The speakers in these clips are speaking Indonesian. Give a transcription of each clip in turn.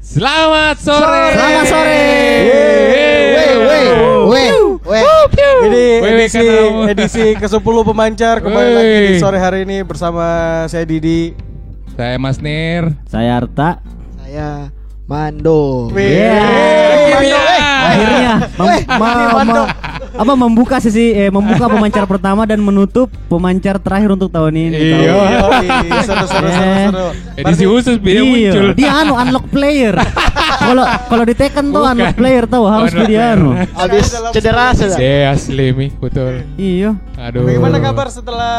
Selamat sore. Selamat sore. Yeay. Weh, weh, weh, weh. Ini Weh, edisi edisi ke-10 pemancar kembali lagi di sore hari ini bersama saya Didi. Saya Mas Nir. Saya Arta. Saya Mando. Weh. Yeay. Mando, eh. Akhirnya Eh, Mando. Apa membuka sesi eh, membuka pemancar pertama dan menutup pemancar terakhir untuk tahun ini. Iya. Tahu. Yoi, seru seru seru Eh. seru. Edisi khusus dia Iya, muncul. dia anu unlock player. Kalau kalau di Tekken tuh unlock player tahu harus dia anu. Habis cedera sudah. Saya asli mi, betul. Iya. Aduh. Bagaimana kabar setelah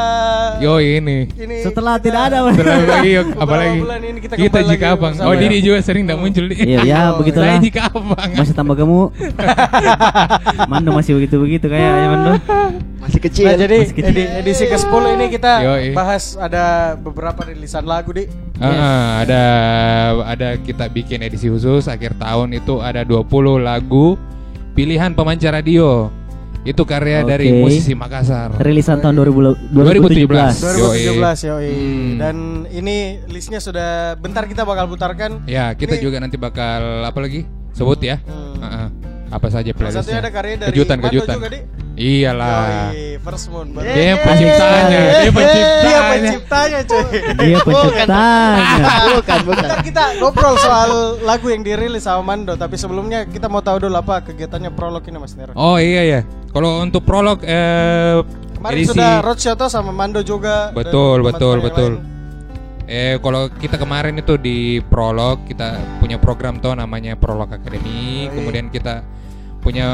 Yo ini. ini Setelah tidak ada. Setelah iya, apalagi bulan ini kita kita, jika abang. Oh ya. Didi juga sering tidak muncul di. Iya, ya begitulah. Saya jika abang. Masih tambah gemuk. Mando masih begitu-begitu kayaknya Mando. Masih kecil. Nah, jadi Masih kecil. edi- edisi ke-10 ini kita Yoi. bahas ada beberapa rilisan lagu, Di. Ah, ah, ada ada kita bikin edisi khusus akhir tahun itu ada 20 lagu pilihan pemancar radio. Itu karya dari Oke. musisi Makassar. Rilisan tahun 2000 2017. 2017 yoi. Hmm. Dan ini listnya sudah bentar kita bakal putarkan. Ya, kita Ini- juga nanti bakal apa lagi? Sebut ya. Hmm. Ah, ah. Apa saja playlistnya? ada karya dari kejutan kejutan. juga, Di. Iyalah. Yoi, First Moon. Dia yang penciptanya, dia Dia penciptanya. penciptanya, cuy. Dia penciptanya. bukan, bukan. Ntar kita ngobrol soal lagu yang dirilis sama Mando, tapi sebelumnya kita mau tahu dulu apa kegiatannya prolog ini Mas Nero. Oh iya ya. Kalau untuk prolog eh Kemarin edisi sudah roadshow sama Mando juga. Betul, betul, betul. lain. Eh kalau kita kemarin itu di prolog kita punya program tuh namanya Prolog Academy. Kemudian kita punya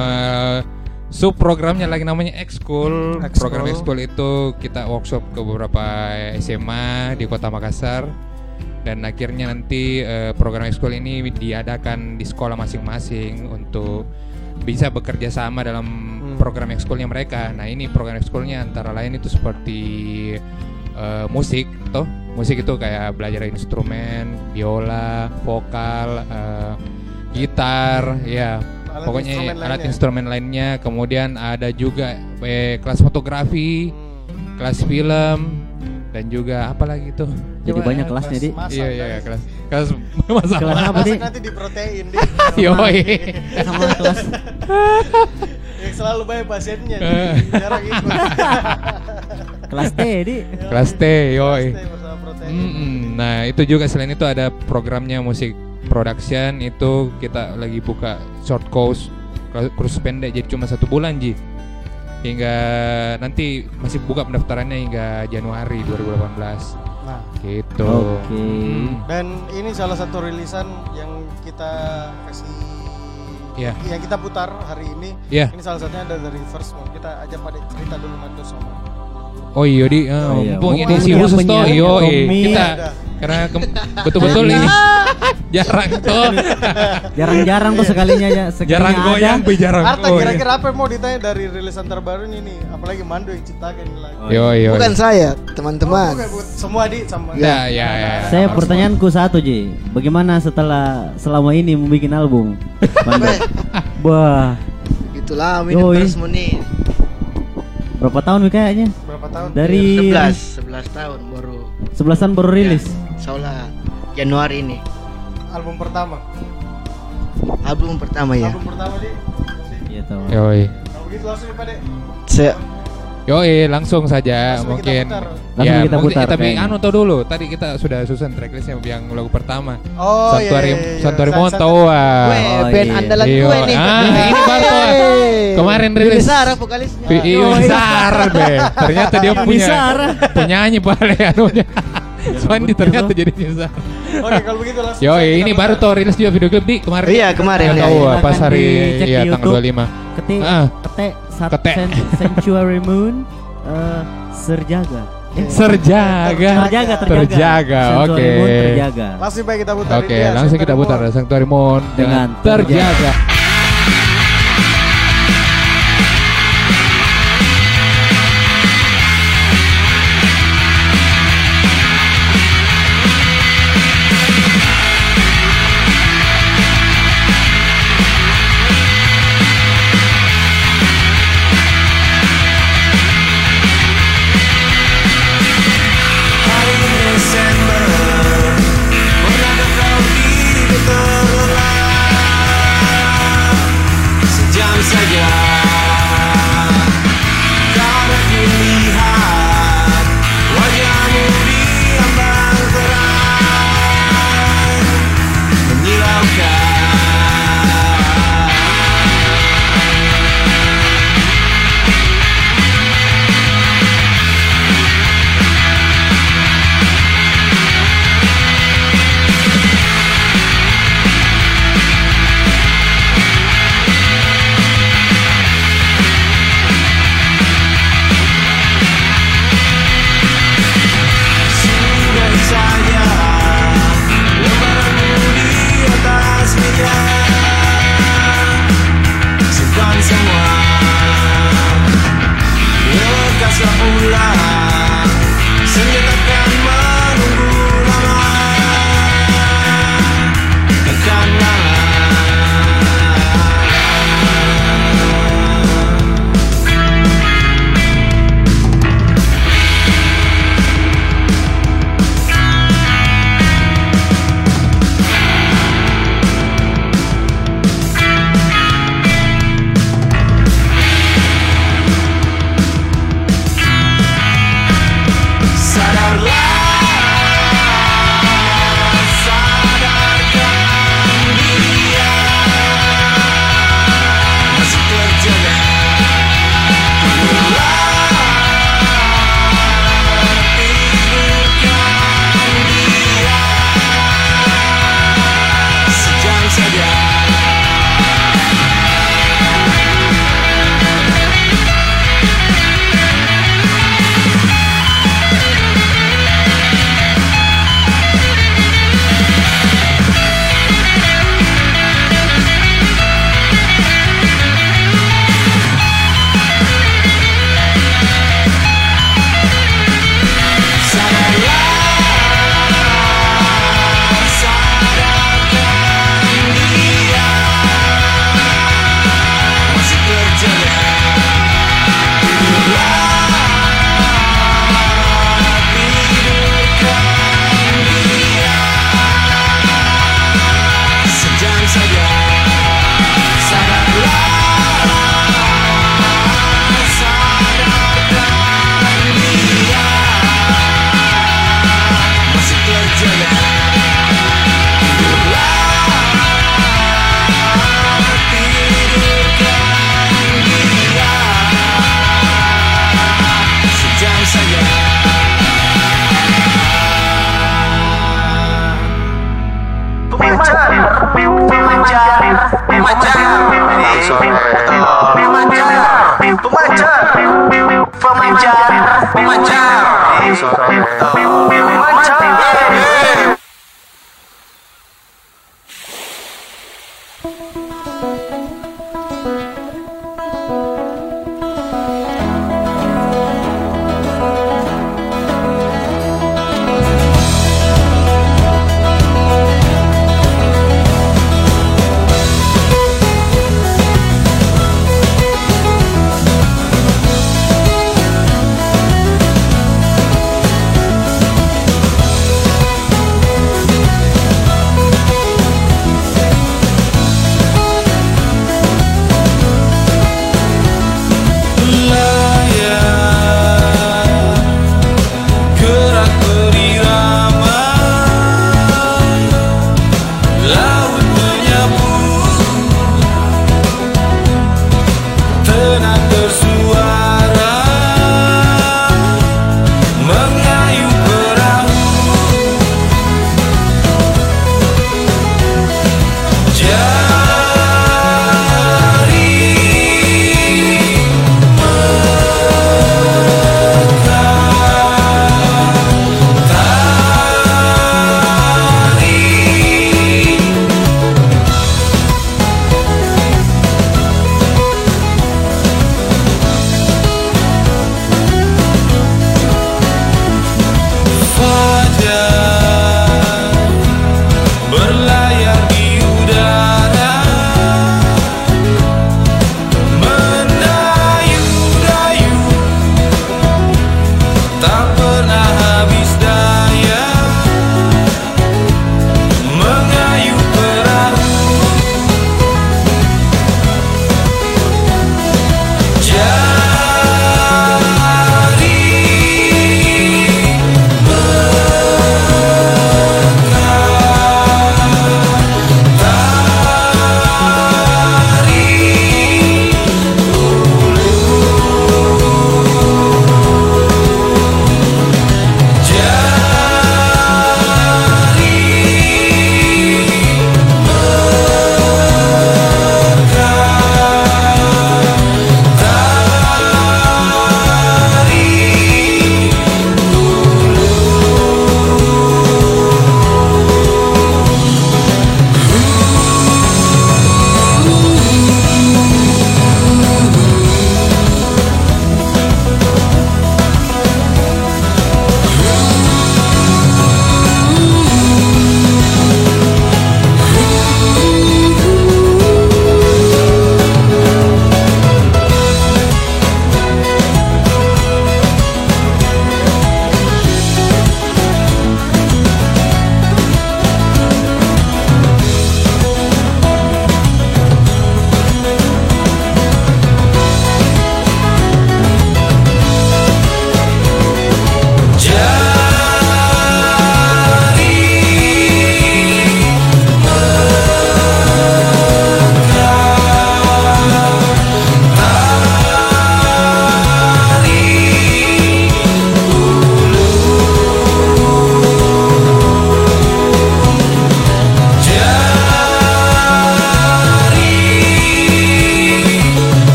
sub programnya lagi namanya Ekskul. Program Ekskul itu kita workshop ke beberapa SMA di Kota Makassar. Dan akhirnya nanti eh, program ekskul ini diadakan di sekolah masing-masing untuk bisa bekerja sama dalam Hmm. program ekskulnya mereka. Nah ini program ekskulnya antara lain itu seperti eh, musik, toh musik itu kayak belajar instrumen, biola, vokal, eh, gitar, ya Alat pokoknya instrumen alat lainnya. instrumen lainnya. Kemudian ada juga eh, kelas fotografi, Hmm. kelas film, dan juga apa lagi tuh? Jadi Coba banyak ya, kelasnya, Di. masak, Iya iya iya, kelas kelas masak. Kelas apa, Di? nanti di protein, Di. Yoi. Sama kelas Yang selalu banyak pasiennya. Eh. jarang ikut. kelas T, Di. Kelas T, yoi. Protein. Mm-mm. Nah itu juga selain itu ada programnya musik production itu kita lagi buka short course kursus pendek jadi cuma satu bulan ji hingga nanti masih buka pendaftarannya hingga Januari 2018 Nah, gitu. Oke. Mm. dan ini salah satu rilisan yang kita kasih Iya. yang kita putar hari ini. Iya. Ini salah satunya ada dari First Moon. Kita ajak pada cerita dulu Mando sama. Oh iya di, eh, Oh iya. mumpung edisi dia khusus toh, penyiarnya yo kita karena betul-betul ini jarang tuh, Jarang-jarang tuh sekalinya ya, sekalinya jarang goyang, be jarang Arta kira-kira apa yang mau ditanya dari rilisan terbarunya nih? Apalagi Mando yang ciptakan ini lagi. Yo yo. Bukan saya, teman-teman. Bukan. Semua di sama. Ya ya ya. Saya pertanyaanku satu Ji, bagaimana setelah selama ini membuat album? Mando? Wah, Itulah ini. First Moon ini. Berapa tahun nih kayaknya? Berapa tahun? Dari 11, 11 tahun baru. sebelasan baru rilis. Soalnya Januari ini. album pertama. Album pertama ya. Album pertama di. Iya tahu. Yoi. Nah, begitu langsung ya, Pak De. Saya Yoi, langsung saja Langsung kita mungkin. putar. Langsung kita mungkin- putar, Tapi kayaknya. anu tau dulu, tadi kita sudah susun tracklistnya yang lagu pertama. Oh Santuari iya, iya, iya. Santuari San- Monto. San- wah. Weh, Oh, band iya. andalan Iya. gue nih. Ah, ini baru tuh. Kemarin rilis. Besar vokalisnya. Iya, be. Ternyata dia punya penyanyi balik anunya. Sandi ternyata jadi besar. Oke, kalau begitu langsung. Yo, ini baru tuh rilis juga video klip di kemarin. Iya, kemarin, iya, tahu iya. ah, pas hari di tanggal YouTube. 25. Ketik Ah. ketik sen- Sanctuary Moon eh, serjaga. Eh, Serjaga. terjaga, terjaga. Terjaga, oke. Moon terjaga. Langsung baik kita putar. Oke, Ini dia, langsung kita putar. Sanctuary Moon dengan Dengan terjaga.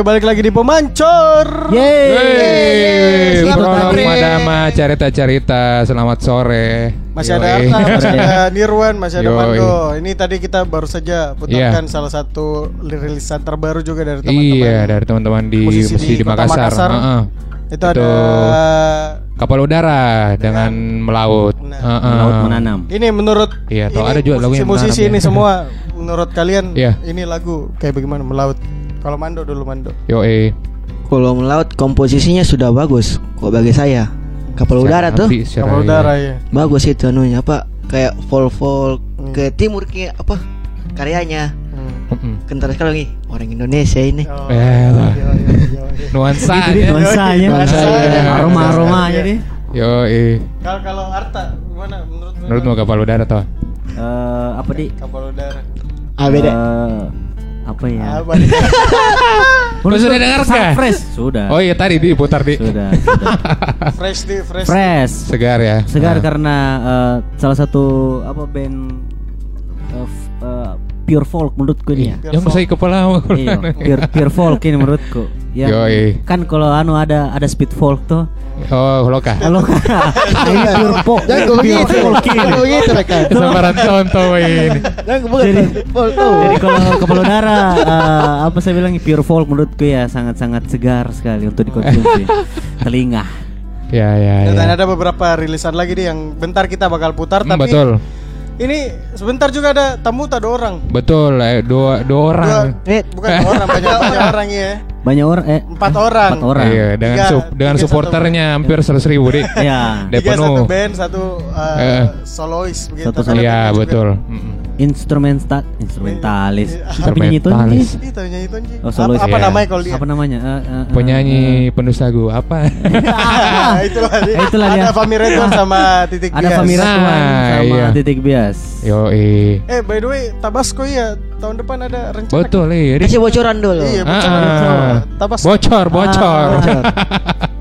Oke balik lagi di pemancur. Yeay, Selamat prolog sore. Madama cerita-cerita. Selamat sore. Masih ada. Arta, masih ada Nirwan, masih ada Yoi. Mando. Ini tadi kita baru saja putarkan salah satu rilisan terbaru juga dari teman-teman. Iya, dari teman-teman di musisi musisi di, Kota Makassar. Heeh. Itu ada kapal udara dengan melaut. Nah. Heeh. Melaut menanam. ini menurut Iya, toh ini ada juga lagu yang musisi-musisi menanam ini ya. semua menurut kalian Iya. ini lagu kayak bagaimana melaut? Kalau Mando dulu Mando. Yo eh. Kalau melaut komposisinya sudah bagus kok bagi saya. Kapal udara tuh Kapal udara ya. bagus itu anunya apa kayak vol vol Hmm. ke timur kayak apa karyanya. Hmm. Mm-mm. Kentar sekali lagi orang Indonesia ini. Oh, Eh, lah. iya, iya, iya, iya. Nuansa. Ya. nuansanya. Nuansanya. Aroma-aromanya deh. Yo eh. Kalau kalau Arta gimana menurut Menurutmu kapal udara toh? Eh, apa di? kapal udara? Ah beda. Eh, apa ya? Apa? Lu sudah dengar kah? Fresh. Sudah. Oh iya tadi diputar di Sudah, sudah. fresh di fresh. Fresh. segar ya. Segar Nah. karena eh, salah satu apa band f- eh, pure folk menurutku ini ya. Pure Yang saya kepala Iya, pure, pure folk ini menurutku. Yang Yoi. kan kalau anu ada ada speed folk tuh. Oh, loka. Kalau ini pure folk. Jangan begitu. Jangan begitu rekan. Sambaran contoh ini. Jangan gue bukan Jadi-. Jadi kalau kepala udara eh, apa saya bilang pure folk menurutku ya sangat-sangat segar sekali untuk dikonsumsi. Telinga. Ya ya Dan ya. ada beberapa rilisan lagi nih yang bentar kita bakal putar Hmm, tapi betul. Ini sebentar juga ada tamu tak dua orang. Betul, eh, dua dua orang. Dua, Eh, bukan dua orang banyak banyak orang ya. Banyak orang eh Empat orang. Empat orang. Iya, dengan Tiga- sup- dengan tiga supporternya hampir seratus ribu deh. Ya. Dia Tiga penuh. satu band, satu uh, Eh. solois begitu. Satu Karena Iya betul. Mm-mm. Instrumental instrumentalis. Iya. Apa penyanyi itu? Instrumentalis. Itu nyanyi itu. Oh, solois. Apa, apa Iya. namanya kalau dia? Apa namanya? Eh, Penyanyi eh, penulis lagu apa? itulah, dia. Eh, itulah dia. ada Fami Redwan sama Titik ada Bias. Famira Tuan Nah, sama iya. Titik Bias. Yo eh. Eh by the way, Tabasco ya tahun depan ada rencana. Betul iya. Kasih bocoran dulu. Iya, Ah, bocor. ah. Tabasco. Bocor, bocor. Ah.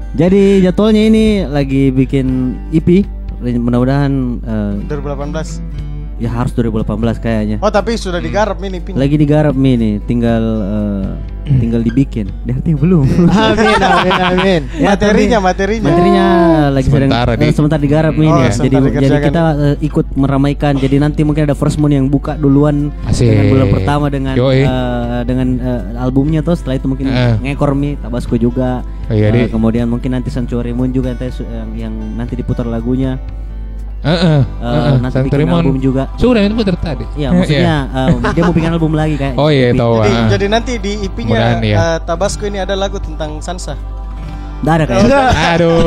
Jadi jadwalnya ini lagi bikin EP. Mudah-mudahan eh, 2018. Ya harus 2018 kayaknya. Oh tapi sudah digarap ini pin. Lagi digarap nih, nih. tinggal eh, tinggal dibikin. Artinya belum. Amin, amin, amin. Ya, materinya, tapi- materinya. Materinya lagi Sementara sedang di- eh, sementara digarap nih. Oh, nih. sementara Jadi jadi kita eh, ikut meramaikan. Jadi nanti mungkin ada first moon yang buka duluan Asik. dengan bulan pertama dengan Yoi. eh, dengan eh, albumnya tuh. Setelah itu mungkin Eh. ngekor mi Tabasco juga. Oh, iya, Eh, Di. kemudian mungkin nanti Sanctuary Moon juga nanti yang, yang nanti diputar lagunya. Heeh. Eh, heeh. nanti bikin album juga. Sudah itu putar tadi. Iya, maksudnya eh, dia mau bikin album lagi kayak. Oh iya tahu. Jadi, ah. jadi nanti di EP-nya Mudahan, iya. eh, Tabasco ini ada lagu tentang Sansa. Nggak ada kayaknya. Aduh.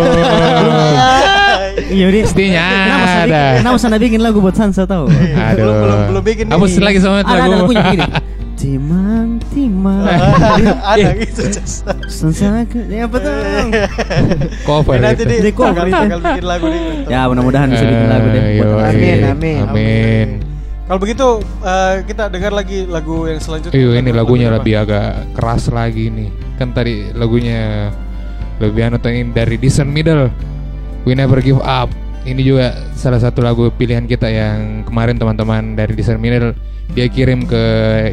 Iya, dia. Pastinya Kenapa ada. bikin, kenapa sana bikin lagu buat Sansa tahu? Aduh. Belum- belum- belum bikin Hapus lagi sama ada, ada lagu. lagunya gini. Timang, timang. ada gitu. Just. Sansa ke, ya apa tuh? Cover Eh, nanti di cover bakal, bikin lagu nih. Ya mudah-mudahan bisa bikin lagu deh. Eh. Amin, amin. Amin. Kalau begitu eh, kita dengar lagi lagu yang selanjutnya. Iya ini Lagu- lagunya lagu lebih agak keras lagi nih. Kan tadi lagunya lebih anu ini dari Decent Middle. We Never Give Up. Ini juga salah satu lagu pilihan kita yang kemarin teman-teman dari Middle dia kirim ke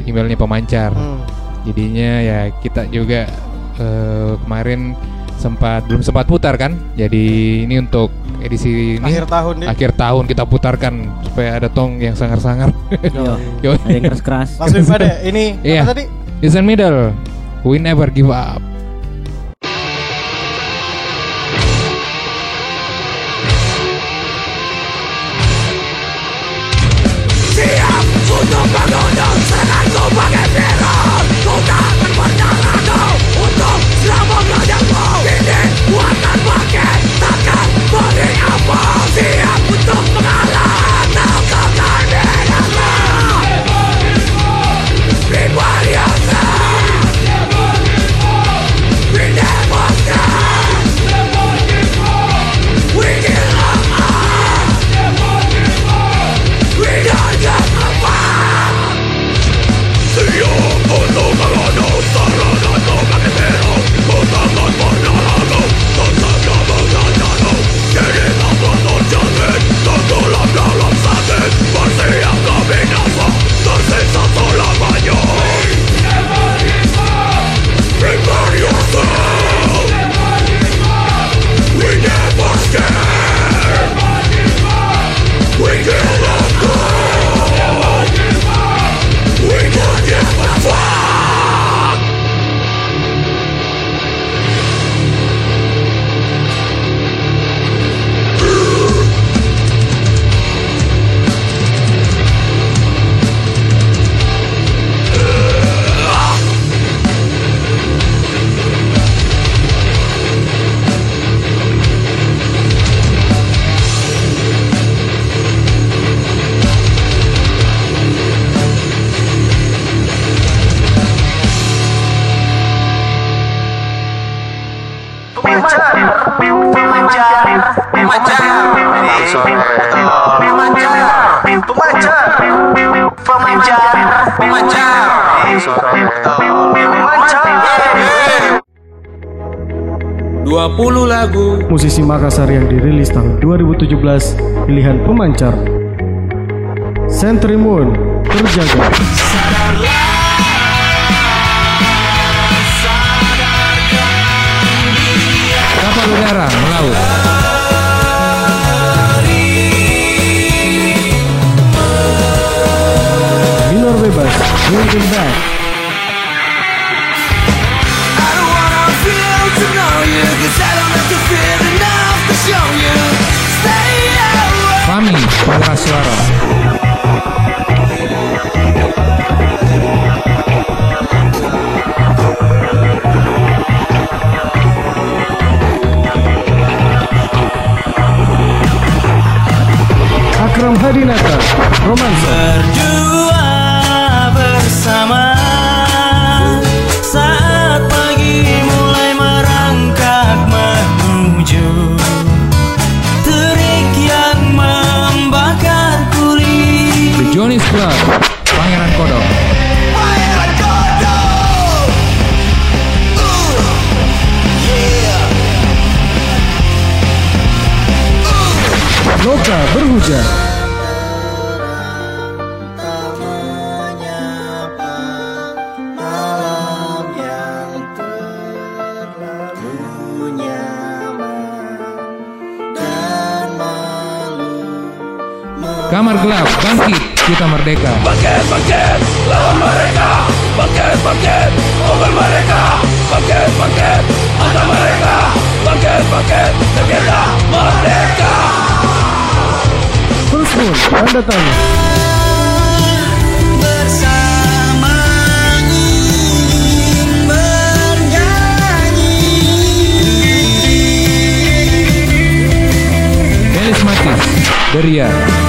emailnya pemancar. Hmm. Jadinya ya kita juga eh, kemarin sempat belum sempat putar kan. Jadi ini untuk edisi ini Akhir tahun nih. akhir tahun kita putarkan supaya ada tong yang sangar-sangar. Iya. Yo. Ada yang keras-keras. Langsung pada ini Iya. apa tadi? Decent Middle. We never give up. policía Junto pagados serán como guerreros Juntas preparado Juntos la boca de amor Tiene guardia Pemancar Pemancar Pemancar 20 lagu Musisi Makassar yang dirilis tahun 2017 pilihan pemancar. Sentry Moon terjaga. You Stay away Kami pengeras suara. Akram Hadinata. Romansa. Johnny's Club. Pangeran Kodok. Pangeran. Loka berhujan. Kamar gelap. Bangkit. Kita merdeka. Bangkit, bangkit, lawan mereka Bangkit, bangkit, open mereka Bangkit, bangkit, hantam mereka Bangkit, bangkit, kita merdeka First Moon. Tanda tanya. Matis. Beria.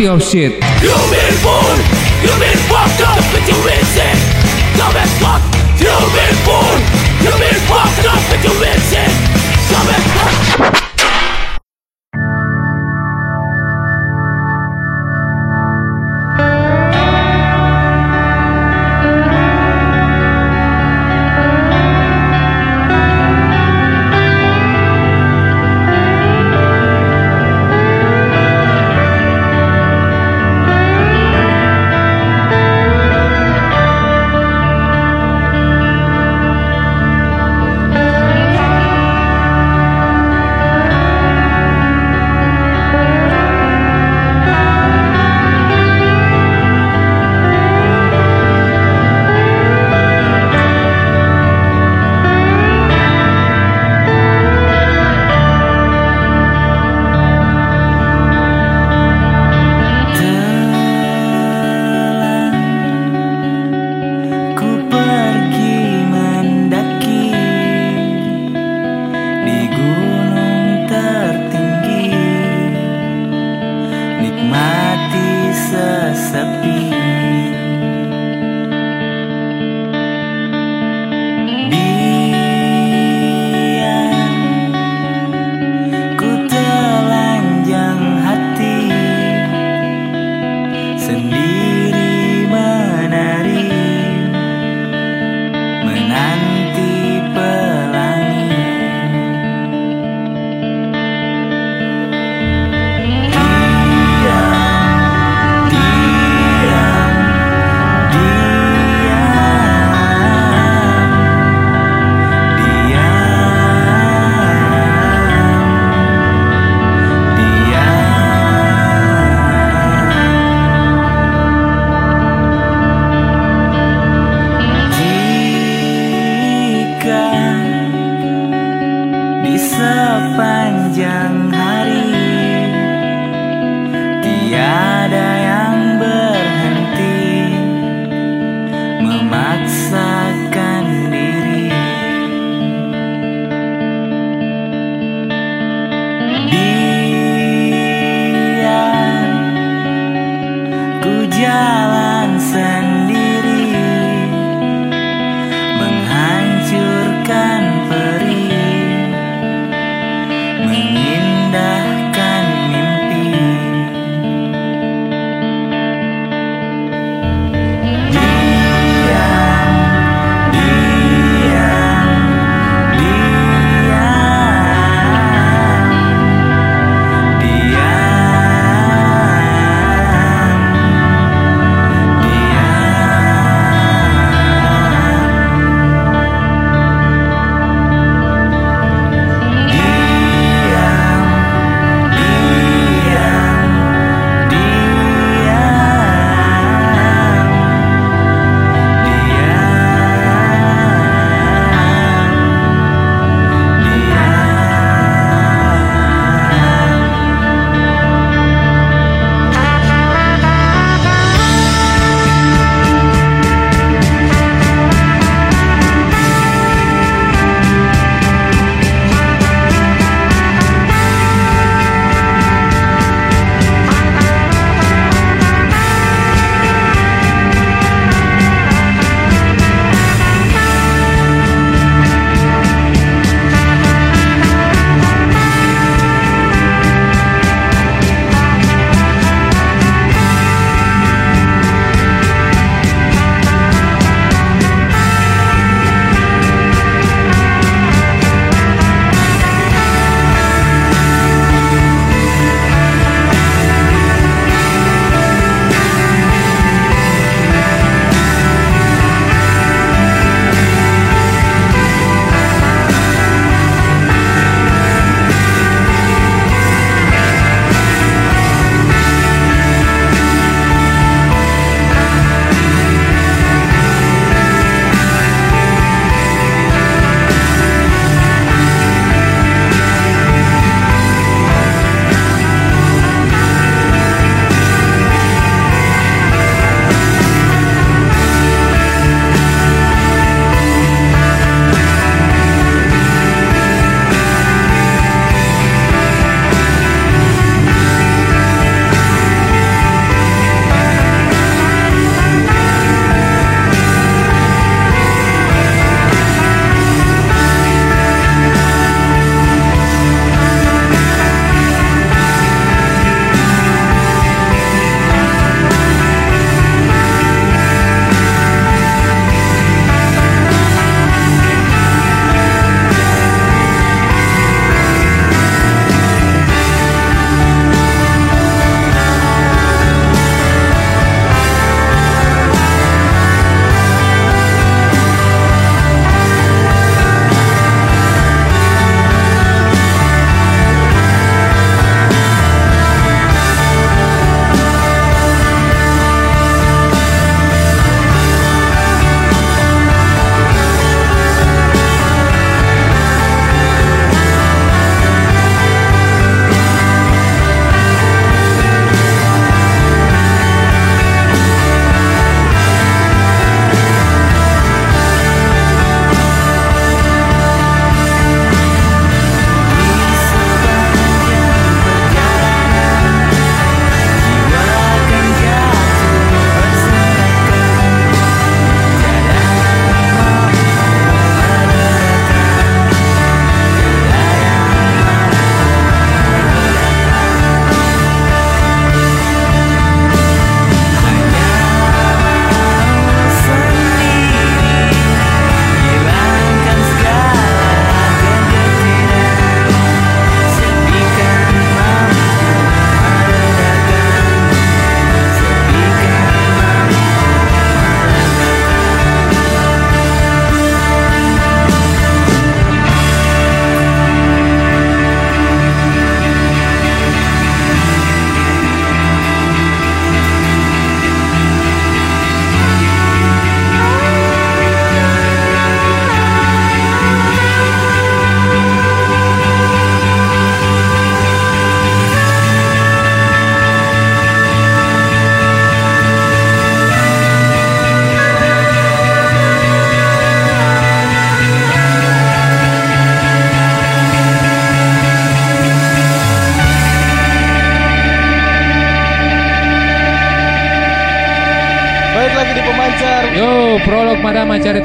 City of Shit You've been born, you've been fucked up, but you're insane. Come and fuck. You've been born, you've been fucked up, but you're insane.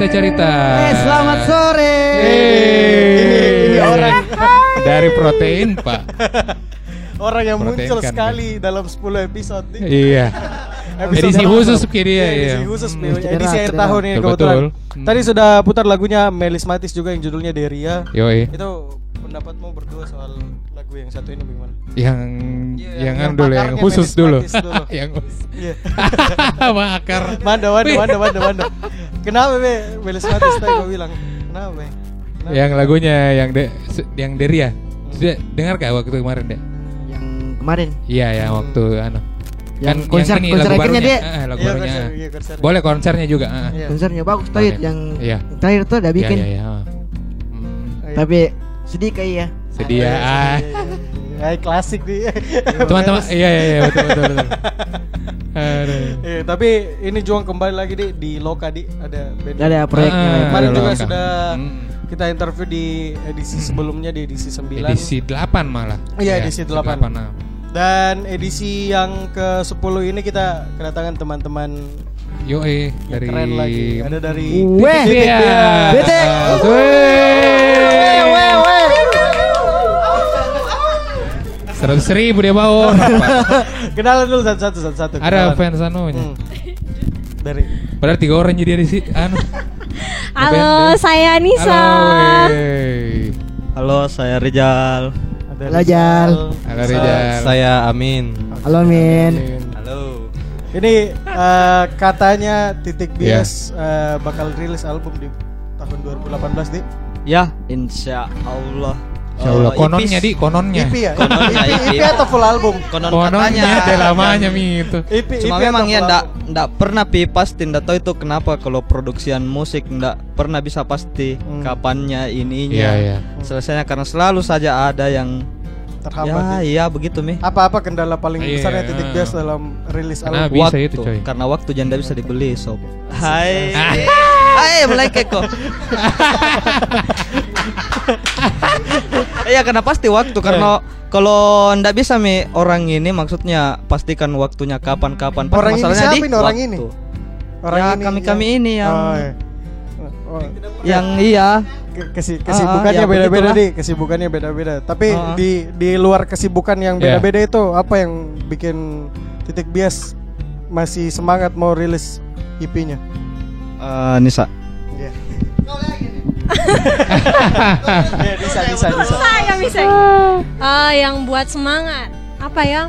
Madama cerita-cerita. Eh, selamat sore. Ini, ini orang. dari protein, Pak. Orang yang Protein muncul kan, sekali dalam 10 episode nih. Iya. Episode Edisi khusus kayak dia, Iya, iya. Edisi khusus Hmm. nih, edisi Cerah, akhir cerah. tahun ini Betul, kebetulan. betul. Hmm. Tadi sudah putar lagunya Melismatis juga yang judulnya Deria. Yoi. Itu pendapatmu berdua soal lagu yang satu ini bagaimana? Yang Iya, yang yang anu dulu, yang khusus dulu. Dulu. yang khusus. Iya. Makar. Manda, manda, manda, manda, manda. Kenapa be Melismatis tadi gue bilang? Kenapa be? Kenapa? Yang lagunya yang de, yang Deria. Sudah dengar gak waktu kemarin deh? Yang kemarin Iya, yang waktu anu. Yang konser- ini konser lagu akhirnya barunya. dia. Ah, lagu Iya, barunya. konser, iya, konser. Boleh konsernya juga. ah. Iya. konsernya bagus tuh yang Iya. yang terakhir tuh udah Iya, bikin. iya, iya. ah. Hmm, Iya. Tapi sedih kayak ya. sedih ya. Iya, ah. iya, iya, iya. Ay, klasik nih. Teman-teman, iya iya iya betul betul betul. Eh, tapi ini Juang kembali lagi di di Loka di ada band. Ada proyeknya. Ah, ya. Kemarin juga Loka. sudah Hmm. kita interview di edisi sebelumnya di edisi 9 Edisi 8 malah. Iya, Ya, edisi 8. nah. dan edisi yang ke-10 ini kita kedatangan teman-teman Yo eh yang dari keren lagi. Ada dari Weh. Titik Iya. Seratus ribu dia bawa. Kenalan dulu satu-satu satu-satu. Ada kenalan. fans anunya. Hmm. Dari Padahal tiga orang jadi di sini. Anu. Halo, saya Nisa. Halo, wey. Halo, saya Rijal. ada Halo, Jal. Halo, Rijal. Saya Amin. Halo Min. Halo. Ini eh, katanya Titik Bias eh, bakal rilis album di tahun 2018 di Ya, insya Allah. Insya Allah. Eh, Kononnya Ipis. di kononnya. EP ya? Kononnya EP, EP. EP atau full album? Konon Kononnya katanya. ada lamanya mi itu. EP, Cuma EP memang ya ndak ndak pernah pi pasti ndak tahu itu kenapa kalau produksian musik ndak pernah bisa pasti Hmm. kapannya ininya. Iya iya. Selesainya karena selalu saja ada yang terhambat. ya ya. iya begitu mi. Apa-apa kendala paling Iya. besarnya Titik Bias dalam rilis Karena album? bisa waktu itu, coy. karena waktu janda bisa dibeli sob. Hai. Hai mulai keko. Iya karena pasti waktu karena kalau ndak bisa mi orang ini maksudnya pastikan waktunya kapan-kapan. Orang ini masalahnya siapa di ini orang waktu. ini? Ya, kami-kami ini yang- Oh, iya. Oh, Yang iya kesi- kesibukannya ya, beda-beda di kesibukannya beda-beda tapi Ah. di di luar kesibukan yang Iya. beda-beda itu apa yang bikin titik bias masih semangat mau rilis EP-nya eh, Nisa. Iya. Bisa bisa bisa Saya bisa. Ah, yang buat semangat. Apa ya?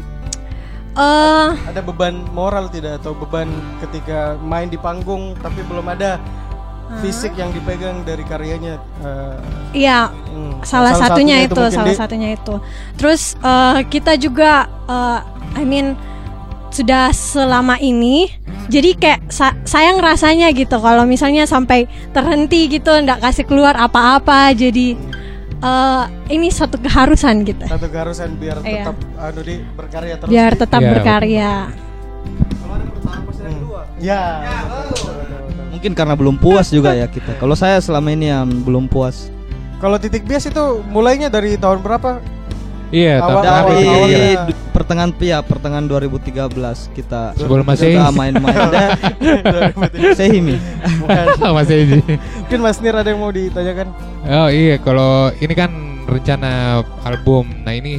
Eh, ada beban moral tidak atau beban ketika main di panggung tapi belum ada fisik yang dipegang dari karyanya eh, iya, hmm, salah, satunya, itu, mungkin salah di- satunya itu. Terus eh, kita juga eh, I mean sudah selama ini jadi kayak sa- sayang rasanya gitu kalau misalnya sampai terhenti gitu ndak kasih keluar apa-apa jadi eh, ini satu keharusan gitu satu keharusan biar Iya. tetap anu di berkarya terus biar tetap Iya, berkarya Hmm. ya. Mungkin karena belum puas juga ya kita. Kalau saya selama ini yang belum puas. Kalau titik bias itu mulainya dari tahun berapa? Iya, Awal- tapi awal- Dari awalnya- pertengahan ya pertengahan 2013 kita Sebelum sudah main-main deh. Sehimi. Bukan. masih ini. Mungkin Mas Nir ada yang mau ditanyakan? Oh iya, kalau ini kan rencana album. Nah ini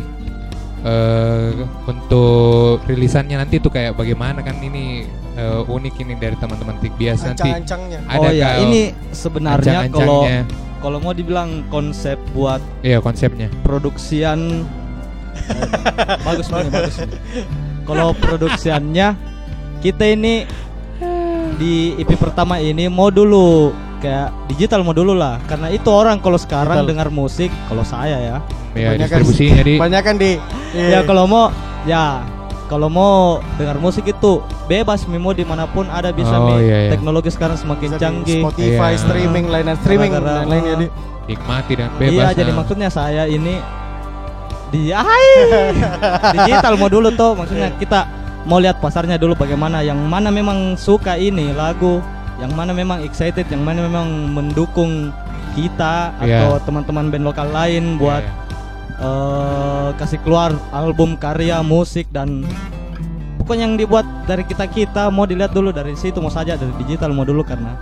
eh untuk rilisannya nanti tuh kayak bagaimana kan ini eh, unik ini dari teman-teman Tik bias nanti. Ancang-ancangnya. Ada oh ya, kau ini sebenarnya kalau. Kalau mau dibilang konsep buat Iya konsepnya. produksian eh, bagus nih, bagus. Kalau produksiannya kita ini di EP pertama ini mau dulu kayak digital mau dulu lah karena itu orang kalau sekarang Digital. dengar musik kalau saya ya Ya Kebanyakan- distribusinya di. Banyak kan di ya kalau mau ya kalau mau dengar musik itu bebas Mimo di mana pun ada bisa Oh, Mi. iya, iya. teknologi sekarang semakin bisa di canggih Spotify, Iya. streaming, lain streaming dan lainnya di. nikmati dan bebas. iya jadi nah. maksudnya saya ini di hai, digital mau dulu tuh maksudnya kita mau lihat pasarnya dulu bagaimana yang mana memang suka ini lagu yang mana memang excited yang mana memang mendukung kita Iya. atau teman-teman band lokal lain buat Iya. Eh, kasih keluar album karya musik dan pokoknya yang dibuat dari kita kita mau dilihat dulu dari situ mau saja dari digital mau dulu karena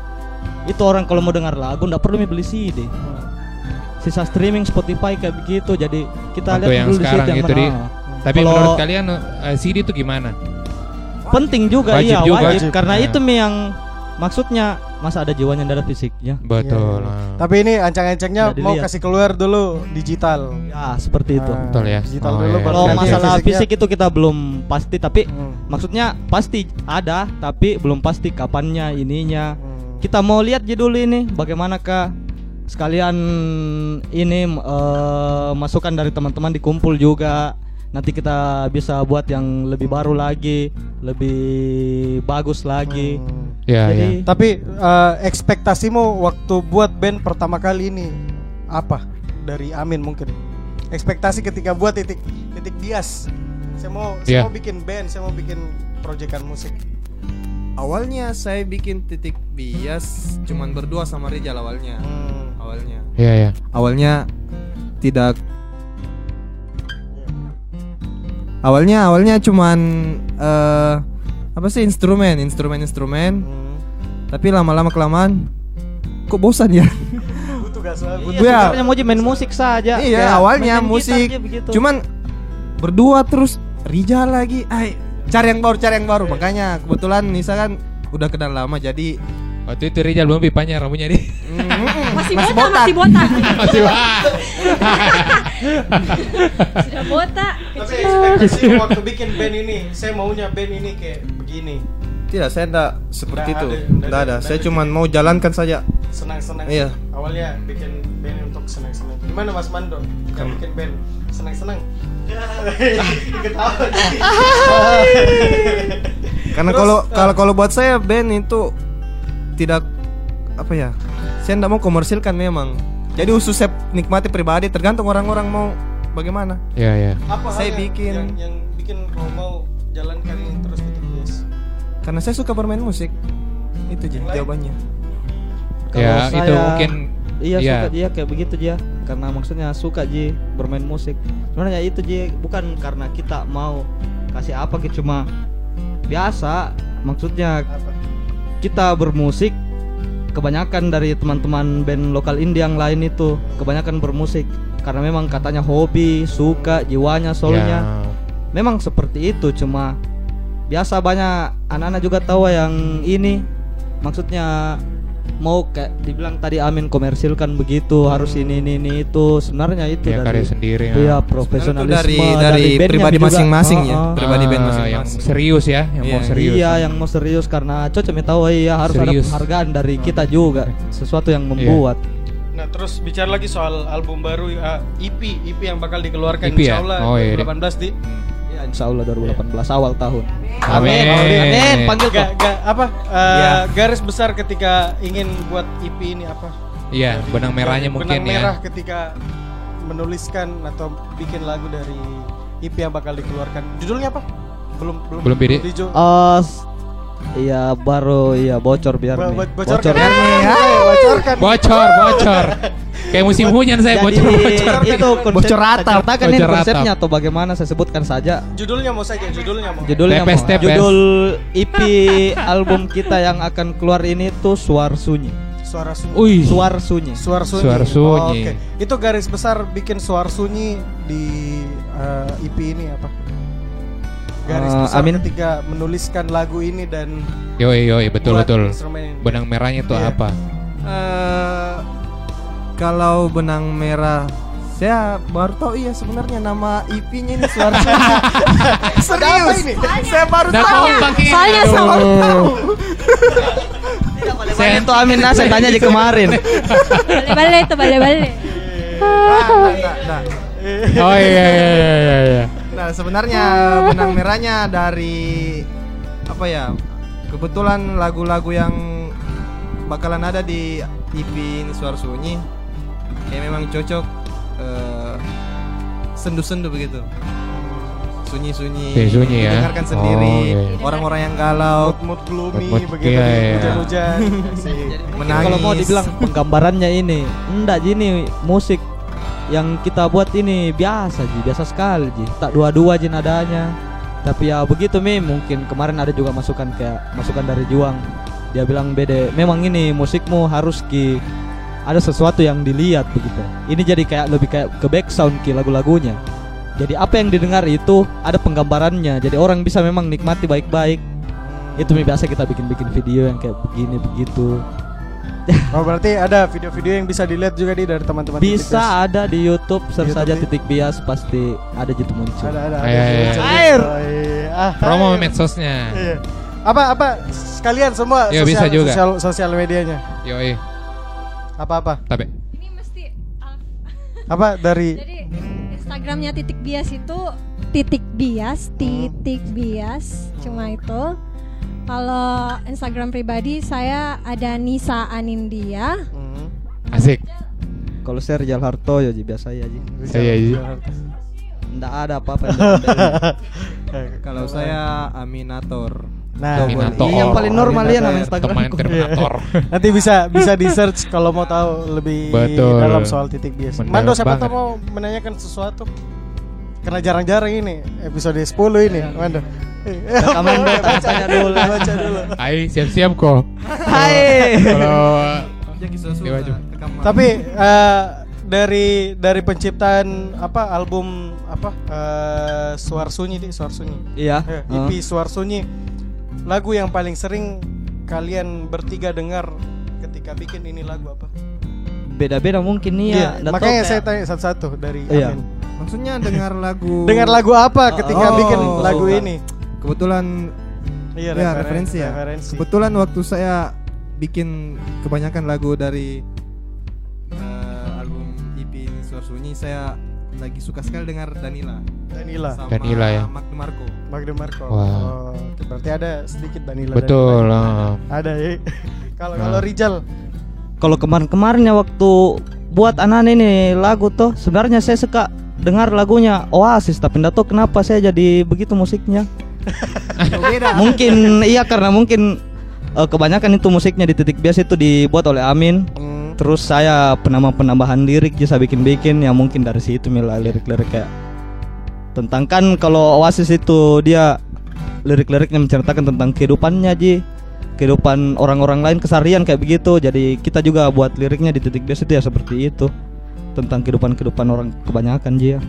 itu orang kalau mau dengar lagu nggak perlu beli CD sisa streaming Spotify kayak begitu jadi kita Waktu lihat yang dulu di sekarang situ yang itu di-. Tapi Kalau- menurut kalian eh, CD itu gimana? penting juga Wajib iya juga. wajib, Wajib. karena Nah. itu mi yang maksudnya masa ada jiwanya ada fisiknya Betul. Ah. Tapi ini ancang-ancangnya mau kasih keluar dulu digital. ya seperti itu Ah, Betul ya. Digital Oh, dulu iya. baru kalau masalah fisiknya. fisik itu kita belum pasti tapi Hmm, maksudnya pasti ada tapi belum pasti kapannya ininya hmm. kita mau lihat aja dulu ini bagaimanakah sekalian ini eh, masukan dari teman-teman dikumpul juga nanti kita bisa buat yang lebih baru lagi lebih bagus lagi Hmm. Ya, jadi ya. Tapi eh, ekspektasimu waktu buat band pertama kali ini apa dari Amin mungkin? Ekspektasi ketika buat titik titik bias. Saya mau saya Iya. mau bikin band, saya mau bikin proyekan musik. Awalnya saya bikin titik bias cuman berdua sama Rizal awalnya. Hmm. Awalnya. Iya, ya. Awalnya tidak Awalnya awalnya cuman eh apa sih instrumen, instrumen-instrumen. Hmm. Tapi lama-lama kelamaan kok bosan ya? Butuh gak salah, iya, butuh. Iya. sebenarnya mau main musik saja Iya, Kayak awalnya musik. gitar. Cuman berdua terus Rizal lagi. Ay, cari yang baru, cari yang baru. Makanya kebetulan Nisa kan udah kenal lama jadi Waktu itu Rizal belum pipanya rambutnya di. Masih, botak, masih botak. Masih wah. Sudah botak. Tapi ekspektasi waktu bikin band ini, saya maunya band ini kayak begini. tidak saya enggak seperti Nggak itu. Enggak ada, Saya ada. cuman mau jalankan saja. Senang-senang. Iya. Awalnya bikin band untuk senang-senang. Gimana Mas Mando? Yang bikin band senang-senang. Ketawa. Karena kalau eh, kalau kalau buat saya band itu tidak apa ya? Saya enggak mau komersilkan memang. Jadi khusus saya nikmati pribadi tergantung orang-orang mau bagaimana. Iya, ya. apa Saya hal yang- bikin- yang, yang bikin kau mau jalankan ini terus gitu yes. Karena saya suka bermain musik. Itu jadi jawabannya. Kalau Ya, itu saya- mungkin Iya Iya. suka dia kayak begitu dia karena maksudnya suka Ji bermain musik. Sebenarnya itu Ji bukan karena kita mau kasih apa gitu cuma biasa maksudnya Apa? kita bermusik kebanyakan dari teman-teman band lokal indie yang lain itu kebanyakan bermusik karena memang katanya hobi, suka, jiwanya, soulnya. Ya. Memang seperti itu cuma biasa banyak anak-anak juga tahu yang ini maksudnya mau kayak dibilang tadi Amin komersilkan begitu harus ini ini ini itu sebenarnya itu Ya, karya sendiri, ya. Iya Sebenarnya profesionalisme dari dari bandnya pribadi masing-masing ya. Oh, oh. Pribadi band Ah, masing-masing. yang serius ya, yang mau Iya. serius. Iya yang mau serius karena cocok ya tahu iya harus Serius. ada penghargaan dari kita juga sesuatu yang membuat. Nah terus bicara lagi soal album baru uh, EP EP yang bakal dikeluarkan EP ya? Insya Allah Oh, iya, 2018 di Ya insya Allah 2018 awal tahun. Amin. Amin. Panggil ga, ga- apa uh, Iya. garis besar ketika ingin buat EP ini apa? Iya, benang merahnya Benang mungkin merah ya. ketika menuliskan atau bikin lagu dari EP yang bakal dikeluarkan. Judulnya apa? Belum belum Belum dijo- Oh, s- iya baru iya bocor biar Bo- nih. bo- bocorkan. Bocor. Ah, bocorkan. Bocor, bocor. Kayak musim hujan saya Jadi bocor, bocor. itu konsep, Bocor ratap. Ceritakan ini Bocor konsepnya atau bagaimana saya sebutkan saja. Judulnya mau saja, judulnya mau. Judulnya Tepes, mau. tepes. Judul EP album kita yang akan keluar ini tuh Suar Sunyi. Suara sunyi. Suar Sunyi. Suara sunyi. Suara sunyi. Oke. Itu garis besar bikin suara sunyi di eh, EP ini apa? Garis Eh, besar Amin. ketika menuliskan lagu ini dan Yoi, yoi, betul, betul. Benang merahnya itu Iya. apa? Eh, kalau benang merah saya baru tahu iya sebenarnya nama IP-nya ini suara Serius ini? Saya baru Nah, tahu. Soalnya aduh. so- Saya itu Amin nah, saya tanya aja kemarin. Balik-balik itu balik-balik. Nah, nah, nah, nah. Oh iya, iya, iya, iya, iya. Nah, sebenarnya benang merahnya dari apa ya? Kebetulan lagu-lagu yang bakalan ada di EP ini Suara Sunyi kayak memang cocok eh, sendu-sendu begitu. Sunyi-sunyi. Oke, sunyi ya. Dengarkan sendiri. Oh, iya. Orang-orang yang galau, mood gloomy Mood- begitu iya, iya. hujan-hujan. Menangis. Kalau mau dibilang penggambarannya ini, enggak Ji musik yang kita buat ini biasa Ji, biasa sekali Ji. Tak dua-dua Ji nadanya. Tapi ya begitu mi, mungkin kemarin ada juga masukan kayak masukan dari Juang. Dia bilang bede, memang ini musikmu harus ki ada sesuatu yang dilihat begitu. Ini jadi kayak lebih kayak ke back sound ki lagu-lagunya. Jadi apa yang didengar itu ada penggambarannya. Jadi orang bisa memang nikmati baik-baik. Itu mi biasa kita bikin-bikin video yang kayak begini begitu. Oh berarti ada video-video yang bisa dilihat juga nih dari teman-teman Titik. Bisa ada di YouTube, search YouTube saja nih. titik bias pasti ada gitu muncul. Ada ada. ada. Ayo, ayo. Air. Ah, Promo air. medsosnya. Iya. Apa apa sekalian semua Iya, sosial, bisa juga. sosial sosial medianya. Yoi. Apa apa? Tapi Ini mesti uh, Apa dari jadi Instagramnya titik bias itu titik bias titik bias cuma itu kalau Instagram pribadi saya ada Nisa Anindia Hmm. asik. Kalau saya Rizal Hartoyo ji biasa ya ji. Iya, iya. Nggak ada apa-apa. Kalau saya Aminator. Nah, Aminator. Ini yang paling normal ya nama Teman Instagram. Terminator. nanti bisa bisa di search kalau mau tahu lebih Betul. dalam soal titik bias. Mando siapa tahu mau menanyakan sesuatu? Karena jarang-jarang ini episode 10 ini, Mando. Rekaman dulu, tanya dulu. Baca dulu. Hai, siap-siap kok. Hai. Kalau. Tapi eh, dari dari penciptaan apa album apa eh, Suar Sunyi di Suar Sunyi. Iya. Eh. EP Suar Sunyi. Lagu yang paling sering kalian bertiga dengar ketika bikin ini lagu apa? Beda-beda mungkin nih ya. Iya, Nggak tahu makanya kayak- saya tanya satu-satu dari Iya. Amin. Maksudnya dengar lagu Dengar lagu apa ketika Oh, bikin suka. lagu ini? Kebetulan Iya, ya referen- referensi ya. referensi. Kebetulan waktu saya bikin kebanyakan lagu dari eh, album EP ini Suar Sunyi saya lagi suka sekali dengar Danila Danila, sama Danila ya. Mark DeMarco. Magde Marco. Wah. Oh, berarti ada sedikit Danila. betul. Danila. ah. Ada ya. Kalau kalau Rijal Kalau kemarin-kemarin ya waktu buat anak ini lagu tuh sebenarnya saya suka dengar lagunya Oasis tapi enggak tahu kenapa saya jadi begitu musiknya. Mungkin iya karena mungkin eh, kebanyakan itu musiknya di titik biasa itu dibuat oleh Amin. Hmm. Terus saya penambah-penambahan lirik bisa bikin-bikin ya mungkin dari situ mila lirik-lirik kayak tentang kan kalau Oasis itu dia lirik-liriknya menceritakan tentang kehidupannya Ji. Kehidupan orang-orang lain keseharian kayak begitu. Jadi kita juga buat liriknya di titik biasa itu ya seperti itu. Tentang kehidupan-kehidupan orang kebanyakan Ji ya.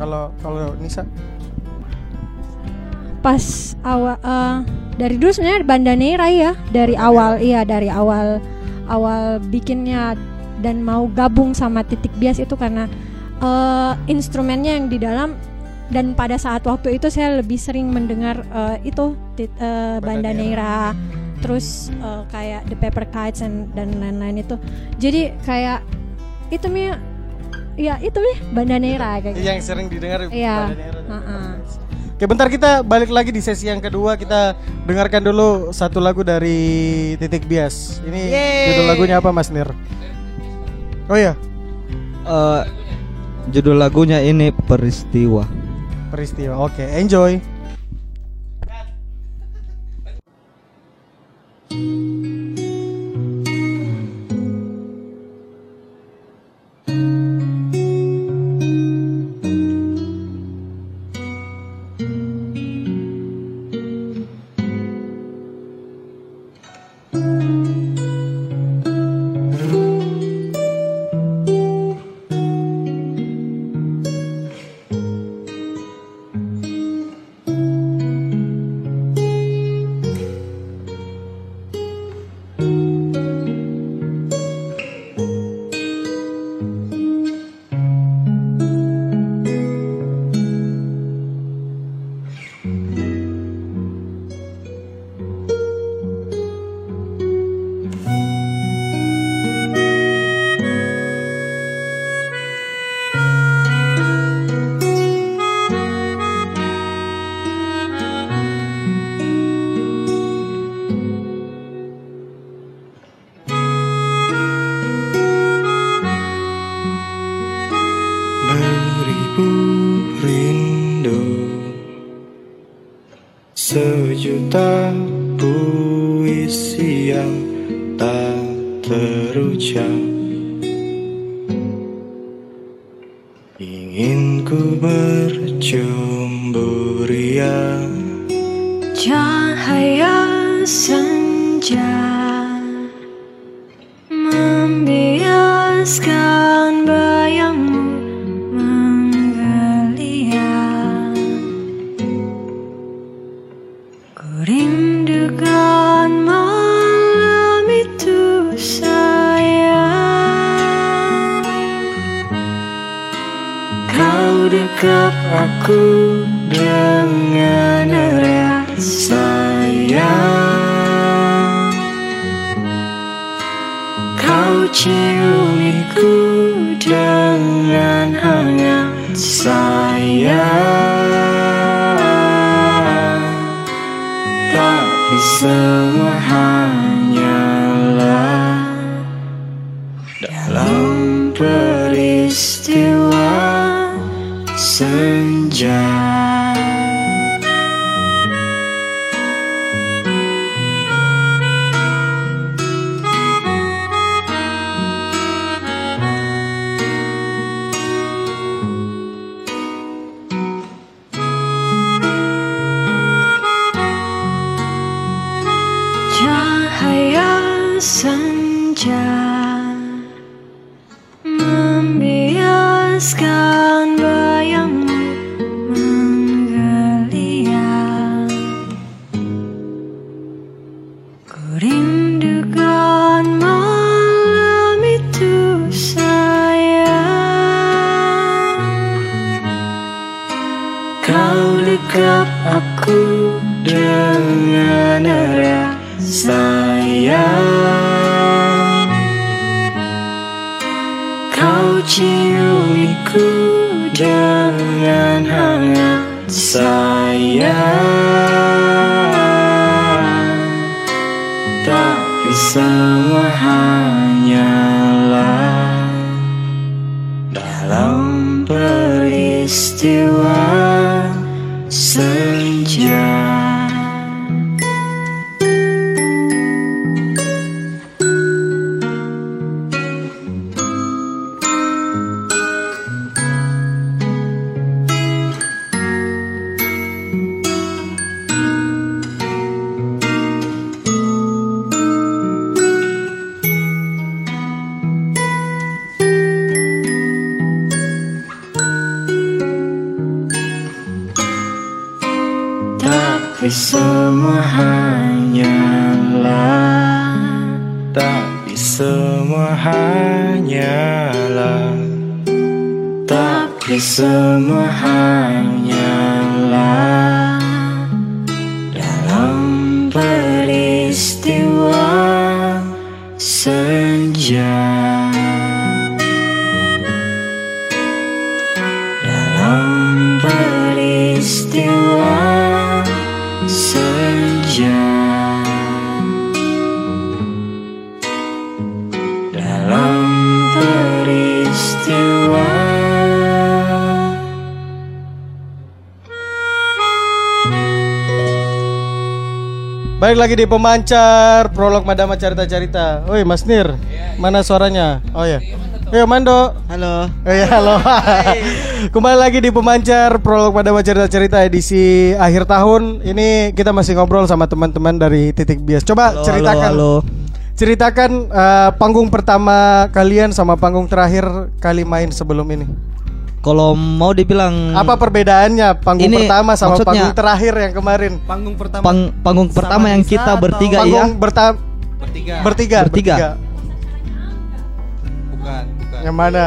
Kalau kalau Nisa pas awal eh, dari dulu sebenarnya Banda Neira ya dari awal iya dari awal awal bikinnya dan mau gabung sama titik bias itu karena eh, instrumennya yang di dalam dan pada saat waktu itu saya lebih sering mendengar eh, itu tit- eh, Banda Neira terus eh, kayak The Paper Kites and- dan lain-lain itu jadi kayak itu mi ya itu mi Banda Neira kayak gitu. yang sering didengar Iya. Banda Neira. Oke, bentar kita balik lagi di sesi yang kedua. Kita dengarkan dulu satu lagu dari Titik Bias. Ini judul lagunya apa, Mas Nir? Oh iya, Eh, judul lagunya ini peristiwa peristiwa. Oke, enjoy. Beribu aku lagi di pemancar prolog Madama Carita Carita. Woi Mas Nir, mana suaranya? Oh ya. Ayo Mando. Halo. Oh ya halo. Kembali lagi di pemancar prolog Madama Carita Carita edisi akhir tahun. Ini kita masih ngobrol sama teman-teman dari Titik Bias. Coba Halo, ceritakan. halo, Ceritakan eh, panggung pertama kalian sama panggung terakhir kali main sebelum ini. Kalau mau dibilang Apa perbedaannya panggung Ini pertama sama maksudnya- panggung terakhir yang kemarin? Panggung pertama pang- panggung pertama yang kita bertiga ya. Panggung berta- bertiga. bertiga. Bertiga. Bukan, bukan. Yang mana?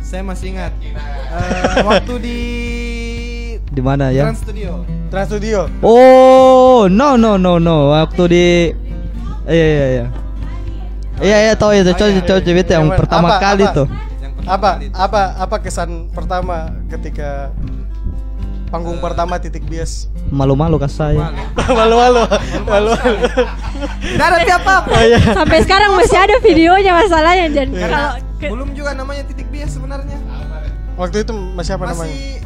Saya masih ingat. Eh, waktu di Di mana ya? Trans Studio. Trans Studio. Oh, no no no no. Waktu di Iya iya iya. Iya iya tahu itu coba coba cerita yang pertama Apa, kali apa? tuh. Apa apa apa kesan pertama ketika panggung pertama titik bias? Malu-malu kas saya. Malu-malu. Malu-malu. Tidak ada apa apa. Oh, iya. Sampai sekarang masih ada videonya masalahnya dan Iya. kalau ke- Belum juga namanya titik bias sebenarnya. Waktu itu masih apa namanya? Masih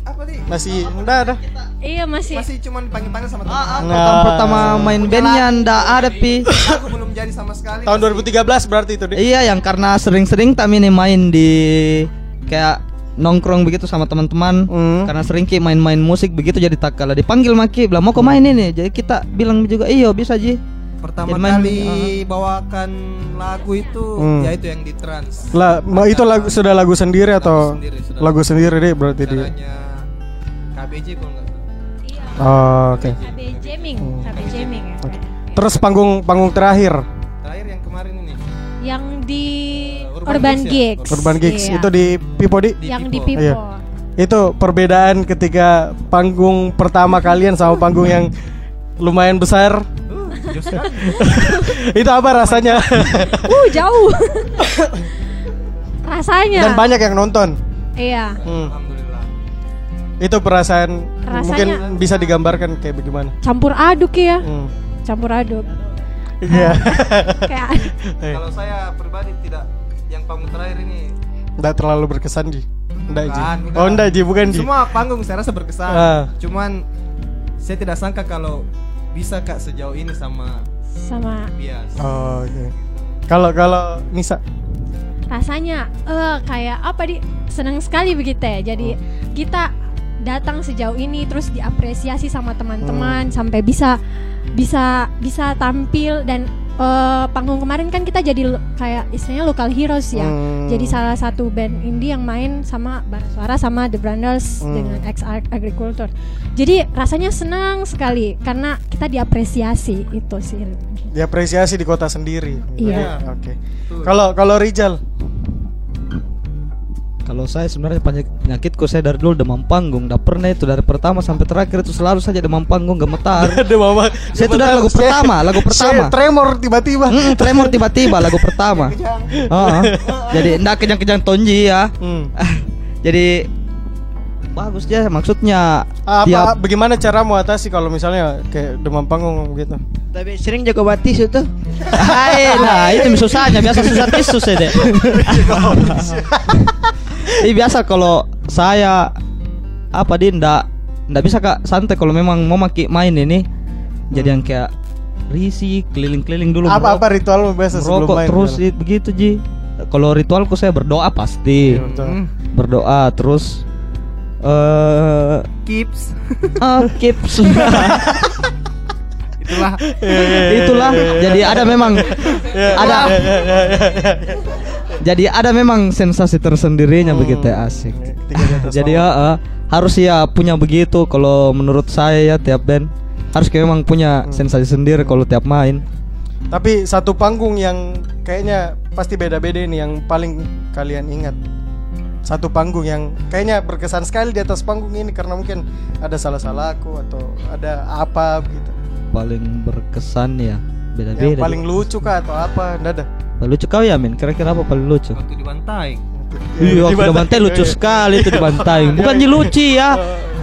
apa nih? Masih enggak ada. iya masih Masih cuman panggil-panggil sama teman. Ah, Pertama pertama main bandnya ndak ada pi. Aku belum jadi sama sekali. Tahun 2013 berarti itu, Dik. Iya yang karena sering-sering kami nih main di kayak nongkrong begitu sama teman-teman Hmm. karena sering Ki main-main musik begitu jadi tak kalah dipanggil Maki bilang mau kau main ini jadi kita bilang juga iyo bisa Ji Pertama Jadi main- kali bawakan lagu itu Hmm. yaitu yang di trans. Lah, ma- itu lagu sudah lagu sendiri atau sendiri, sudah lagu sendiri deh berarti dia. KBJ kalau nggak salah. Oh, oke. KB jamming, KB jamming ya. Terus panggung panggung terakhir Terakhir yang kemarin ini Yang di Urban ya? Gigs. Urban Gigs Iya. itu di Pipodi. yang di Pipo. Pipo. Iya. Itu perbedaan ketika panggung pertama kalian sama panggung yang lumayan besar. itu apa rasanya? Uh, jauh. Rasanya. Dan banyak yang nonton. Iya. Hmm. Alhamdulillah. Itu perasaan Rasanya- mungkin bisa digambarkan kayak bagaimana? Campur aduk ya. Hmm. Campur aduk. Iya. Kayak Kalau saya pribadi tidak panggung terakhir ini Nggak terlalu berkesan Ji. Nggak Ji. Oh nggak Ji, bukan Ji. Semua panggung saya rasa berkesan. Ah. Cuman saya tidak sangka kalau bisa kak sejauh ini sama sama bias. Oh, oke. Kalau kalau Nisa, rasanya eh kayak apa di senang sekali begitu ya. Jadi kita datang sejauh ini terus diapresiasi sama teman-teman sampai bisa bisa bisa tampil dan eh, panggung kemarin kan kita jadi kayak istilahnya local heroes ya. Hmm. Jadi salah satu band indie yang main sama Bara Suara sama The Branders Hmm. dengan Ex Agriculture. Jadi rasanya senang sekali karena kita diapresiasi itu sih. diapresiasi di kota sendiri. Iya. Oke. Kalau kalau Rijal, Kalau saya sebenarnya penyakitku saya dari dulu demam panggung. Tidak pernah itu dari pertama sampai terakhir itu selalu saja demam panggung gemetar. ada mama. saya itu dari lagu pertama, lagu pertama. Saya tremor tiba-tiba. Mm, tremor tiba-tiba lagu pertama. Heeh. Jadi ndak kejang-kejang tonji ya. Hmm. Jadi bagus ya maksudnya Apa tiap bagaimana cara mau atasi kalau misalnya kayak demam panggung gitu? Tapi sering jago batis itu. Hai, nah itu susahnya biasa susah tisus ya deh. Ini biasa kalau saya apa dia ndak ndak bisa kak. Santai kalau memang mau maki main ini. Jadi yang kayak risih keliling-keliling dulu Apa apa ritualmu biasa sebelum main? terus i- begitu ji. Kalau ritualku saya berdoa pasti. Iya, betul. berdoa terus eh Kips. ah, kips Itulah. itulah. jadi ada memang. Ada. jadi ada memang sensasi tersendirinya begitu ya, asik. Atas jadi ya eh, harus ya punya begitu kalau menurut saya ya tiap band. Harus kayak memang punya sensasi sendiri kalau tiap main. Tapi satu panggung yang kayaknya pasti beda-beda ini yang paling kalian ingat. Satu panggung yang kayaknya berkesan sekali di atas panggung ini karena mungkin ada salah-salahku atau ada apa gitu. Paling berkesan ya Yang beda-beda paling lucu kah atau apa? Nggak ada. Paling lucu kau ya min kira-kira apa paling lucu Waktu dibantai. Iya, Di waktu bantai. bantai lucu sekali itu dibantai. Bukan Iya, lucu ya.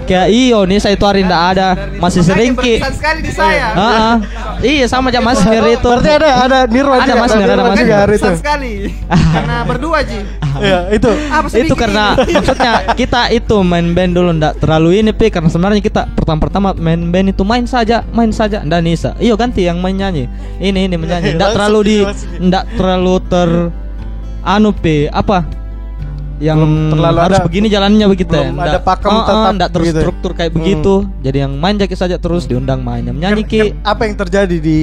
Kayak iyo nih saya itu hari ndak ada, masih sering ki. Sekali di saya. Heeh. Iya sama aja Mas Mir itu. Berarti ada ada Nirwan Ada Mas Mir, ada Mas hari itu. Sekali. Karena berdua Ji. Iya, itu. Itu karena maksudnya kita itu main band dulu ndak terlalu ini pi karena sebenarnya kita pertama-pertama main band itu main saja main saja ndak Nisa iyo ganti yang main nyanyi ini ini menyanyi ndak terlalu di ndak terlalu ter anu pi apa yang Belum terlalu harus ada- begini jalannya begitu ya belum ada pakem oh, oh, tetap ndak gitu ya. terstruktur kayak Hmm. begitu. Jadi yang main jaki saja terus diundang main. Yang menyanyi Ken- ki. ken- apa yang terjadi di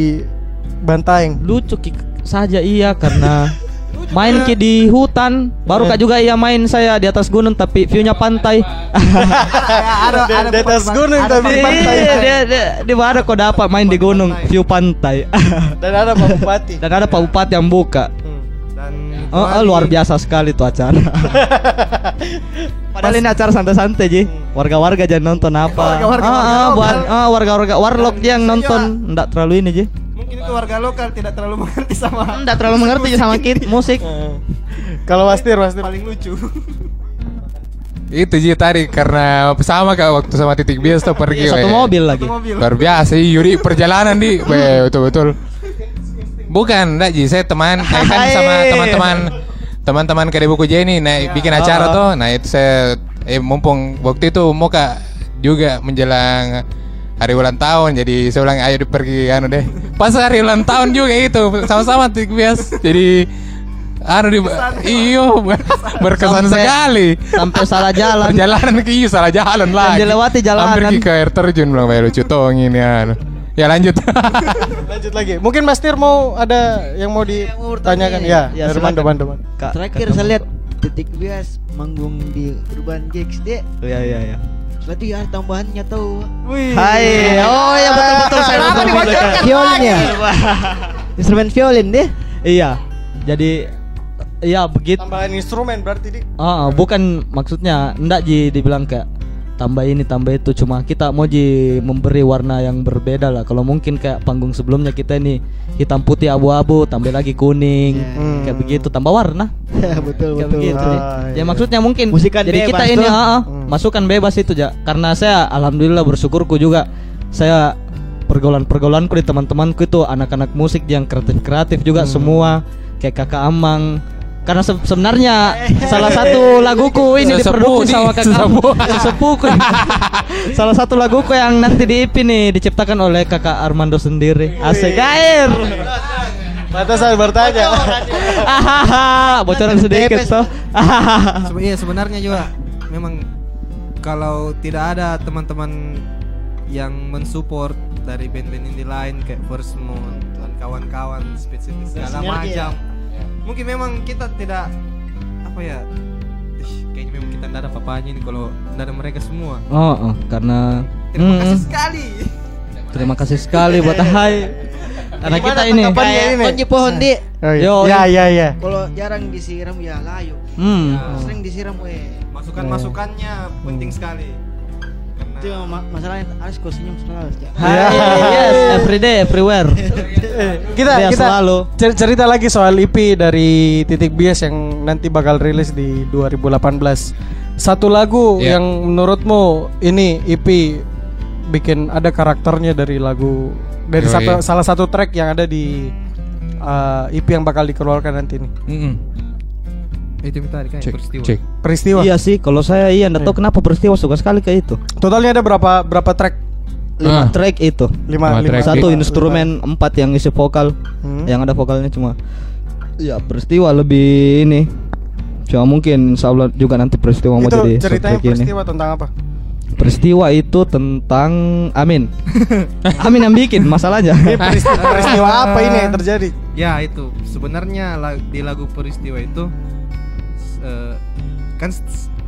Bantaeng? lucu ki saja iya karena main ki di hutan. Baru kak juga iya main saya di atas gunung tapi viewnya pantai. Ada Di- di atas gunung tapi pantai. Iya, dia, dia, di mana kok dapat main di gunung view pantai. Dan ada Pak Bupati. dan ada pak bupati yang buka. Hmm. Oh, oh, luar biasa sekali tuh acara. Padahal ini acara santai-santai ji. Warga-warga jangan nonton apa. Warga-warga, Ah, ah, warga buat ah, warga-warga warlock yang nonton. Ndak terlalu ini ji. Mungkin itu warga lokal tidak terlalu mengerti sama ndak terlalu mengerti sama kit musik. Eh, Kalau Wastir, Wastir. paling lucu. Itu Ji tadi karena sama kak waktu sama titik bias tuh pergi. satu weh. mobil lagi. Mobil. Luar biasa Yuri perjalanan di Weh, betul-betul Bukan enggak Ji Saya teman Saya kan sama teman-teman Teman-teman Kade Buku Jenny nah, Bikin acara tuh Nah itu saya eh, Mumpung waktu itu Muka juga menjelang hari ulang tahun jadi saya bilang ayo pergi anu deh pas hari ulang tahun juga itu sama-sama bias jadi Anu di iyo berkesan Sampai- sekali. sampai salah jalan. Perjalanan ke iyo salah jalan lah. dilewati jalanan. Hampir ke air terjun bilang "Wah, lucu tong ini anu. Ya lanjut. Lanjut lagi. Mungkin Mas Tir mau ada yang mau ditanyakan ya? Ya, silakan. Mando, Mando. Terakhir saya lihat titik bias manggung di Urban Gigs deh. Iya iya iya. Berarti ada tambahannya tahu. Hai. Oh ya betul betul saya nonton dibocorkan juga. Violnya. Instrumen violin deh. Iya. Jadi iya begitu. Tambahan instrumen berarti di. Ah, bukan maksudnya ndak Ji dibilang kayak tambah ini tambah itu cuma kita mau Ji memberi warna yang berbeda lah. Kalau mungkin kayak panggung sebelumnya kita ini hitam putih abu-abu tambah lagi kuning kayak begitu tambah warna. betul Kayak betul. begitu. Ah, ya maksudnya mungkin Musikan jadi kita ini tuh. ah, ah, masukan bebas itu ja. Karena saya alhamdulillah bersyukurku juga saya pergaulan-pergaulanku di teman-temanku itu anak-anak musik yang kreatif-kreatif juga semua kayak kakak Amang karena se- sebenarnya salah satu laguku ini diproduksi sama kakak sesepuhku salah satu laguku yang nanti di IP nih diciptakan oleh kakak Armando sendiri. Asik gair Mata saya bertanya. Ahaha, bocoran sedikit so Sebe- iya sebenarnya juga memang kalau tidak ada teman-teman yang mensupport dari band-band indie lain kayak First Moon dan kawan-kawan spesifik segala macam. Mungkin memang kita tidak apa ya ih, kayaknya memang kita tidak ada papanya ini kalau tidak ada mereka semua. oh, oh, karena Terima Mm, kasih sekali. terima kasih sekali buat Hai karena kita ini Kayak ini? kunci pohon di. Oh, iya. Yo, ya, ya, ya. Kalau jarang disiram ya layu. hmm. Sering disiram weh. Masukan-masukannya penting sekali. Itu yang ma- masalahnya harus kau senyum selalu. Hai, yes, everyday, everywhere. Kita Dia kita selalu. cer- cerita lagi soal EP dari Titik Bias yang nanti bakal rilis di 2018. Satu lagu Ya. yang menurutmu ini EP bikin ada karakternya dari lagu dari Yoi. satu, salah satu track yang ada di uh, EP yang bakal dikeluarkan nanti ini. Mm-mm. Itu yang tadi kan Cek, peristiwa. cek. Peristiwa. Iya sih, kalau saya iya ndak tahu kenapa peristiwa suka sekali ke itu. Totalnya ada berapa berapa track? Lima Ah. track itu. Lima, Lima lima. Satu lima. instrumen, empat yang isi vokal. Hmm. Yang ada vokalnya cuma ya peristiwa lebih ini. Cuma mungkin insya Allah juga nanti peristiwa mau Itu jadi ceritanya soundtrack ini. peristiwa tentang apa? Peristiwa itu tentang Amin. Amin yang bikin masalahnya. Ini peristiwa, peristiwa apa ini yang terjadi? Ya itu sebenarnya di lagu peristiwa itu eh, kan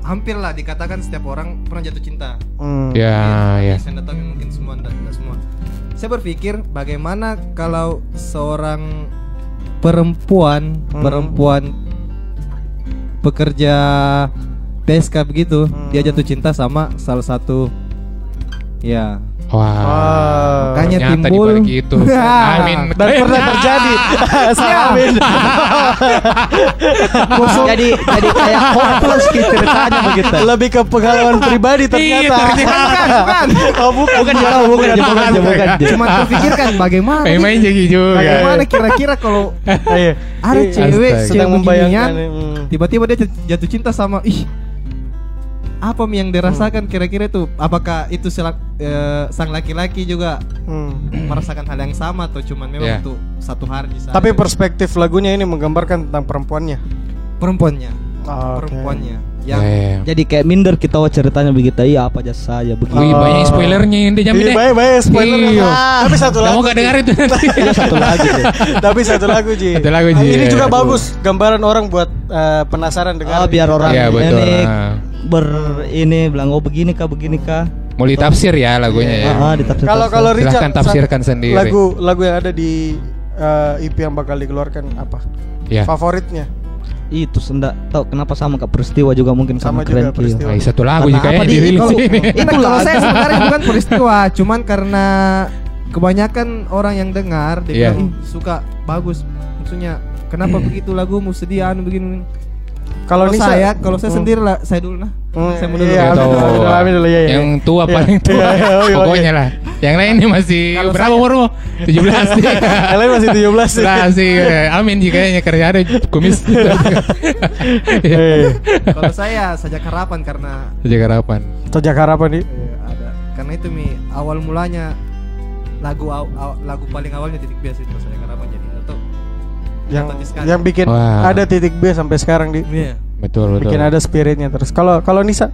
hampir lah dikatakan setiap orang pernah jatuh cinta. Hmm. Ya, ya. Saya nggak tahu mungkin semua enggak, enggak semua. Saya berpikir bagaimana kalau seorang perempuan Hmm. perempuan pekerja PSK begitu Hmm. dia jatuh cinta sama salah satu ya Wah. Makanya ternyata timbul- itu. Amin. Dan pernah terjadi. Amin. jadi jadi kayak hopeless gitu ceritanya begitu. Lebih ke pengalaman pribadi ternyata. bukan Oh bukan. Bukan bukan bukan bukan bukan bukan. cuma terpikirkan bagaimana nih? jadi juga. bagaimana kira-kira kalau Iya. ada Iya. cewek sedang yang membayangkan. hmm. tiba-tiba dia jat- jatuh cinta sama ih apa Mi yang dirasakan kira-kira itu apakah itu selak- eh, sang laki-laki juga Hmm. merasakan hal yang sama atau cuman memang Ya. untuk satu hari saja Tapi perspektif lagunya ini menggambarkan tentang perempuannya. perempuannya oke. perempuannya Ya, yang ya. Jadi kayak minder kita oh ceritanya begitu. Iya apa aja saya begitu. Wih, banyak spoilernya ini jamin Iya, deh. baik, baik, spoiler. Iya. Ah, Tapi satu Kamu lagu. gak dengar itu nanti. Iya satu lagi tuh. Tapi satu lagu Ji. Satu lagu, Ji. Ini juga bagus gambaran orang buat eh, penasaran dengan. Oh, biar orang betul. ini ber ini bilang oh begini kah begini kah. Mau ditafsir ya lagunya ya. Ah, ah, ditafsir. Kalau kalau Richard tafsirkan sendiri. Lagu lagu yang ada di eh, EP yang bakal dikeluarkan apa? Ya. Favoritnya? Itu sendak tahu kenapa sama kak peristiwa juga mungkin Sama sama, keren peristiwa. Nah, satu lagu juga yang di- ini. itu kalau saya sebenarnya bukan peristiwa cuman karena kebanyakan orang yang dengar dia Iya. bilang, "Ih, suka bagus maksudnya kenapa begitu lagumu sedih anu begini kalau Nisa- saya kalau saya Hmm. sendiri lah saya dulu nah Hmm, saya dulu iya, amin dulu, amin dulu, iya. Yang tua Iya. paling tua. Iya, Pokoknya lah. Yang lain ini masih Kalau berapa saya- umurmu? 17 nih. Yang lain masih 17 sih. Masih eh, amin jika kayaknya kerja ada kumis. Kalau saya sajak harapan karena Sejak harapan. Sejak harapan nih. ada karena itu mi awal mulanya lagu aw- aw- lagu paling awalnya titik biasa itu sajak atau yang yang bikin Wah. ada titik B sampai sekarang di Iya. Betul betul. bikin ada spiritnya terus. Kalau kalau Nisa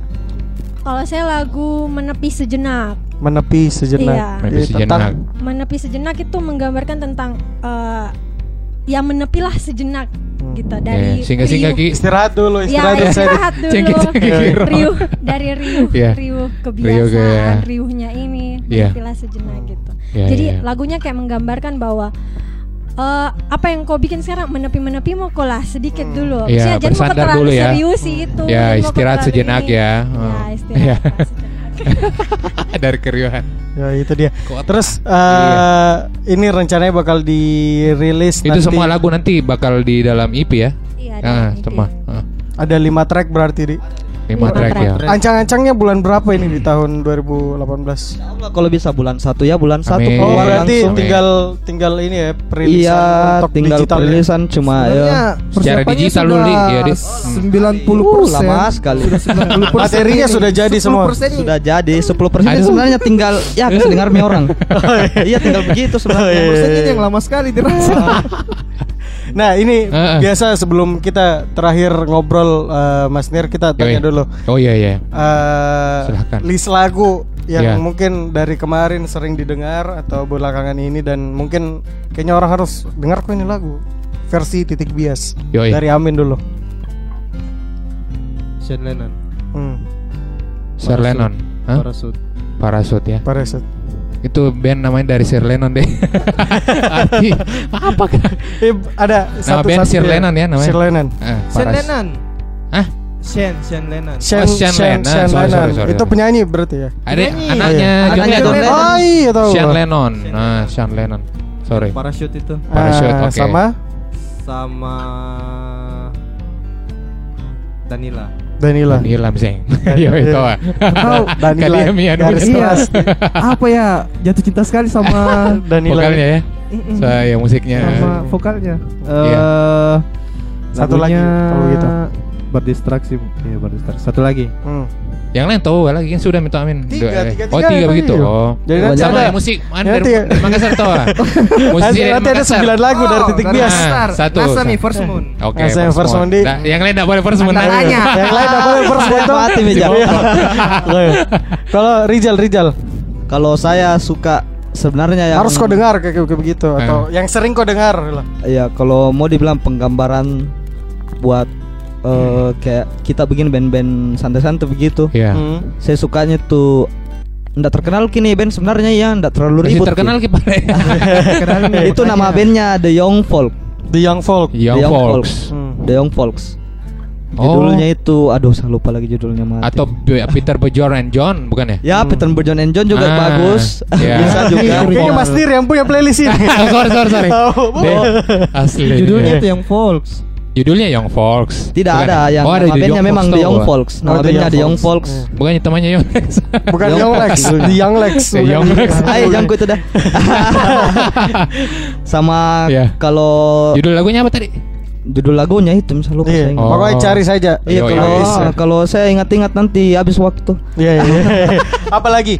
Kalau saya lagu menepi sejenak. menepi sejenak. Iya. Menepi Eh, sejenak. tentang Menepi sejenak itu menggambarkan tentang eh, ya menepilah sejenak gitu dari Eh, singa-singa riuh- ki. istirahat dulu, Ya, istirahat dulu saya. istirahat dulu. Cengkeh-cengkeh gitu. riuh dari riuh, Iya. riuh Riuh kebiasaan, ke- riuhnya ini, Iya. menepilah sejenak gitu. Iya, Jadi iya. lagunya kayak menggambarkan bahwa eh, apa yang kau bikin sekarang menepi-menepi mau kau lah sedikit dulu. Iya, jangan mau terlalu dulu ya. serius sih itu. Ya, istirahat sejenak ini. ya. Ya, Oh. istirahat Iya. sejenak. Dari keriuhan. Ya itu dia. Kota. Terus eh, ini rencananya bakal dirilis Itu nanti. semua lagu nanti bakal di dalam EP ya? Iya, Ah, EP. semua. Ah, Ada lima track berarti di. Lima Lima track ya. track. Ancang-ancangnya bulan berapa ini di tahun 2018? Allah, kalau bisa bulan satu ya bulan satu Amin. Oh keluar berarti langsung. Amin. tinggal tinggal ini ya perilisan Iya, untuk tinggal digital ya. perilisan cuma ya. Secara digital dulu. Ya, Di. 90 Uh, lama sekali. Materinya sudah jadi semua. Sudah jadi 10 persen sebenarnya tinggal ya kasih dengarnya orang. Iya tinggal begitu sebenarnya. Persennya ini yang lama sekali dirasa. Nah ini Heeh. biasa sebelum kita terakhir ngobrol eh, Mas Nir kita tanya Yoi. dulu Oh iya iya. eh Silahkan. list lagu yang Iya. mungkin dari kemarin sering didengar atau belakangan ini dan mungkin kayaknya orang harus dengar kok ini lagu versi titik bias Yoi. dari Amin dulu. Sean Lennon. Hmm, Sir Lennon. Parasut. Parasut ya. Parasut. Itu band namanya dari Sir Lennon deh. Arti apa kan? Eh, ada Nama satu band satu Sir Lennon ya namanya. Sir Lennon. Sean Paras- Lennon. Hah? Sean, Sean Lennon. Sean, Oh, Sean Sean, Lennon. Sean Sorry, Lennon. sorry, sorry, Itu penyanyi berarti ya? Ada Penyanyi. anaknya Oh, iya. Anaknya Lennon. John Lennon. Oh iya tahu. Sean Lennon. Nah, Sean Lennon. Sorry. Parasut itu Parachute, Ah, oke. Sama sama Danila. Danila. Nilam Seng. Yo itu ah. Tahu, Danila. Mian. keras. Apa ya? Jatuh cinta sekali sama Danila. Vokalnya ya. Saya musiknya. sama vokalnya. Iya. Eh Satu lagi, kalau gitu. Berdistraksi. Iya, berdistraksi. Satu lagi. Hmm. Yang lain tahu lagi kan sudah minta amin. Tiga, Dua, eh. tiga, Oh tiga, tiga iya. begitu. Oh. Jadi nanti Sama ada- musik ya- dari Makassar tahu ah? Musisi Nanti, ada Makassar. sembilan lagu dari titik dari bias. Satu. Nasami Satu. First Moon. Oke. Saya first one di- Nah, yang lain enggak boleh first moon. nah. Yang lain apa boleh first foto? mati, Meja. Iya. Oke. Kalau Rizal Rizal Kalau saya suka sebenarnya yang harus kau dengar kayak kayak begitu atau yang sering kau dengar lah. Iya, kalau mau dibilang penggambaran buat eh, kayak kita bikin band-band santai-santai begitu. Iya. Hmm. Saya sukanya tuh ndak terkenal kini band sebenarnya ya ndak terlalu Masih ribut. terkenal Ki. ki Pak. Itu nama bandnya The Young Folk. The Young Folk. Young The Folks. Hmm. The Young Folks. Oh. Judulnya itu, aduh saya lupa lagi judulnya mati. Atau Peter Bjorn and John bukan ya? Ya, Peter John and John juga Ah, bagus. iya. Bisa juga. Kayaknya Mas Nir yang punya playlist ini. sorry sorry sorry. Oh, Deh, asli. Judulnya itu yang Folks. Judulnya Young Folks. Tidak Bukan ada ya? yang oh, ada nama Young memang Folks The. Young Folks. Nama Oh, The bandnya Young The Young Folks. Bukannya temannya Young Lex. Bukan Young Young Lex. The Young Lex. The Young Lex. Ayo jangku itu dah. Sama Iya. kalau Judul lagunya apa tadi? judul lagunya itu misal lupa Iya, saya. Oh. pokoknya cari saja. Iya kalau kalau saya ingat-ingat nanti habis waktu. Iya, iya. Apa lagi?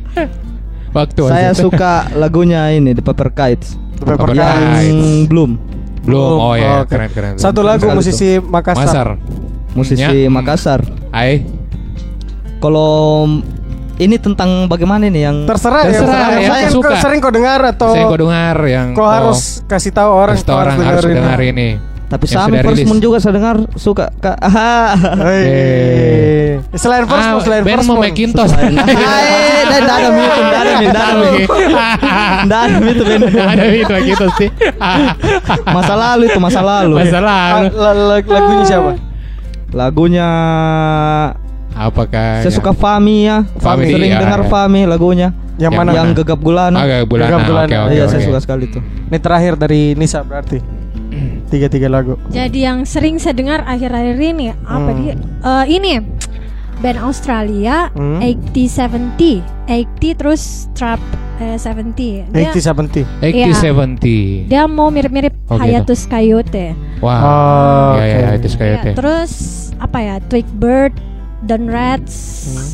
Waktu. Saya suka lagunya ini The Paper Kites. The Paper Paper Kites. Kites. Yang belum. Belum. Oh ya, Oke. keren keren. Satu lagu Sekali musisi Makassar. Masar. Musisi Ya. Makassar. Ai. Kalau ini tentang bagaimana ini yang Terserah, Terserah, ya. yang suka. sering kau dengar atau Saya kau dengar yang kau harus kasih tahu orang kasih tahu orang harus dengar ini. Tapi yang sama First rilis. Moon juga saya dengar suka Kak. Aha. Hei. Selain First Ah, Moon, selain band First mau Moon. Macintosh. Hai, dah dah ada itu, dah ada itu, dah ada itu. Dah ada itu gitu sih. Masa lalu itu masa lalu. Masalah. Ah, la- la- lagunya siapa? Lagunya Apakah? saya suka Fami ya. Fami, Sering iya, dengar iya. Fami lagunya. Yang Yang mana? Yang gegap gulana. Bulan. Gegap Gulana. Oke oke. Iya, saya suka sekali itu. Ini terakhir dari Nisa berarti. Tiga-tiga lagu. Jadi yang sering saya dengar akhir-akhir ini apa Hmm. dia? Eh, ini band Australia Hmm. 8070, 80 terus trap eh, 70. Dia, 80 70. Iya. 80 dia mau mirip-mirip Oh, gitu. Hiatus Coyote. Wah. Oh, Ya ya oke. itu Ya, Coyote. terus apa ya? Twig Bird Dan Reds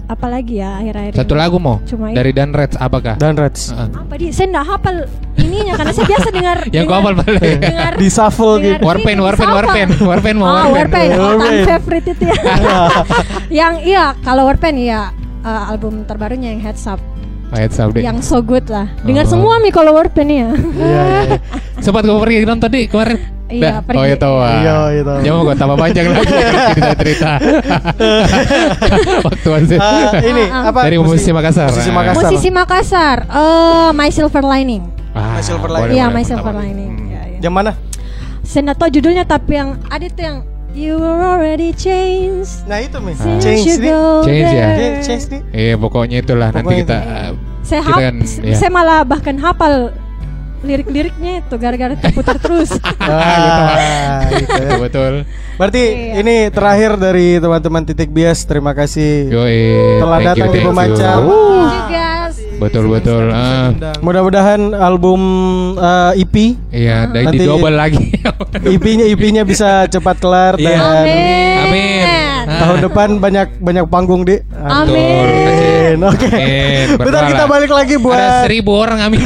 apalagi ya akhir-akhir Satu ini. lagu mau Cuma dari Dan Reds apakah? Dan Reds. Heeh. apa di saya nggak hafal ininya karena saya biasa dengar Yang kau hafal balik. dengar Di shuffle gitu. Warpen, ini, Warpen, siapa? Warpen, Warpen mau Oh, Warpen. Warpen, Warpen. favorite itu ya. yang iya, kalau Warpen ya uh, album terbarunya yang Heads Up, Ayat sabde. yang so good lah. Dengar Oh. semua mi kalau Warpen ya. Iya, iya, iya. Sempat kau pergi nonton tadi kemarin? Iya, pergi. Oh iya tahu. ah. Iya, iya. Jangan gue tambah panjang lagi cerita-cerita. Waktu masih. Ah, ini Ah, ah. apa? Dari musisi Makassar. Musisi Ah. Makassar. Musisi Makassar, eh My Silver Lining. Ah, My Silver Lining. Iya, My. Silver Lining. Hmm. Iya, iya. Yang mana? Saya nggak tahu judulnya tapi yang ada tuh yang You were already changed. Nah itu mi. Since Change nih. Change ya? Change nih. Iya pokoknya itulah nanti Pokoknya kita itu. uh, Saya, kita hap- kan, ya. saya malah bahkan hafal lirik-liriknya itu gara-gara terputar terus. Ah, gitu betul betul. Berarti Iya. ini terakhir dari teman-teman titik bias. Terima kasih. Yoi, Telah thank you, datang di juga. Betul betul. ah. Mudah-mudahan album eh, EP Iya, dan Nanti- di double lagi. EP-nya EP-nya bisa cepat kelar Iya. dan Amin. Amin. Ah. tahun depan banyak banyak panggung di. Amin. Oke. Amin. Bentar kita balik lagi buat Ada seribu orang amin.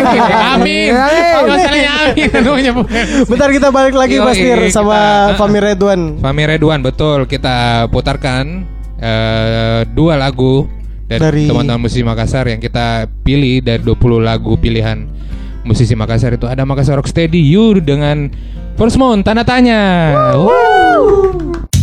amin. Amin. Masalahnya amin. Namanya bukan. Bentar kita balik lagi Bastir sama kita- Fami Redwan. Fami Redwan betul kita putarkan eh, dua lagu dari, Dari- teman-teman musisi Makassar yang kita pilih dari 20 lagu pilihan musisi Makassar itu ada Makassar Rocksteady You dengan First Moon tanda tanya. Wuh. You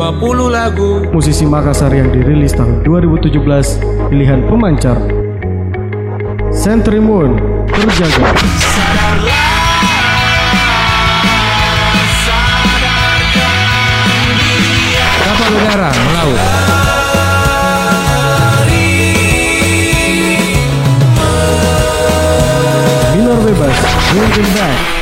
20 lagu musisi Makassar yang dirilis tahun 2017 pilihan pemancar Sentry Moon terjaga kapal udara melaut. Minor bebas, Linkin Back.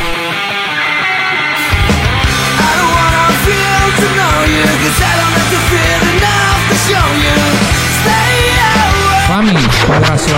Uma abraço,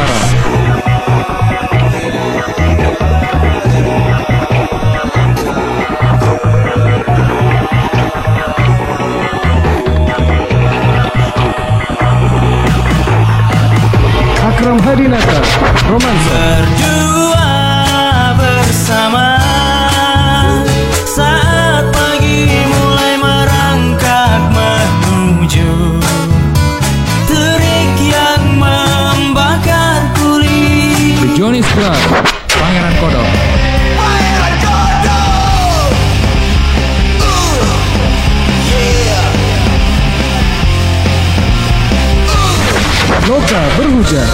hujan.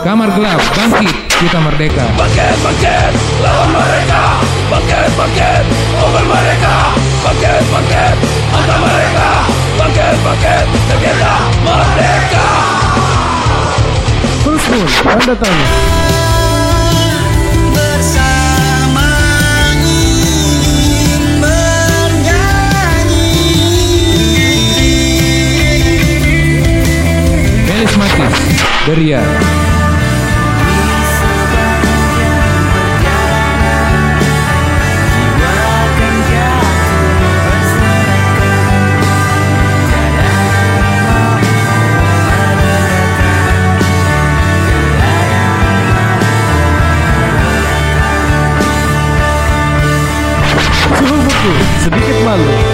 Kamar gelap, bangkit, kita merdeka. Bangkit, bangkit, lawan mereka. Bangkit, bangkit, over mereka. Bangkit, bangkit, atas mereka. Bangkit, bangkit, kita merdeka. Sun, tanda tanya. Melis Matis, sedikit malu.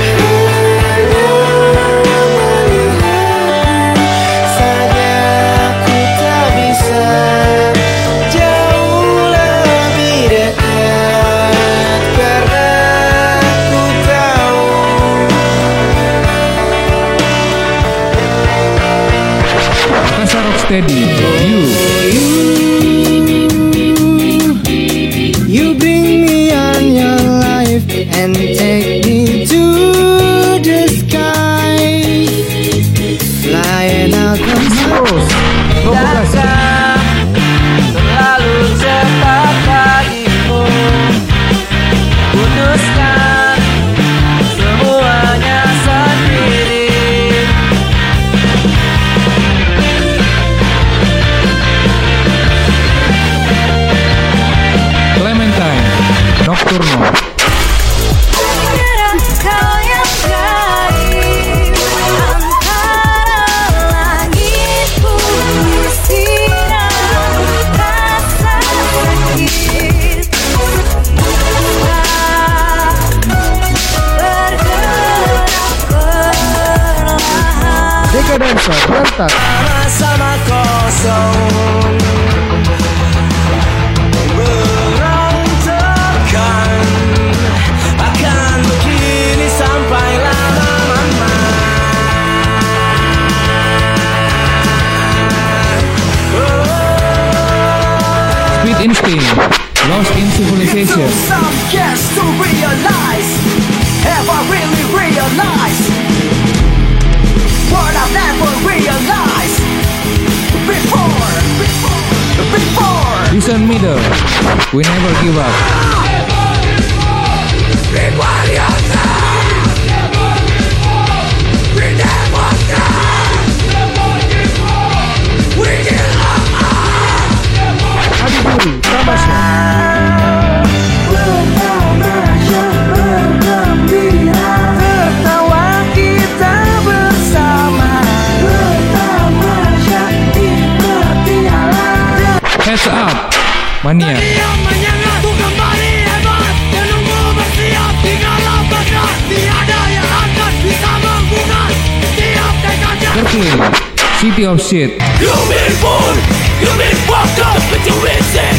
City of Shit. You've been born, you've been fucked up, but you insane.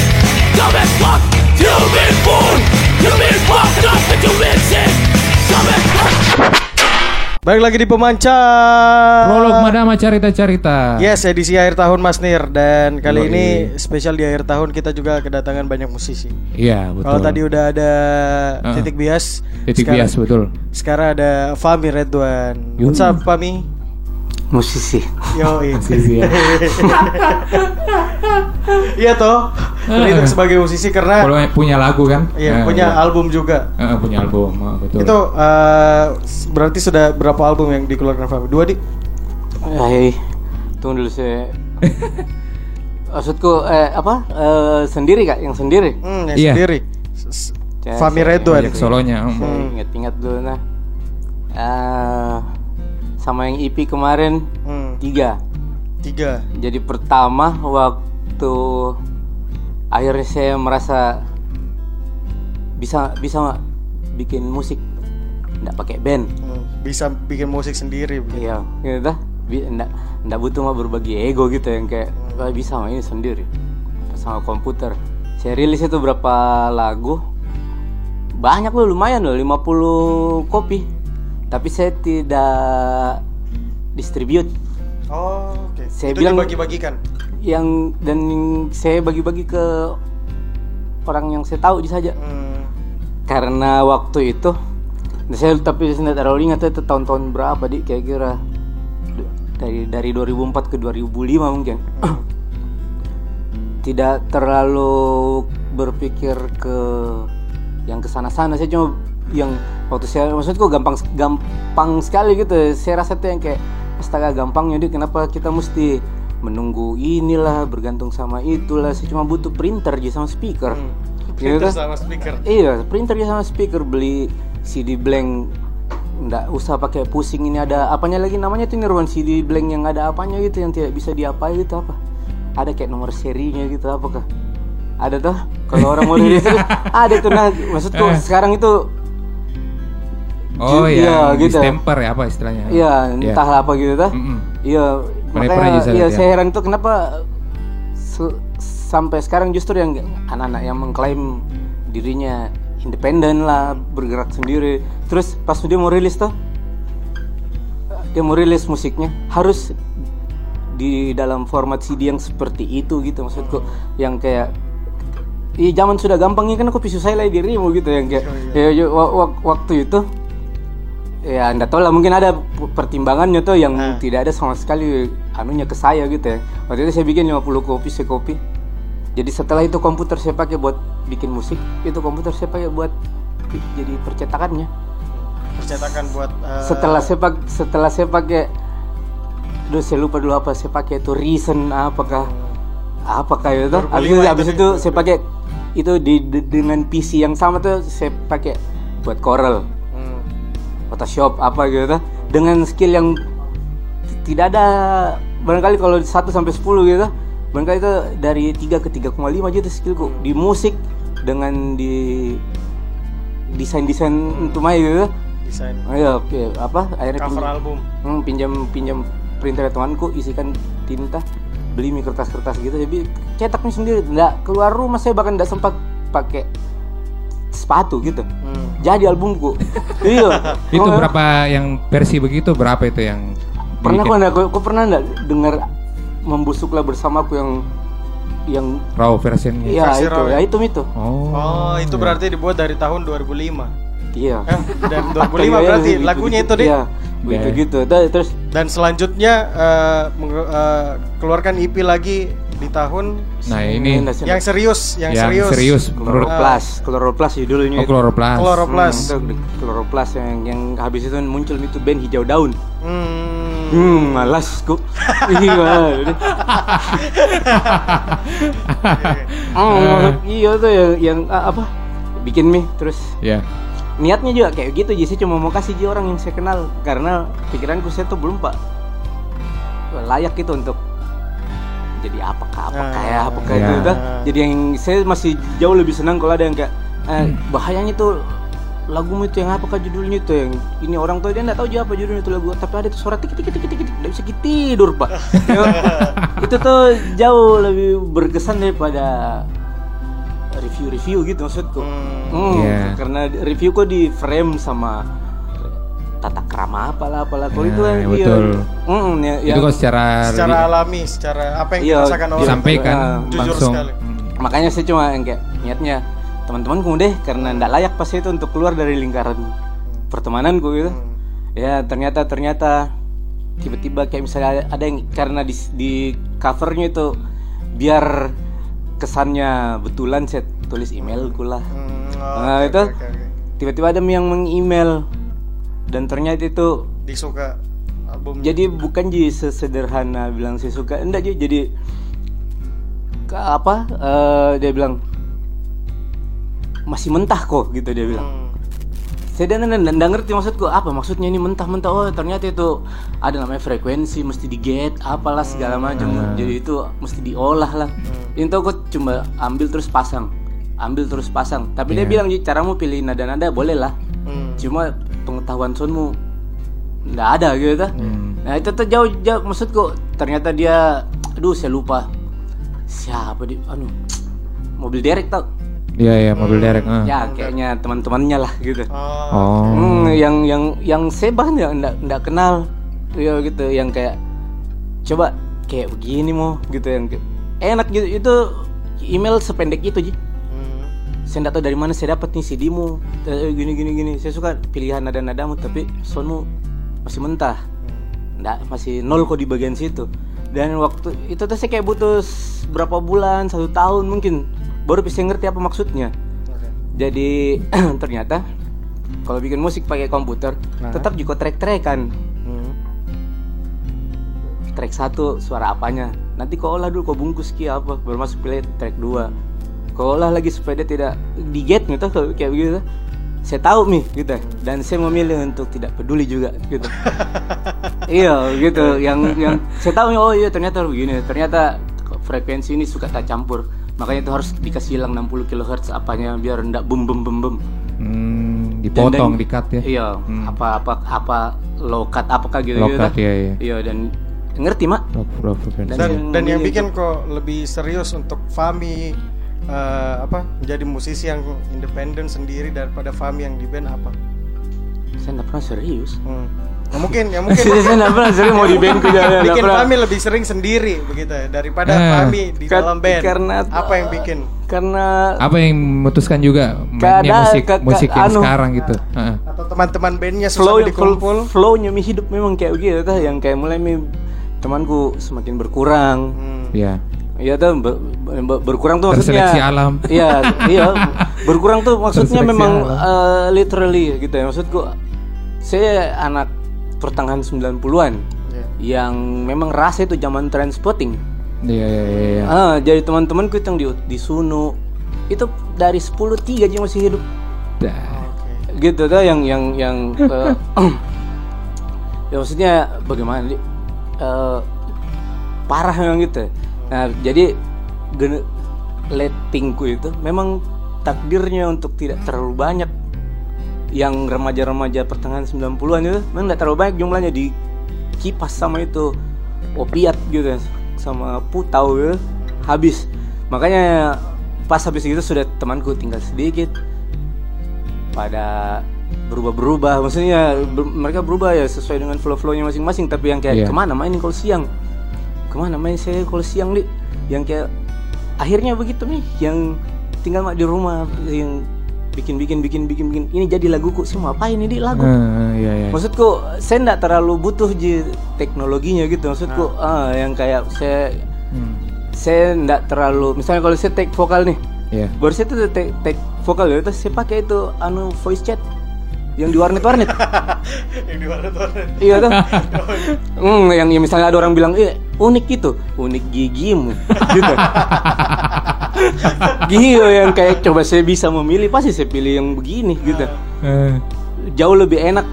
Come and fuck, you've been born, you've been fucked up, but you insane. Come and fuck. Balik lagi di pemancar. Prolog Madama Carita-Carita. Yes, edisi akhir tahun Mas Nir dan kali Yoi. ini spesial di akhir tahun kita juga kedatangan banyak musisi. Iya, betul. Kalau tadi udah ada Ah. Titik Bias, Titik sekarang- bias betul. Sekarang ada Fami Redwan. What's up, Fami? Musisi Yo, Musisi, ya. Iya toh. Terhitung sebagai musisi karena Kalau punya lagu kan? iya Eh, punya iya. album juga. Eh, punya album, ah, betul. Itu eh, berarti sudah berapa album yang dikeluarkan Fami? Dua di? Hei, tunggu dulu saya. Maksudku eh, apa? Eh, sendiri kak, yang sendiri. Hmm, yang Iya. sendiri. Fami Redwan. Project solonya. hmm. Saya Ingat-ingat dulu nah. Eh, sama yang EP kemarin Hmm, tiga. tiga. Jadi pertama waktu akhirnya saya merasa bisa bisa nggak bikin musik nggak pakai band. Hmm, bisa bikin musik sendiri. Iya, gitu Nggak, nggak butuh mah berbagi ego gitu yang kayak "Wah, bisa mah ini sendiri sama komputer. Saya rilis itu berapa lagu? Banyak loh, lumayan loh, 50 kopi. Tapi saya tidak distribute. Oh, oke. Saya Itu bilang- dibagi-bagikan. Yang dan saya bagi-bagi ke orang yang saya tahu saja. Hmm, Karena waktu itu saya tapi saya tidak terlalu ingat itu tahun-tahun berapa di kira-kira dari dari 2004 ke 2005 mungkin. Tidak terlalu berpikir ke yang ke sana-sana saya cuma yang waktu saya maksudku gampang gampang sekali gitu. Saya rasa tuh yang kayak astaga gampangnya dia kenapa kita mesti menunggu inilah bergantung sama itulah? Saya cuma butuh printer aja sama speaker. Gitu Printer kan? sama speaker. Iya, printer dia sama speaker. Beli CD blank. Nggak usah pakai pusing ini ada apanya lagi namanya tuh Nirwan CD blank yang ada apanya gitu yang tidak bisa diapai gitu apa? Ada kayak nomor serinya gitu apakah ada tuh kalau orang mau rilis itu ada tuh. Nah maksudku Eh. sekarang itu Oh Ju- ya, iya, gitu. distemper ya apa istilahnya? Iya, entah apa gitu dah. Iya, makanya iya ya. saya heran tuh kenapa sampai sekarang justru yang anak-anak yang mengklaim dirinya independen lah, bergerak sendiri. Terus pas dia mau rilis tuh dia mau rilis musiknya harus di dalam format CD yang seperti itu gitu maksudku yang kayak Iya zaman sudah gampangnya kan aku pisu saya lah dirimu gitu yang kayak ya, ya, wa- waktu itu ya anda tahu lah mungkin ada pertimbangannya tuh yang tidak ada sama sekali anunya ke saya gitu ya. Waktu itu saya bikin 50 kopi sekopi. Jadi setelah itu komputer saya pakai buat bikin musik itu komputer saya pakai buat jadi percetakannya. Percetakan buat eh, setelah saya pak setelah saya pakai Duh, saya lupa dulu apa saya pakai itu reason apakah apakah itu? Habis 2005 itu habis itu. saya pakai itu di, di- dengan PC yang sama tuh saya pakai buat Corel Photoshop apa gitu tuh. dengan skill yang tidak ada barangkali kalau 1 sampai 10 gitu barangkali itu dari 3 ke 3,5 aja tuh skillku. Di musik dengan di desain-desain untuk main gitu. Desain. Oh iya, pi- apa akhirnya cover pinjam- album. Hmm, pinjam pinjam printer temanku isikan tinta beli mie kertas-kertas gitu. Jadi cetaknya sendiri nggak keluar rumah. Saya bahkan nggak sempat pakai sepatu gitu Hmm. jadi albumku iya Itu berapa yang versi begitu? Berapa itu yang pernah kok enggak kok pernah enggak dengar membusuklah bersamaku yang yang raw versionnya? ya Versi itu raw ya ya? itu itu Oh. Oh, itu berarti dibuat dari tahun 2005. iya Eh, dan 2005 berarti lagunya itu deh. iya begitu gitu terus Dan selanjutnya eh, menge- eh, keluarkan EP lagi di tahun Nah ini yang serius, yang, Yang serius. serius, Eh, menurut- Chloroplas Chloroplas judulnya Oh, itu. Chloroplas. Chloroplas. Hmm, itu Chloroplas yang yang habis itu muncul itu band hijau daun Hmm. hmm malas kok iya Oh, iya tuh yang, yang ah, apa bikin mie terus Ya. niatnya juga kayak gitu jadi saya cuma mau kasih dia orang yang saya kenal karena pikiranku saya tuh belum pak layak gitu untuk jadi apakah apakah ya apakah Ya. itu dah. jadi yang saya masih jauh lebih senang kalau ada yang kayak eh, bahayanya tuh lagumu itu yang apa kah judulnya itu yang ini orang tua dia nggak tahu juga apa judulnya itu lagu tapi ada tuh suara tik tik tik tik tik nggak bisa tidur pak Ya, itu tuh jauh lebih berkesan daripada review-review gitu maksudku Hmm, Iya. karena review kok di frame sama tata krama apalah apalah. Kalau Ya, itu kan ya iya. betul. Mm, ya, Itu yang- kok secara secara alami secara apa yang Iya, dirasakan orang disampaikan jujur langsung. sekali. Makanya saya cuma yang kayak niatnya teman-temanku deh karena ndak layak pas itu untuk keluar dari lingkaran pertemananku gitu. Ya ternyata ternyata tiba-tiba kayak misalnya ada, yang karena di, di covernya itu biar kesannya betulan saya tulis emailku lah. Nah itu tiba-tiba ada yang meng-email dan ternyata itu disuka album jadi bukan jadi sesederhana bilang saya suka enggak jadi ke apa eh, dia bilang masih mentah kok gitu dia bilang. Saya dan dan dan ngerti maksudku apa maksudnya ini mentah-mentah oh ternyata itu ada namanya frekuensi mesti di get apalah segala macam. Jadi itu mesti diolah lah. Itu aku cuma ambil terus pasang ambil terus pasang tapi dia Iya. bilang "Ji, caramu pilih nada-nada boleh lah Hmm. cuma pengetahuan soundmu nggak ada gitu ta. nah itu tuh jauh jauh maksudku ternyata dia aduh saya lupa siapa dia anu mobil derek tau Iya iya mobil derek. ah. ya kayaknya teman-temannya lah gitu Oh. Hmm, yang yang yang saya bahkan nggak nggak nggak kenal ya gitu yang kayak coba kayak begini mau gitu yang kayak- enak gitu itu email sependek itu ji saya nggak tahu dari mana saya dapat nih CD-mu Eh, gini gini gini. Saya suka pilihan nada nadamu tapi soundmu masih mentah. Nggak masih nol kok di bagian situ. Dan waktu itu tuh saya kayak butuh berapa bulan satu tahun mungkin baru bisa ngerti apa maksudnya. Jadi ternyata kalau bikin musik pakai komputer Nah. tetap juga track-trackan track satu suara apanya? Nanti kau olah dulu kau bungkus ki apa baru masuk pilih track 2 kau olah lagi supaya dia tidak diget gitu kalau kayak begitu. Saya tahu nih gitu. Dan saya memilih untuk tidak peduli juga gitu. Iya gitu. Yang yang saya tahu oh iya ternyata begini. Ternyata frekuensi ini suka tak campur. Makanya itu harus dikasih hilang 60 kHz apanya biar ndak bum bum bum bum. Hmm, dan- dipotong, dan- di-cut ya. Iya, apa apa apa low cut apakah gitu Low gitu. cut, iya, iya. Iya dan ngerti mak. Dan dan yang bikin kok lebih serius untuk Fami eh, apa menjadi musisi yang independen sendiri daripada Fami yang di band apa? Saya nggak pernah serius. Ya mungkin ya mungkin Saya nggak pernah serius mau di band juga, bikin pernah. Fami lebih sering sendiri begitu ya daripada Eh. Fami di Ka- dalam band. karena apa yang bikin? Karena Apa yang memutuskan juga mainnya musik ke- ke- musik yang anu. sekarang gitu. Heeh. Atau teman-teman bandnya flow susah dikumpul? flownya mi hidup memang kayak tuh yang kayak mulai mi temanku semakin berkurang. Iya. Iya tuh ber- ber- berkurang tuh maksudnya Terseleksi alam. Iya, iya. Berkurang tuh maksudnya Terseleksi memang alam. eh, literally gitu ya. Maksudku saya anak pertengahan 90-an yang memang rasa itu zaman transporting. Iya iya iya. iya. Ah, jadi teman-temanku itu yang di, di Sunu itu dari 10 tiga aja masih hidup. Gitu tuh yang yang yang eh, ya maksudnya bagaimana? Eh, parah memang gitu. Nah, jadi lettingku itu memang takdirnya untuk tidak terlalu banyak. Yang remaja-remaja pertengahan 90-an itu memang tidak terlalu banyak jumlahnya di kipas sama itu opiat gitu sama putau gitu habis. Makanya pas habis itu sudah temanku tinggal sedikit. Pada berubah-berubah maksudnya ber- mereka berubah ya sesuai dengan flow-flownya masing-masing tapi yang kayak Iya. ke mana main kalau siang ke mana main saya kalau siang di yang kayak akhirnya begitu nih yang tinggal mak di rumah yang bikin bikin bikin bikin bikin. Ini jadi laguku semua apa ini di lagu? Eh, iya iya. maksudku saya nggak terlalu butuh ji teknologinya gitu. Maksudku ah. yang kayak saya saya nggak terlalu misalnya kalau saya take vokal nih. Iya. baru saya tuh take, take vokal ya terus saya pakai itu anu voice chat yang di warnet warnet yang di warnet-warnet. iya tuh. Hmm, yang, yang misalnya ada orang bilang eh unik gitu unik gigimu gitu Gila yang kayak coba saya bisa memilih pasti saya pilih yang begini gitu Eh, jauh lebih enak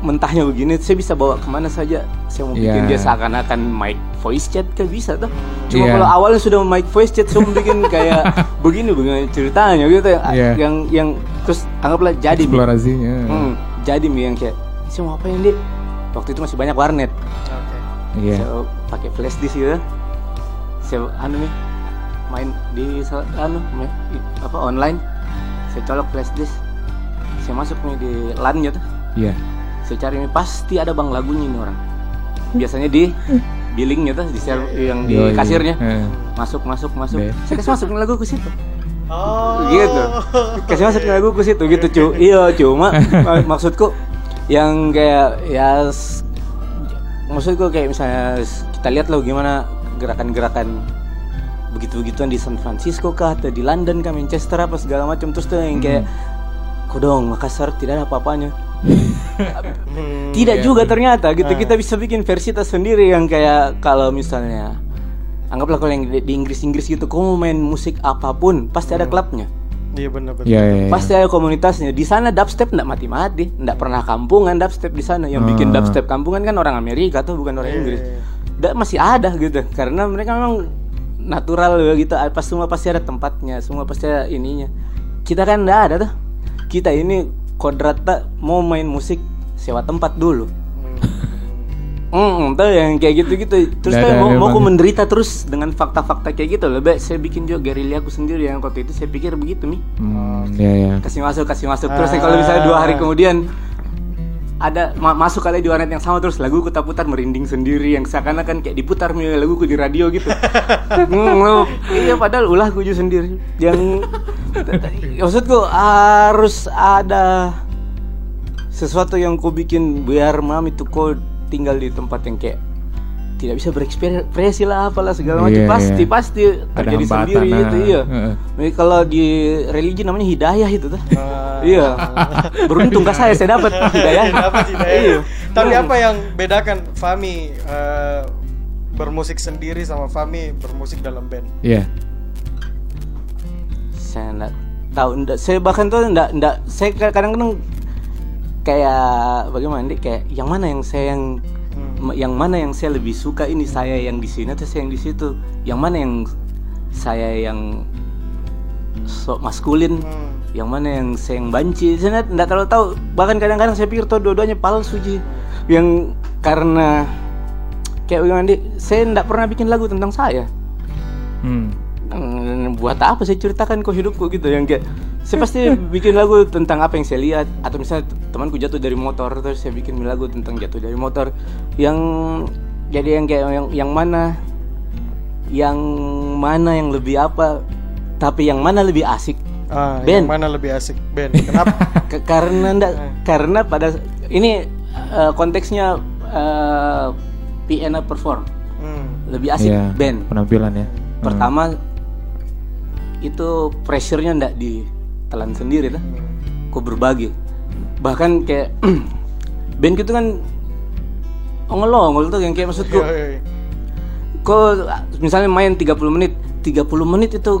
mentahnya begini saya bisa bawa ke mana saja saya mau bikin Iya. dia seakan-akan mic voice chat kan bisa tuh cuma Iya. kalau awalnya sudah mic voice chat saya mau bikin kayak begini begini ceritanya gitu ya Iya. yang yang terus anggaplah jadi Mi. Eksplorasinya. Hmm, jadi mi yang kayak saya mau apa yang dia waktu itu masih banyak warnet Iya. saya pakai flash disk gitu saya anu nih main di anu main, apa online saya colok flash disk saya masuk nih di LAN gitu Iya. saya cari nih pasti ada bang lagunya ini orang biasanya di billingnya tuh di ser- yang di Yoi. kasirnya Eh. masuk masuk masuk Be. saya kasih masuk lagu ke situ Oh. gitu kasih masuk lagu ke situ gitu cu iya cuma mak- maksudku yang kayak ya maksudku kayak misalnya kita lihat loh gimana gerakan-gerakan begitu-begituan di San Francisco kah atau di London kah Manchester apa segala macam. Terus tuh yang kayak kodong Makassar tidak ada apa-apanya. Tidak iya. juga ternyata gitu. Ah. kita bisa bikin versi kita sendiri yang kayak kalau misalnya anggaplah kalau yang di, Inggris-Inggris gitu kamu main musik apa pun pasti ada klubnya. Iya benar benar. Iya, iya, iya. pasti ada komunitasnya. Di sana dubstep nggak mati-mati. Nggak pernah kampungan dubstep di sana. Yang bikin Ah. dubstep kampungan kan orang Amerika tuh bukan orang Iya, Inggris iya, iya. Da- masih ada gitu karena mereka memang natural gitu apa semua pasti ada tempatnya semua pasti ada ininya kita kan nggak ada tuh kita ini kodrata mau main musik sewa tempat dulu Hmm, tuh yang kayak gitu-gitu. Terus saya mau, mau aku menderita terus dengan fakta-fakta kayak gitu Lebih saya bikin juga gerilya aku sendiri yang waktu itu saya pikir begitu nih. Hmm, iya ya. Kasih masuk, kasih masuk. Terus kalau misalnya dua hari kemudian ada ma- masuk kali di warnet yang sama terus lagu tak putar merinding sendiri yang seakan-akan kayak diputar laguku di radio gitu. Iya padahal ulah juga sendiri. Yang maksudku harus ada sesuatu yang kau bikin biar mam itu kau tinggal di tempat yang kayak tidak bisa berekspresi lah apalah segala macam Iya, pasti iya. pasti terjadi sendiri nah. gitu iya. Jadi kalau di religi namanya hidayah itu tuh Ah. iya beruntung kah saya saya dapat hidayah Dapat hidayah. iya Tapi apa yang bedakan Fami eh, bermusik sendiri sama Fami bermusik dalam band? Iya. saya enggak tahu enggak saya bahkan tuh enggak enggak saya kadang-kadang kayak bagaimana nih kayak yang mana yang saya yang Hmm. yang mana yang saya lebih suka ini saya yang di sini atau saya yang di situ yang mana yang saya yang sok maskulin Hmm. yang mana yang saya yang banci saya enggak, enggak terlalu tahu bahkan kadang-kadang saya pikir tuh dua-duanya palsu Ji. yang karena kayak nih saya enggak pernah bikin lagu tentang saya Hmm. Hmm, buat apa saya ceritakan kok hidupku gitu yang kayak saya pasti bikin lagu tentang apa yang saya lihat atau misalnya temanku jatuh dari motor terus saya bikin lagu tentang jatuh dari motor yang jadi yang kayak yang yang mana yang mana yang lebih apa tapi yang mana lebih asik Ah, band yang mana lebih asik band? Kenapa? Ke- karena ndak karena pada ini eh, konteksnya eh, piano perform Hmm. lebih asik Iya, band Penampilan ya. Hmm. Itu pressure-nya ndak ditelan sendiri lah kok berbagi bahkan kayak band gitu kan ongol-ongol tuh yang kayak maksudku Iya, iya, iya. kok misalnya main 30 menit 30 menit itu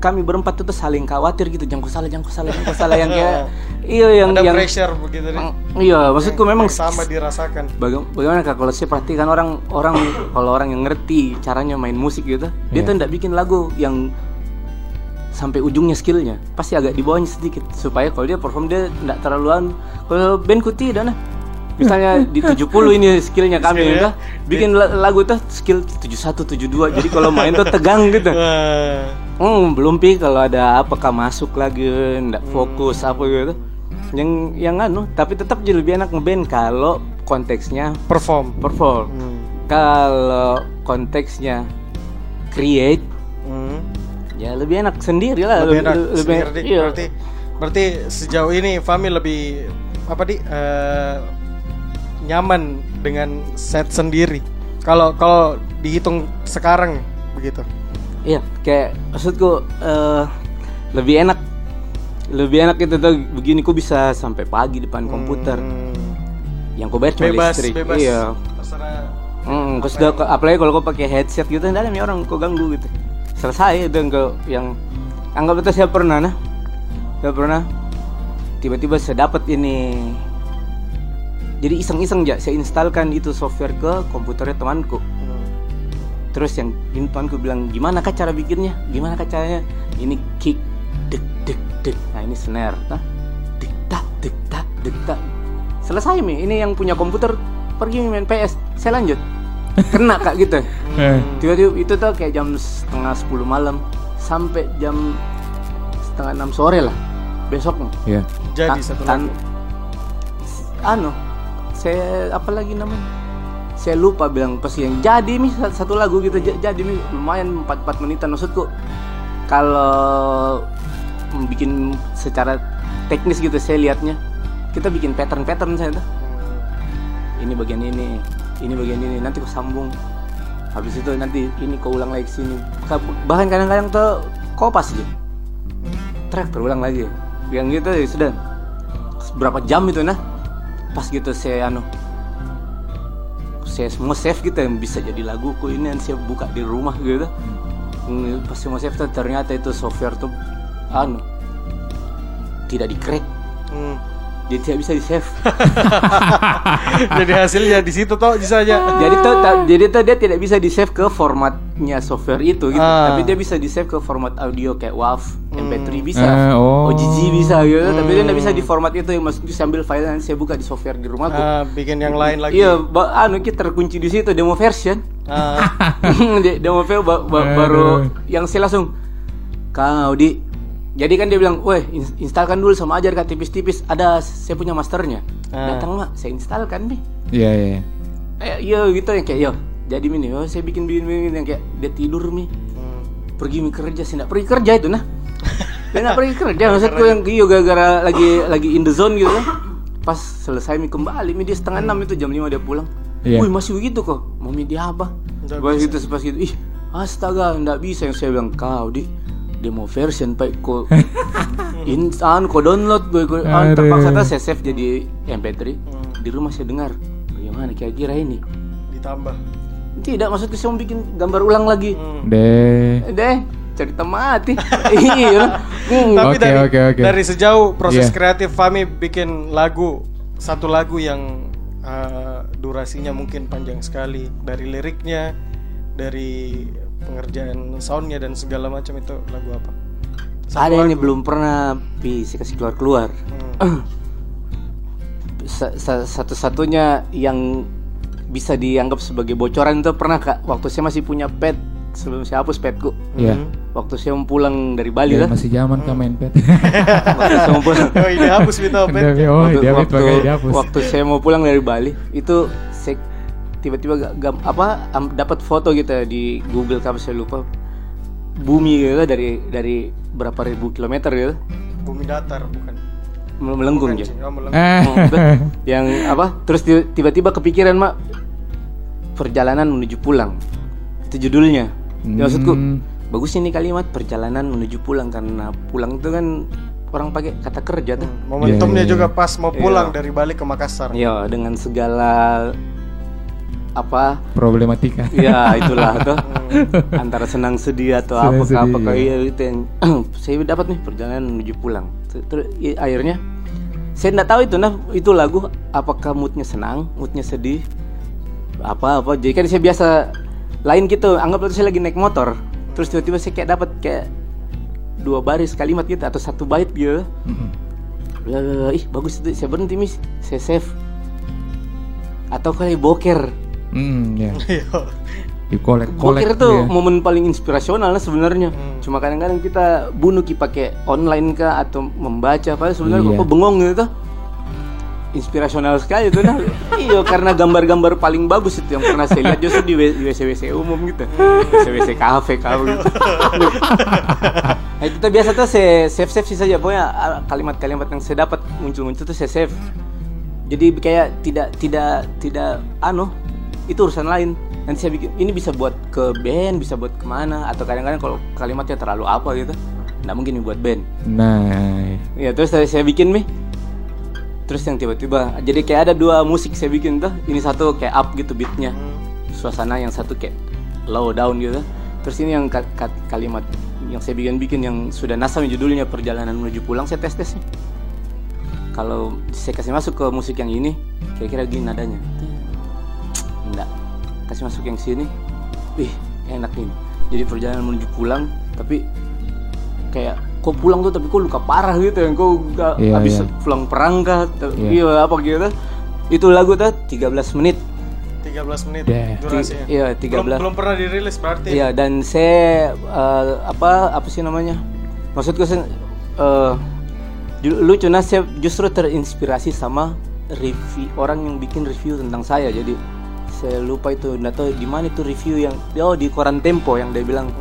kami berempat itu saling khawatir gitu jangan kau salah jangan kau salah jangan kau salah yang kayak iya yang Ada yang pressure begitu nih. iya maksudku memang Yang sama dirasakan. Baga- bagaimana Kak, kalau saya perhatikan orang orang kalau orang yang ngerti caranya main musik gitu dia tuh nggak bikin lagu yang sampai ujungnya skillnya pasti agak di bawahnya sedikit supaya kalau dia perform dia nggak terlaluan kalau bandku tidak nah misalnya di 70 ini skillnya kami Skillnya? udah bikin la- lagu tuh skill 71 72 jadi kalau main tuh tegang gitu Hmm, belum pi kalau ada apakah masuk lagi ndak fokus apa gitu. Yang yang anu, tapi tetap jadi lebih enak ngeband kalau konteksnya perform. Perform. Kalau konteksnya create Hmm. Ya lebih enak sendiri lah lebih enak lebih- sendiri. iya. berarti berarti sejauh ini Fami lebih apa di eh, nyaman dengan set sendiri kalau kalau dihitung sekarang begitu Iya, kayak maksudku eh, lebih enak lebih enak itu tuh begini ku bisa sampai pagi depan komputer. Yang ku bayar cuma bebas listrik. bebas Iya. terserah Hmm, terus udah, apalagi kalau kau pakai headset gitu, nih orang kau ganggu gitu. Selesai itu kau yang anggap itu saya pernah nah, saya pernah tiba-tiba saya dapat ini. Jadi iseng-iseng aja saya instalkan itu software ke komputernya temanku. Terus yang ini temanku bilang gimana kah cara bikinnya? Gimana kah caranya? Ini kick, dek dek dek. Nah ini snare, nah. detak selesai mi ini yang punya komputer pergi main PS saya lanjut kena kak gitu. Eh. tiba-tiba itu tuh kayak jam setengah 10 malam sampai jam setengah enam sore lah besoknya. Iya. Jadi Ta- satu lagu. anu saya apa lagi namanya? Saya lupa bilang pas yang jadi sa- satu lagu gitu. J- jadi mi lumayan 4 4 menitan maksudku. Kalau bikin secara teknis gitu saya lihatnya kita bikin pattern-pattern saya tuh. Ini bagian ini ini bagian ini nanti kau sambung. Habis itu nanti ini kau ulang lagi sini. Ka- bahkan kadang-kadang tuh kopas aja. Track terulang lagi. Yang gitu ya sudah. Berapa jam itu nah? Pas gitu saya anu saya semua save gitu yang bisa jadi laguku ini yang saya buka di rumah gitu. Hmm, pas semua save tuh ternyata itu software tuh anu tidak di crack Hmm. Dia tidak bisa di save Jadi hasilnya di situ toh bisa aja. jadi tuh ta- jadi tuh dia tidak bisa di save ke formatnya software itu gitu Ah. tapi dia bisa di save ke format audio kayak WAV MP3 bisa Ah, oh. OGG bisa gitu tapi dia tidak bisa di format itu yang maksudnya saya ambil file nanti saya buka di software di rumahku Ah, bikin yang lain lagi. Iya, ba- anu kita terkunci di situ demo version. Ah. De- demo version ba- ba- baru yang saya langsung kau di jadi kan dia bilang, "Weh, ins- instalkan dulu sama ajar kak tipis-tipis. Ada saya punya masternya." Ah. Datang mak, saya instalkan nih. Iya, iya. iya. Eh, iya gitu yang kayak, "Yo, jadi ini, oh, saya bikin bikin bikin yang kayak dia tidur mi. Hmm. Pergi mi kerja, saya nggak pergi kerja itu nah. Dia nggak pergi kerja, maksudku yang iyo gara-gara lagi lagi in the zone gitu kan. Pas selesai mi kembali, mi dia setengah enam itu jam 5 dia pulang. Iya. Wih masih begitu kok, mau mi dia apa? Pas gitu, pas gitu, ih astaga nggak bisa yang saya bilang kau di demo version pak kok instan kok download gue gue ah, Aduh. terpaksa tuh saya save jadi MP3 Hmm. di rumah saya dengar bagaimana kira-kira ini Ditambah. tidak maksudku saya mau bikin gambar ulang lagi Hmm. Deh. deh cerita mati iya Hmm. Tapi dari sejauh proses Iya. kreatif Fami bikin lagu satu lagu yang uh, durasinya mungkin panjang sekali dari liriknya, dari pengerjaan soundnya dan segala macam itu lagu apa? Satu ada ini lagu. belum pernah bisa kasih keluar keluar Hmm. Sa- sa- satu-satunya yang bisa dianggap sebagai bocoran itu pernah kak waktu saya masih punya pet sebelum saya hapus petku Iya. waktu saya mau pulang dari Bali Ya, lah masih zaman kan main pet. waktu saya mau pulang Oh, ini pet. Oh, waktu, waktu saya mau pulang dari Bali itu saya tiba-tiba apa am- dapat foto gitu ya di Google apa saya lupa bumi gitu dari dari berapa ribu kilometer gitu Bumi datar bukan. mel- melengkung Bukan, ya. Oh, melengkung. Eh. Oh, yang apa terus ti- tiba-tiba kepikiran mak perjalanan menuju pulang itu judulnya Ya, maksudku Hmm. bagus ini kalimat perjalanan menuju pulang karena pulang itu kan orang pakai kata kerja tuh Momentumnya Iya, iya, juga iya. pas mau pulang Iya. dari Bali ke Makassar. ya dengan segala apa? Problematika. ya itulah tuh antara senang sedih atau Senang apa sedih, apa kayak iya. gitu yang saya dapat nih perjalanan menuju pulang. Ter- terus i- akhirnya saya nggak tahu itu nah itu lagu apakah moodnya senang moodnya sedih apa apa. Jadi kan saya biasa lain gitu anggap itu saya lagi naik motor terus tiba-tiba saya kayak dapat kayak dua baris kalimat gitu atau satu bait gitu. Bla, bla. ih bagus itu saya berhenti mis saya save. Atau kali boker Hmm, ya. Iya. Di kolek kolek. Boker tuh iya. momen paling inspirasional lah sebenarnya. Cuma kadang-kadang kita bunuh ki pakai online kah atau membaca apa sebenarnya Iya. kok bengong gitu tuh. Inspirasional sekali itu nah. iya karena gambar-gambar paling bagus itu yang pernah saya lihat justru di WC WC umum gitu. WC WC kafe kafe gitu. nah, itu tuh biasa tuh saya save save sih saja pokoknya ah, kalimat-kalimat yang saya dapat muncul-muncul tuh saya save. Jadi kayak tidak tidak tidak anu itu urusan lain. Nanti saya bikin ini bisa buat ke band, bisa buat ke mana atau kadang-kadang kalau kalimatnya terlalu apa gitu, nggak mungkin buat band. Nah, Ya terus saya, saya bikin nih. Terus yang tiba-tiba jadi kayak ada dua musik saya bikin tuh. Ini satu kayak up gitu beatnya, suasana yang satu kayak low down gitu. Terus ini yang ka- ka- kalimat yang saya bikin-bikin yang sudah nasam judulnya perjalanan menuju pulang saya tes tes nih. Kalau saya kasih masuk ke musik yang ini, kira-kira gini nadanya. Kasih masuk yang sini. Wih, enak ini. Jadi perjalanan menuju pulang tapi kayak kau pulang tuh tapi kau luka parah gitu yang kau gak Iya, habis iya. pulang perang kah Iya. iya apa gitu itu lagu tuh 13 menit 13 menit Dah. durasinya. Iya, Belum, 13. belum pernah dirilis berarti. Iya dan saya eh, apa apa sih namanya? Maksudku saya eh, ju- lucu nah saya justru terinspirasi sama review orang yang bikin review tentang saya. Jadi saya lupa itu nggak tahu di mana itu review yang oh di koran Tempo yang dia bilang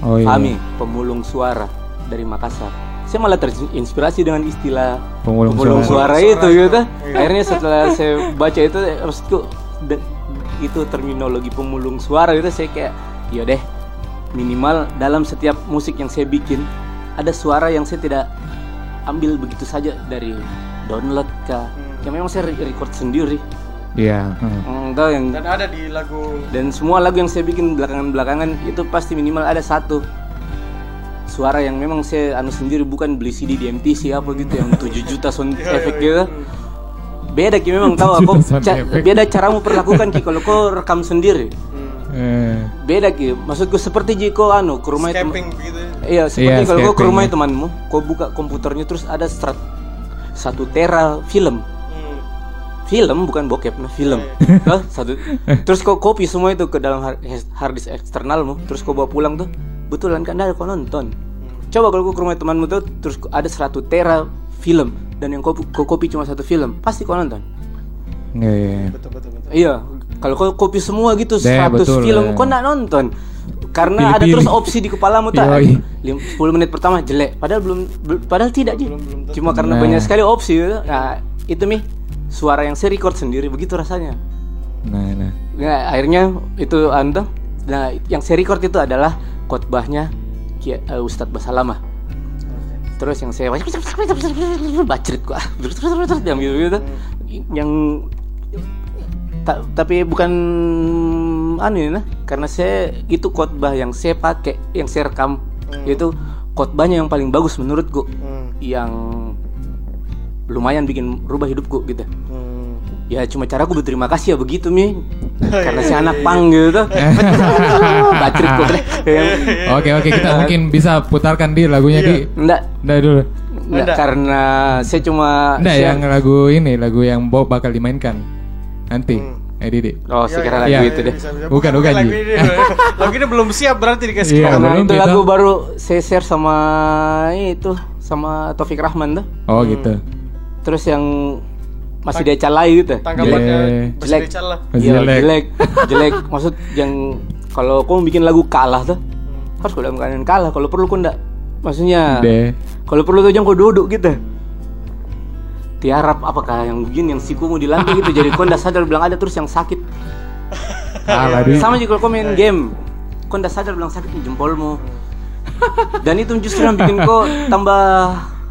Oh, iya. Fahmi pemulung suara dari Makassar. Saya malah terinspirasi dengan istilah Pemulung suara, suara. itu gitu. Iya. Akhirnya setelah saya baca itu maksudku itu terminologi pemulung suara itu saya kayak ya deh minimal dalam setiap musik yang saya bikin ada suara yang saya tidak ambil begitu saja dari download kah yang memang saya re- record sendiri Iya. hmm. enggak yang Dan ada di lagu dan semua lagu yang saya bikin belakangan-belakangan itu pasti minimal ada satu suara yang memang saya anu sendiri bukan beli CD di MTC apa gitu yang 7 juta sound effect gitu. Beda ki memang tahu aku ca- effect. beda caramu perlakukan ki kalau kau rekam sendiri. Eh, Beda ki maksudku seperti jika anu ke rumah Scaping begitu. Iya, seperti Iya, kalau kau ke rumah ya. temanmu, kau buka komputernya terus ada serat satu tera film. Hmm. Film bukan bokep, nah film. Hah? satu. Terus kau copy semua itu ke dalam hard disk eksternalmu, terus kau bawa pulang tuh. Betulan kan ada kau nonton. Coba kalau kau ke rumah temanmu tuh, terus ada 100 tera film dan yang kau, kau copy cuma satu film, pasti kau nonton. Iya, iya. iya. Betul betul betul. Iya, kalau kau copy semua gitu Deh, 100 betul, film, eh. kau nggak nonton. Karena ada Pilih-pilih. terus opsi di kepalamu tak. Yoi. Lim- 10 menit pertama jelek, padahal belum bel- padahal tidak Ji. Cuma karena Nah. banyak sekali opsi gitu. Nah, itu nih suara yang saya record sendiri begitu rasanya. Nah, nah. Nah, akhirnya itu anda. Nah, yang saya record itu adalah khotbahnya Kia- eh, Ustadz Basalamah. Terus yang saya bacrit kok yang gitu gitu. Yang ta- tapi bukan anu ini nah, karena saya itu khotbah yang saya pakai, yang saya rekam itu khotbahnya yang paling bagus menurutku. Yang lumayan bikin rubah hidupku gitu. Ya cuma caraku berterima kasih ya begitu mi karena si anak pang gitu. Bacrit kok deh. Oke, oke, kita mungkin bisa putarkan di lagunya di. Enggak, Enggak dulu. enggak karena saya cuma Enggak, saya- yang lagu ini, lagu yang Bob bakal dimainkan nanti. Eh, Didi. Oh, Ya, sekarang Iya. lagu itu deh. Bukan, bukan, lagu ini. lagu ini belum siap berarti dikasih Iya, Karena itu lagu baru saya share sama itu sama Taufik Rahman tuh. Oh, gitu. Terus yang masih dia calai gitu. Tanggapannya Jelek. Bas Jelek. Decal lah. Masih Iya, jelek. jelek. jelek. Maksud yang kalau kau bikin lagu kalah tuh harus kau dalam keadaan kalah. Kalau perlu kau enggak maksudnya kalau perlu tuh jangan kau duduk gitu. Tiarap apakah yang begini yang sikumu di lantai gitu jadi kau enggak sadar bilang ada terus yang sakit. Kalah di. Sama juga kalau kau main game Kau nggak sadar bilang sakit di jempolmu Dan itu justru yang bikin kau tambah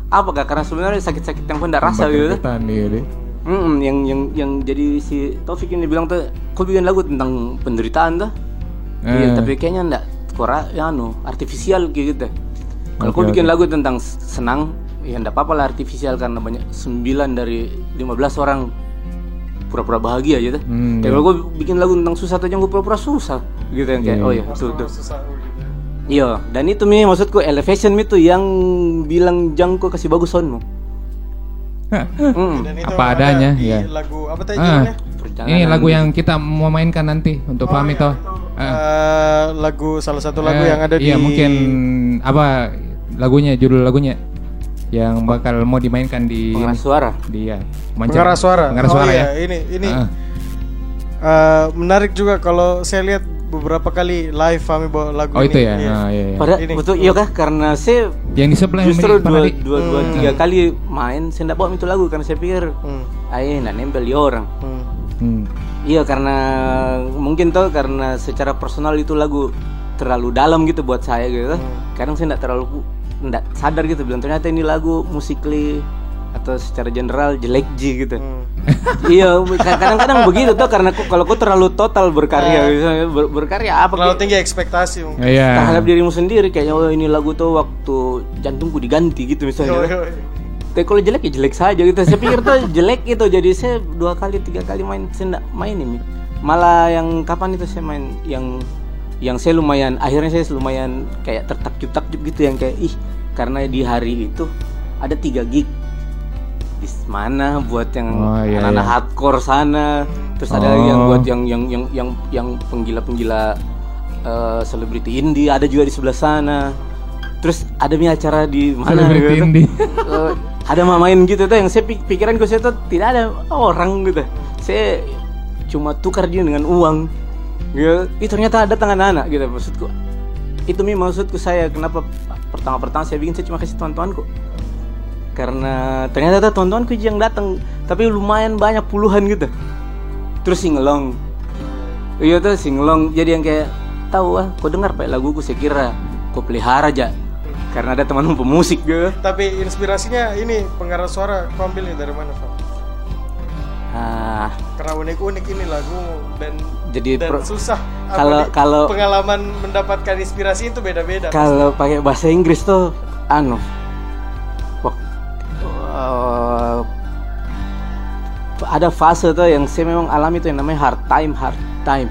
Apa kak? Karena sebenarnya sakit-sakit yang kau nggak rasa gitu iya, Di. Mm-mm, yang yang yang jadi si Taufik ini bilang tuh kau bikin lagu tentang penderitaan tuh Iya, Eh. tapi kayaknya enggak kora ya anu artifisial gitu kalau kau Oke, bikin lagu tentang senang ya enggak apa-apa lah artifisial karena banyak 9 dari 15 orang pura-pura bahagia gitu Hmm, Tapi iya. kalau gue bikin lagu tentang susah tuh jangan gue pura-pura susah gitu yang kayak Iya, oh iya. ya betul betul Susah. Iya dan itu mi maksudku elevation mi tuh yang bilang jangko kasih bagus soundmu Mm. Apa ada adanya, ya. Lagu apa tadi Ah, ini lagu yang kita mau mainkan nanti untuk Oh, iya, toh. itu, Ah. eh, lagu salah satu lagu Eh, yang ada iya, di mungkin apa lagunya judul lagunya yang bakal mau dimainkan di pengeras suara di ya Pengeras suara. pengeras Oh, suara iya, ya ini ini Ah. eh, menarik juga kalau saya lihat beberapa kali live Fami bawa lagu oh ini. itu ya Iya. Ah, iya, iya. Padahal Ini. betul iya kah karena saya yang di sebelah yang justru milik dua, dua, dua Hmm. tiga kali main saya enggak bawa itu lagu karena saya pikir Hmm, ah ini nggak nempel di orang hmm. Hmm. Iya karena mungkin tuh karena secara personal itu lagu terlalu dalam gitu buat saya gitu. Kadang saya nggak terlalu nggak sadar gitu bilang ternyata ini lagu musikly atau secara general jelek ji gitu. Iya kadang-kadang begitu tuh karena ku- kalau kau terlalu total berkarya misalnya ber- berkarya apa Terlalu kayak- tinggi ekspektasi mungkin. Iya. terhadap dirimu sendiri kayaknya oh ini lagu tuh waktu jantungku diganti gitu misalnya. Yo, yo, yo. Tapi kalau jelek ya jelek saja gitu. Saya pikir tuh jelek itu jadi saya dua kali tiga kali main saya main ini. Malah yang kapan itu saya main yang yang saya lumayan akhirnya saya lumayan kayak tertakjub-takjub gitu yang kayak ih karena di hari itu ada tiga gig di mana buat yang Oh, iya, anak-anak iya. hardcore sana terus ada yang Oh. buat yang yang yang yang yang penggila-penggila eh, selebriti indie ada juga di sebelah sana terus ada nih acara di mana Selebriti gitu. indie. Eh, ada main gitu tuh yang saya pik- pikiran gue saya tuh tidak ada orang gitu saya cuma tukar dia dengan uang gitu Ih, ternyata ada tangan anak gitu maksudku itu mi maksudku saya kenapa pertama-pertama saya bikin saya cuma kasih teman-temanku karena ternyata tuh teman-temanku yang datang tapi lumayan banyak puluhan gitu terus singelong iya tuh singelong jadi yang kayak tahu ah kau dengar pak laguku saya kira kau pelihara aja karena ada teman pemusik gitu Tapi inspirasinya ini pengarah suara kau ambilnya dari mana, Pak? ah Karena unik-unik ini lagu dan Jadi dan pro- susah. Kalau- kalau- pengalaman mendapatkan inspirasi itu beda-beda. kalau pakai bahasa Inggris tuh anu eh, ada fase tuh yang saya memang alami tuh yang namanya hard time hard time.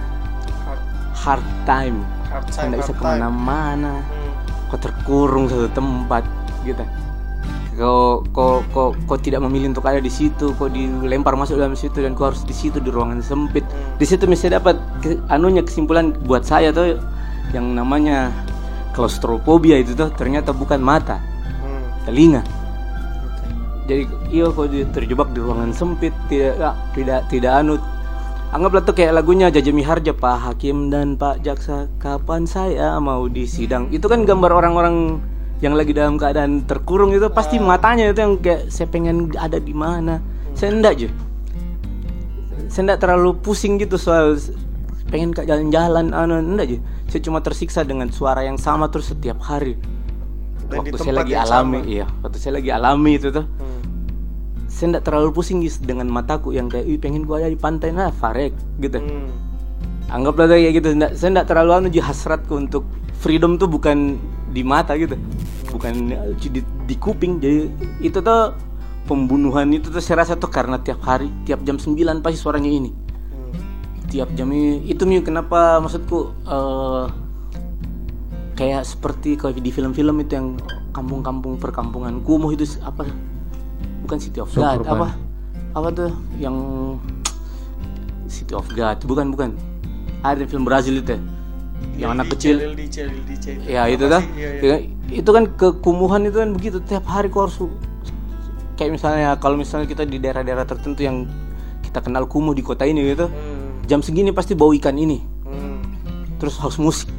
Hard time. Saya nggak bisa ke mana-mana. kau terkurung satu tempat gitu. Kau kau kau kau tidak memilih untuk ada di situ. Kau dilempar masuk dalam situ dan kau harus di situ di ruangan sempit. Di situ bisa dapat ke- anunya kesimpulan buat saya tuh yang namanya klaustrofobia itu tuh ternyata bukan mata telinga jadi iya kau terjebak di ruangan sempit tidak ah, tidak tidak anu. Anggaplah tuh kayak lagunya Jaja Miharja Pak Hakim dan Pak Jaksa kapan saya mau di sidang? Itu kan gambar orang-orang yang lagi dalam keadaan terkurung itu pasti matanya itu yang kayak saya pengen ada di mana? Saya enggak aja saya enggak terlalu pusing gitu soal pengen ke jalan-jalan anu enggak aja saya cuma tersiksa dengan suara yang sama terus setiap hari. Dan waktu saya lagi alami sama. iya waktu saya lagi alami itu tuh saya enggak terlalu pusing Gis, dengan mataku yang kayak Ih, pengen gua ada di pantai nah farek gitu. Anggaplah tuh kayak gitu. Nggak- saya enggak terlalu anu hasratku untuk freedom tuh bukan di mata gitu. Bukan eh, di, di kuping. Jadi itu tuh pembunuhan itu tuh saya rasa tuh karena tiap hari tiap jam 9 pasti suaranya ini. Tiap jam ini itu mi kenapa maksudku eh kayak seperti kalau di film-film itu yang kampung-kampung perkampungan kumuh itu apa bukan City of God apa? Apa tuh? Yang City of God. Bukan bukan. Ada film Brazil itu ya. yang anak kecil. Ya itu dah? Iya, iya. Ya, itu kan kekumuhan itu kan begitu. Tiap hari kau harus kayak misalnya kalau misalnya kita di daerah-daerah tertentu yang kita kenal kumuh di kota ini gitu jam segini pasti bau ikan ini. Terus harus musik.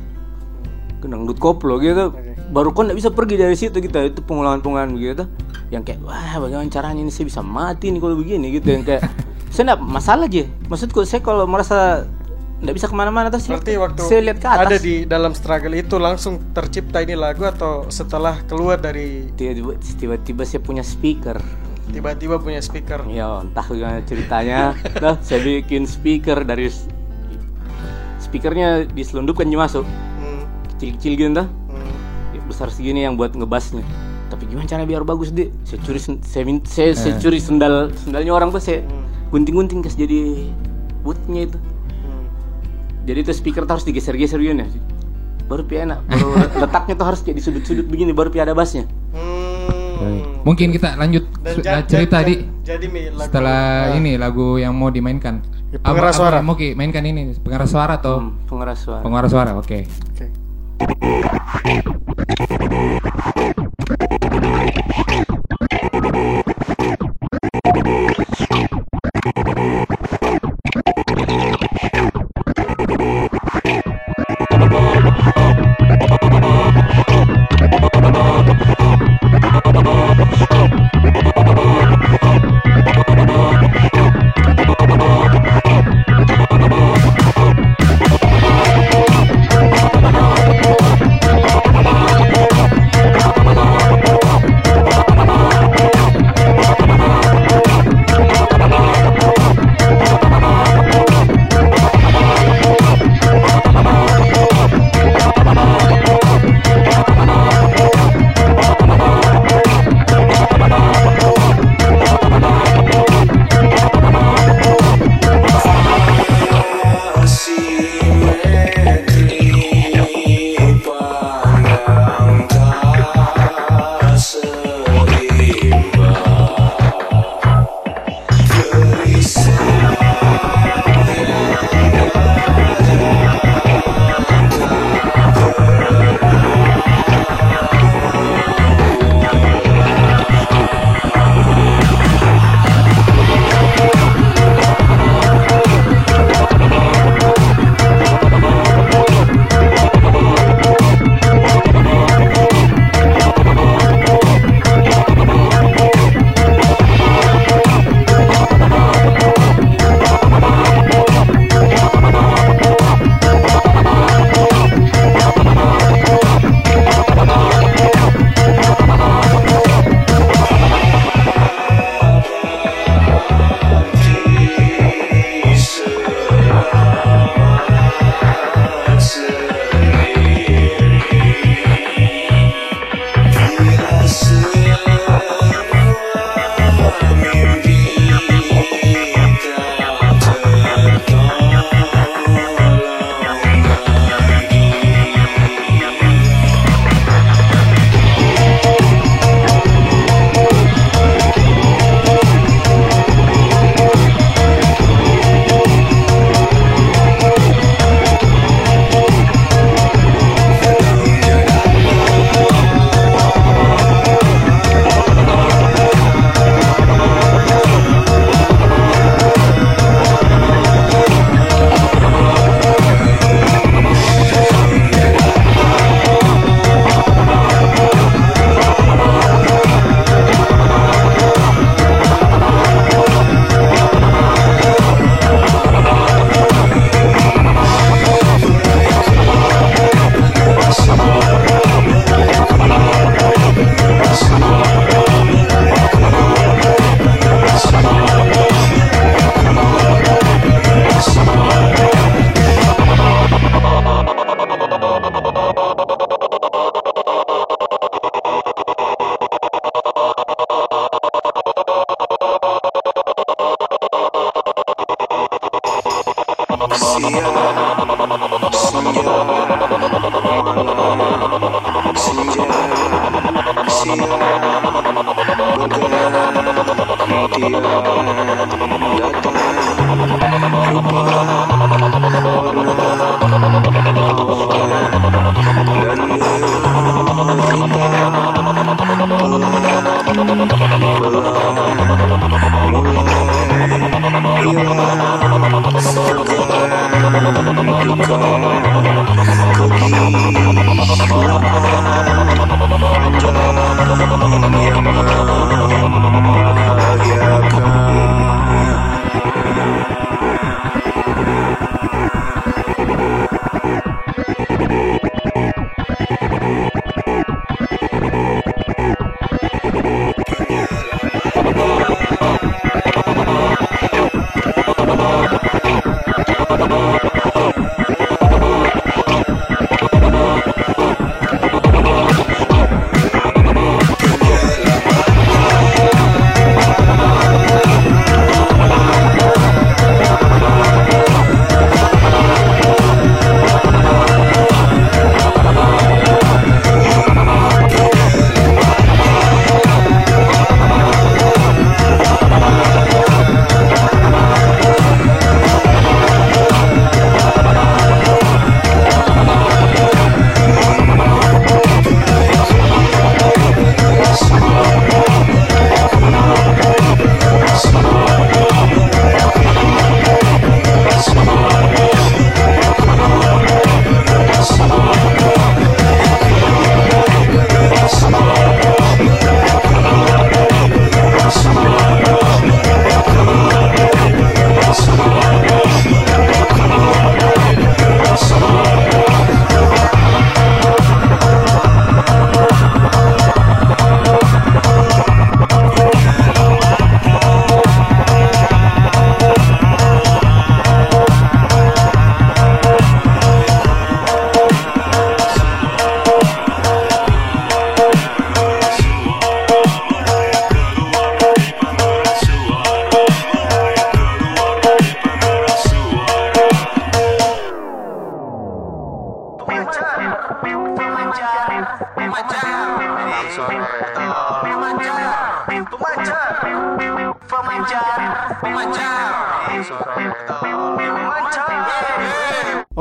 Dangdut koplo gitu baru kau nggak bisa pergi dari situ gitu. Itu pengulaman-pengulaman gitu yang kayak wah bagaimana caranya ini? Saya bisa mati nih kalau begini gitu. Yang kayak saya nggak masalah aja. Maksudku saya kalau merasa nggak bisa ke mana-mana saya, Berarti waktu saya lihat ke atas. ada di dalam struggle itu langsung tercipta ini lagu atau setelah keluar dari tiba-tiba tiba-tiba saya punya speaker. Tiba-tiba punya speaker. ya entah gimana ceritanya. Nah saya bikin speaker dari speakernya diselundupkan aja masuk. Hmm. kecil-kecil gitu entah besar segini yang buat ngebasnya tapi gimana cara biar bagus deh saya curi sen- saya, min- saya, saya Eh. curi sendal sendalnya orang tuh saya gunting-gunting kasih jadi woodnya itu jadi itu speaker tuh harus digeser-geser gini baru pi enak baru letaknya tuh harus kayak di sudut-sudut begini baru pi ada bassnya Baik. Mungkin kita lanjut Dan ja- cerita ja- di jadi Mi, lagu- setelah ah. ini lagu yang mau dimainkan. Ya, pengeras suara. mau Ki mainkan ini pengeras suara atau Hmm, pengeras suara. pengeras suara, oke. Thank アハハハ!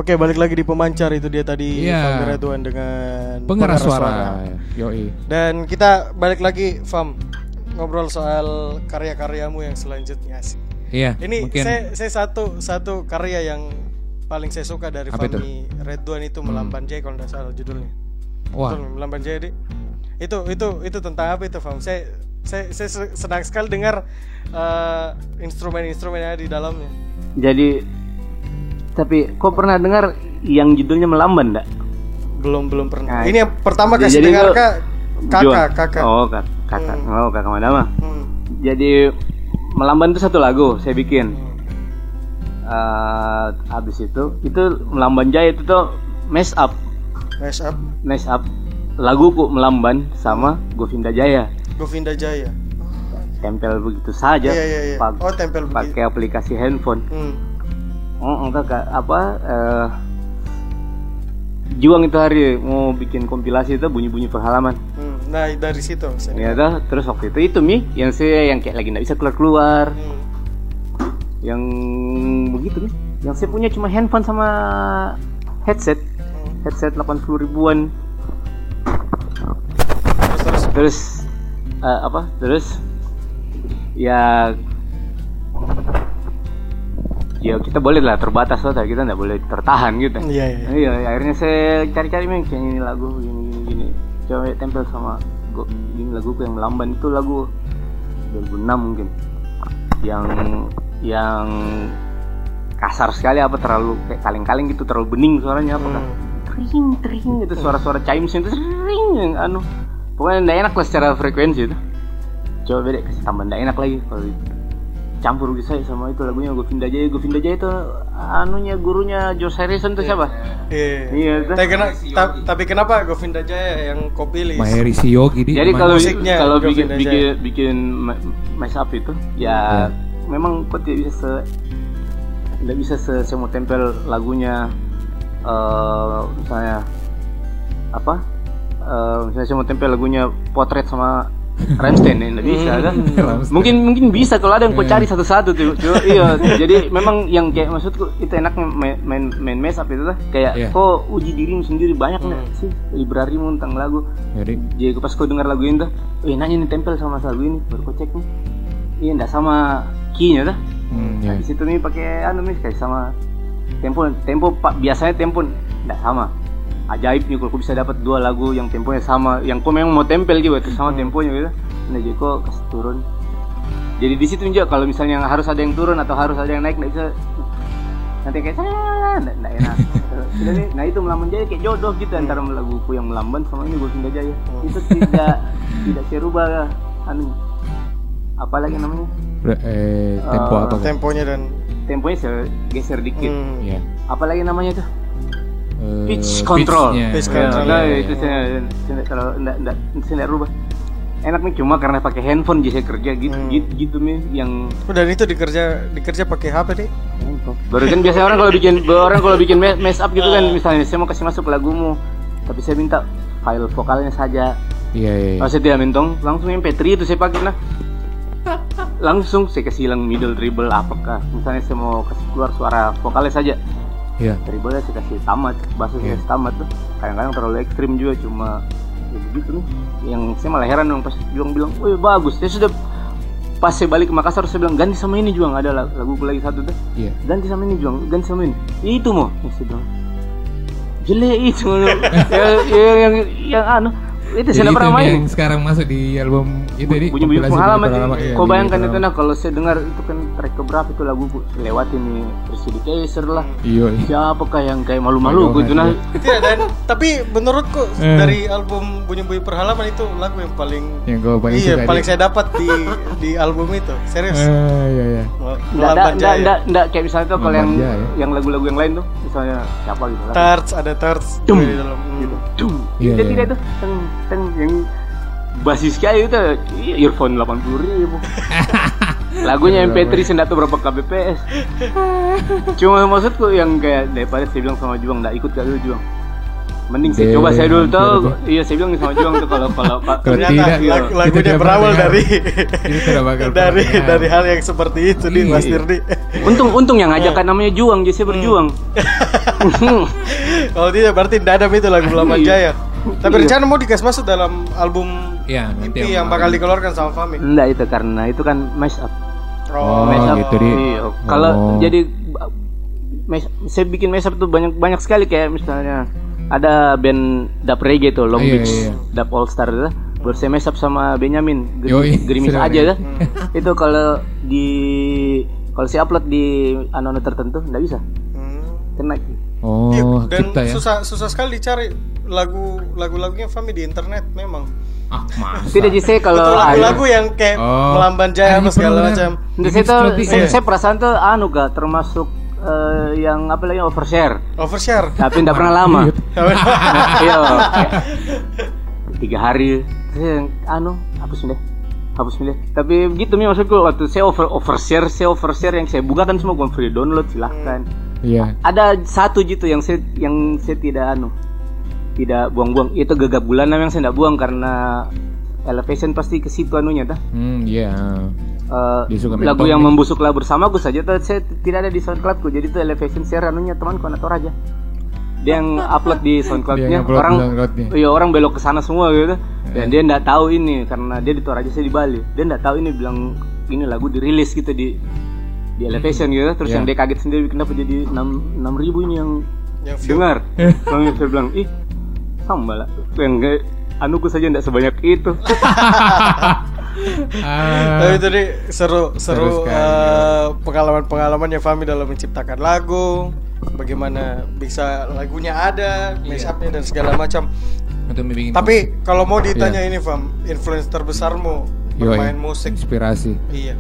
Oke, balik lagi di pemancar itu dia tadi Iya. Fahmi Redwan dengan Pengeras suara. Yoi. Dan kita balik lagi Fam ngobrol soal karya-karyamu yang selanjutnya sih. Iya, Ini mungkin- saya, saya satu satu karya yang paling saya suka dari Apa itu? Fahmi Redwan itu Melamban Jaya kalau tidak salah judulnya. Wah. Betul, Melamban Jaya Dik? Itu itu itu tentang apa itu Fam? Saya saya, saya se- senang sekali dengar eh, instrumen-instrumen yang ada di dalamnya. Jadi tapi kau pernah dengar yang judulnya melamban enggak? Belum belum pernah. Nah, Ini yang pertama kasih jadi dengar kak kakak Jual. kakak. Oh, kak, kakak. Hmm. Oh, kakak Madama. Hmm. Jadi melamban itu satu lagu saya bikin. Eh, habis itu itu melamban jaya itu tuh mess up, Mash up mess up laguku melamban sama Govinda Jaya. Govinda Jaya. Tempel begitu saja. Iya, iya, iya. Oh, tempel begitu. pakai aplikasi handphone. Hmm. Enggak Kak. apa eh Juang itu hari mau bikin kompilasi itu bunyi-bunyi perhalaman. Hmm. Nah dari situ. Ya terus waktu itu itu mi yang saya yang kayak lagi nggak bisa keluar-keluar. Hmm. Yang begitu nih. Yang saya punya cuma handphone sama headset. Hmm. Headset 80 ribuan. Terus eh, apa? Terus ya ya kita boleh lah terbatas lah kita nggak boleh tertahan gitu. Iya, iya. iya. Akhirnya saya cari-cari nih kayak ini lagu gini gini gini coba tempel sama go, ini lagu yang melamban itu lagu 2006 mungkin. Yang yang kasar sekali apa terlalu kayak kaleng-kaleng gitu terlalu bening suaranya apa kan? Tering tering itu suara-suara chimes itu tering yang anu. Pokoknya nggak enak lah secara frekuensi itu. Coba beda kasih tambah nggak enak lagi kalau campur gitu saya sama itu lagunya Govinda Jaya Govinda Jaya itu anunya gurunya George Harrison tuh siapa Iya. Iya, itu. Tapi, kena- ta- tapi kenapa Govinda Jaya yang kau pilih? Maheri Siyogi di Jadi kalau Musiknya kalau bikin bikin bikin ma- mash up itu ya memang kok tidak bisa se tidak bisa se semua tempel lagunya eh misalnya apa eh, misalnya saya mau tempel lagunya potret sama Rammstein ya nggak bisa kan? Rammstein. mungkin mungkin bisa kalau ada yang kau cari satu-satu tuh Cuma, iya jadi memang yang kayak maksudku itu enaknya main main, main mess up itu lah. Kayak Iya. kau uji dirimu sendiri banyak nggak? Sih librarimu tentang lagu. Jadi? Jadi pas kau dengar lagu ini tuh eh nanya nih tempel sama lagu ini baru kau cek nih. Iya enggak sama key-nya dah. Hmm, ya. Nah, di situ nih pakai anu nih kayak sama tempo tempo pak biasanya tempo enggak sama ajaib nih kalau bisa dapat dua lagu yang temponya sama yang kau memang mau tempel gitu itu sama temponya gitu. Nah jadi kasih turun. Jadi di situ juga kalau misalnya harus ada yang turun atau harus ada yang naik nggak bisa nanti kayak "Ah, nggak enak. Sudah nih, nah itu melamban jaya kayak jodoh gitu antara laguku yang melamban sama ini gue Sunda Jaya. Itu tidak tidak saya rubah anu apalagi namanya? Eh, tempo Eh, apa? Temponya dan temponya saya geser dikit. Hmm. Ya. apalagi namanya tuh Eh, pitch control. Pitch Ya, control, nah, ya, itu ya. saya, kalau enggak enggak saya rubah enak nih cuma karena pakai handphone jadi saya kerja gitu Hmm. gitu, gitu nih yang udah itu dikerja dikerja pakai HP deh. baru kan biasanya orang kalau bikin orang kalau bikin me- mess up gitu kan misalnya saya mau kasih masuk lagumu tapi saya minta file vokalnya saja Iya, iya. kalau saya tidak mentong langsung MP3 itu saya pakai nah langsung saya kasih hilang middle dribble apakah misalnya saya mau kasih keluar suara vokalnya saja Iya. dribble saya kasih tamat bahasa kasih tamat tuh. Kadang-kadang terlalu ekstrim juga cuma ya begitu nih. Yang saya malah heran dong pas Juang bilang wih bagus. Saya sudah pas saya balik ke Makassar saya bilang ganti sama ini Juang. Ada lag- lagu lagi satu tuh. Iya. ganti sama ini Juang. Ganti sama ini. Itu mau yang saya bilang jelek itu ya, ya, yang yang anu itu Jadi saya itu pernah main yang sekarang masuk di album itu di bunyi bunyi pengalaman ini. iya, kau bunyi bayangkan itu nah kalau saya dengar itu kan track keberapa itu lagu lewat ini Presidi Kaiser lah Iya. iya. siapakah yang kayak malu-malu gitu nah Tidak dan tapi menurutku Eh. dari album bunyi-bunyi perhalaman itu lagu yang paling Yang kau paling iya paling saya dapat di di album itu serius. Eh, iya, iya. Mel- Nggak, Melamban nggak, nggak, Jaya. nggak, nggak, kayak misalnya tuh kalau yang yang lagu-lagu yang lain tuh misalnya siapa gitu Thirds ada Dum. di dalam. Hmm. Dum. Iya, Tidak, iya. tidak tuh teng, yang basis kayak itu iya, earphone 80 ribu. Lagunya MP3 saya nggak tahu berapa kbps. Cuma maksudku yang kayak daripada saya bilang sama Juang nggak ikut gak dulu Juang mending saya Deh, coba saya dulu hampir tuh tuh. iya saya bilang sama Juang tuh kalau kalau Pak Kalau Ternyata lagunya berawal dari Ini tidak bakal dari dari hal yang seperti itu nih Mas Iya. Dirdi. untung untung yang ngajakan namanya Juang jadi saya berjuang Kalau tidak berarti tidak ada itu lagu Iya. Jaya. Tapi Iya. rencana mau dikasih masuk dalam album Iya, nanti EP yang yang bakal dikeluarkan sama Fami. enggak itu karena itu kan mash up Oh, Mash up. gitu di. Iya. Kalau Oh. jadi mash- saya bikin mash up tuh banyak banyak sekali kayak misalnya ada band dub reggae tuh Long Iya, Beach iya. dub All Star itu up sama Yoi, Gerimis sudah aja kan itu kalau di kalau saya upload di anu tertentu nggak bisa kena Oh, Iya, dan kita ya. susah susah sekali dicari lagu lagu-lagunya Fami di internet memang. Ah, masa. tidak sih kalau lagu-lagu yang kayak Oh. Melamban Jaya Ah, apa ini segala macam. Tuh, Ini saya, iya. saya perasaan tuh anu gak termasuk eh, yang apa lagi? Overshare. Overshare. tapi tidak pernah lama. Iya. Kayak tiga hari. Anu hapus deh hapus deh tapi gitu nih maksudku waktu saya over overshare saya overshare yang saya buka kan semua bukan free download silahkan. Iya. ada satu gitu yang saya yang saya tidak anu tidak buang-buang. Itu gegap gulana yang saya tidak buang karena elevation pasti ke situ anunya dah. Hmm, iya. Eh, Suka lagu yang nih. membusuklah bersamaku saja tuh saya tidak ada di SoundCloudku jadi tuh elevation share anunya temanku anak aja. Dia yang upload di SoundCloudnya. Yang upload orang iya orang belok ke sana semua gitu. Dan Eh. dia nggak tahu ini karena dia di Toraja saya di Bali. Dia nggak tahu ini bilang ini lagu dirilis gitu di di elevation gitu. Terus Iya. yang dia kaget sendiri kenapa jadi enam enam ribu ini yang Yang dengar. Lalu saya bilang ih sama lah. Yang nggak anuku saja tidak sebanyak itu Ah, Tapi tadi seru Seru sekali. eh, pengalaman-pengalamannya Fami dalam menciptakan lagu, bagaimana bisa lagunya ada, Iya. mashup-nya dan segala macam. untuk Tapi kalau mau ditanya Iya. ini Fam, influence terbesarmu Yoi. bermain musik. inspirasi. Iya,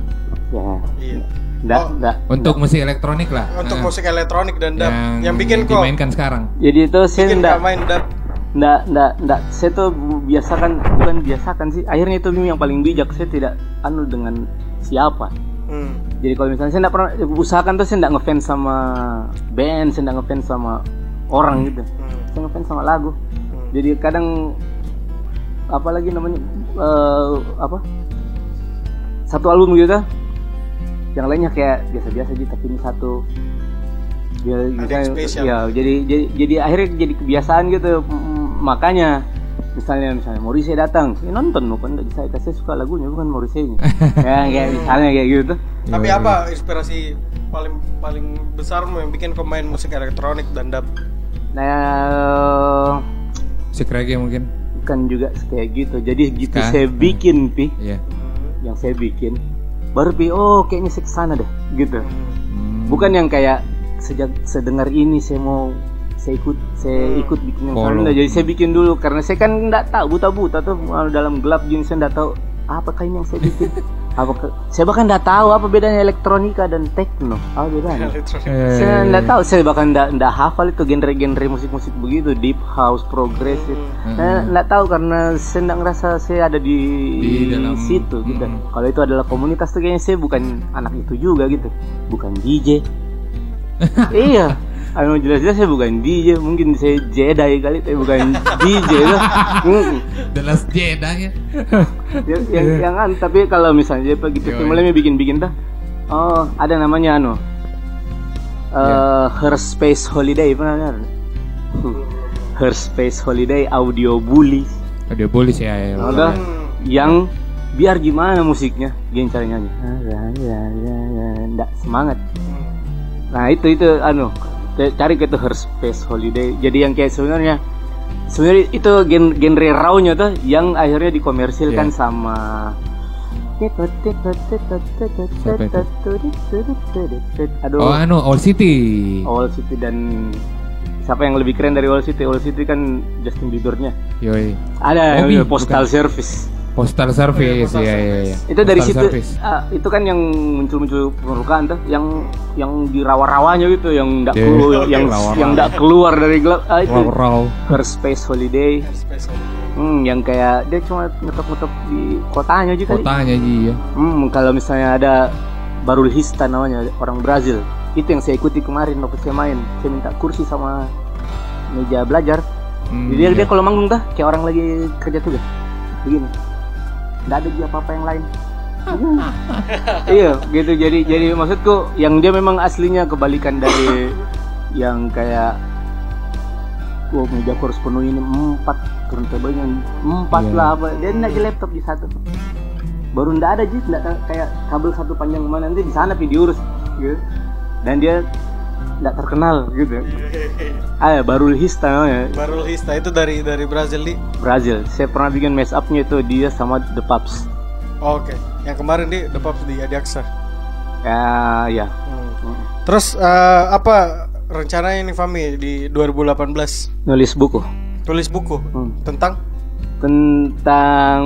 ya iya. nggak Oh, Untuk musik elektronik lah. Untuk Eh, musik elektronik dan dub yang, yang, bikin kok dimainkan sekarang. jadi itu nggak nggak main dub. Nggak nggak nggak. Saya tuh biasakan bukan biasakan sih. Akhirnya itu yang paling bijak. Saya tidak anu dengan siapa. Hmm. jadi kalau misalnya saya nggak pernah usahakan tuh saya nggak ngefans sama band saya nggak ngefans sama orang gitu. Hmm. saya ngefans sama lagu. Jadi kadang apa lagi namanya eh, apa? Satu album gitu. Yang lainnya kayak biasa-biasa aja tapi ini satu ya, Ada yang misalnya- spesial. ya jadi, jadi jadi akhirnya jadi kebiasaan gitu Mm, makanya misalnya misalnya Morrissey datang saya nonton bukan saya saya suka lagunya bukan Morrissey-nya ya kayak misalnya kayak gitu Tapi apa inspirasi paling paling besarmu yang bikin kau main musik elektronik dan dub? nah Musik reggae mungkin. kan juga kayak gitu jadi gitu Ska? saya bikin pi Iya. yang saya bikin baru pi oh kayaknya saya ke sana deh gitu Hmm. bukan yang kayak sejak sedengar ini saya mau saya ikut saya ikut bikin yang sana jadi saya bikin dulu karena saya kan nggak tahu buta buta tuh uh, dalam gelap jadi saya nggak tahu apa kain yang saya bikin. Apa ke- saya bahkan nggak tahu apa bedanya elektronika dan techno. Apa bedanya saya nggak tahu saya bahkan nggak nggak hafal itu genre-genre musik-musik begitu deep house progressive. Saya nggak tahu karena saya nggak ngerasa saya ada di, Di dalam- situ gitu. Kalau itu adalah komunitas tuh kayaknya saya bukan anak itu juga gitu. Bukan DJ iya Anu jelas-jelas saya bukan DJ, mungkin saya Jedi kali, tapi bukan DJ tuh. Mm. The Last Jedi ya. yang, yang, yang an, tapi kalau misalnya apa gitu, mulai bikin-bikin dah. Oh, ada namanya anu. Eh, Her Space Holiday pernah dengar? Her Space Holiday Audio Bully. Boleh sih ya. ya. Ada yang biar gimana musiknya, gini cara nyanyi. Nggak semangat. Nah itu itu anu cari ke itu Her Space Holiday. Jadi yang kayak sebenarnya sebenarnya itu gen genre raw-nya tuh yang akhirnya dikomersilkan sama Aduh. Oh anu Old City. Owl City dan siapa yang lebih keren dari Owl City? Owl City kan Justin Biebernya. Yoi. Ada iya, Postal bukan. Service. Postal Service ya ya ya. Itu dari Postal situ Service. ah, itu kan yang muncul-muncul permukaan tuh yang yang di rawa-rawanya gitu yang enggak keluar yang Rawa-rawa. yang enggak keluar dari gelap ah, itu. Raw-raw. Her Space Holiday. Hmm, yang kayak dia cuma ngetop-ngetop di kotanya aja kali. Kotanya Ji ya. Hmm, kalau misalnya ada Barul Hista namanya orang Brazil. Itu yang saya ikuti kemarin waktu saya main. Saya minta kursi sama meja belajar. Hmm, Jadi dia, iya. dia kalau manggung dah kayak orang lagi kerja tugas. Begini. Nggak ada dia apa-apa yang lain. iya, gitu. Jadi jadi maksudku yang dia memang aslinya kebalikan dari yang kayak Wah, meja harus penuh ini empat turntable-nya empat Iya. lah apa. Dia nggak di laptop di satu. Baru ndak ada sih ndak kayak kabel satu panjang ke mana. Nanti di sana pi diurus gitu. Dan dia nggak terkenal gitu. Ah Barul Hista namanya. Barul Hista itu dari dari Brazil di. Brazil. Saya pernah bikin mess up-nya itu dia sama The Pups. Oh, Oke, yang kemarin di The Pops di Adiaksa. ya ya. Terus eh, apa rencananya nih Fami di 2018? nulis buku. Tulis buku? Tentang? Tentang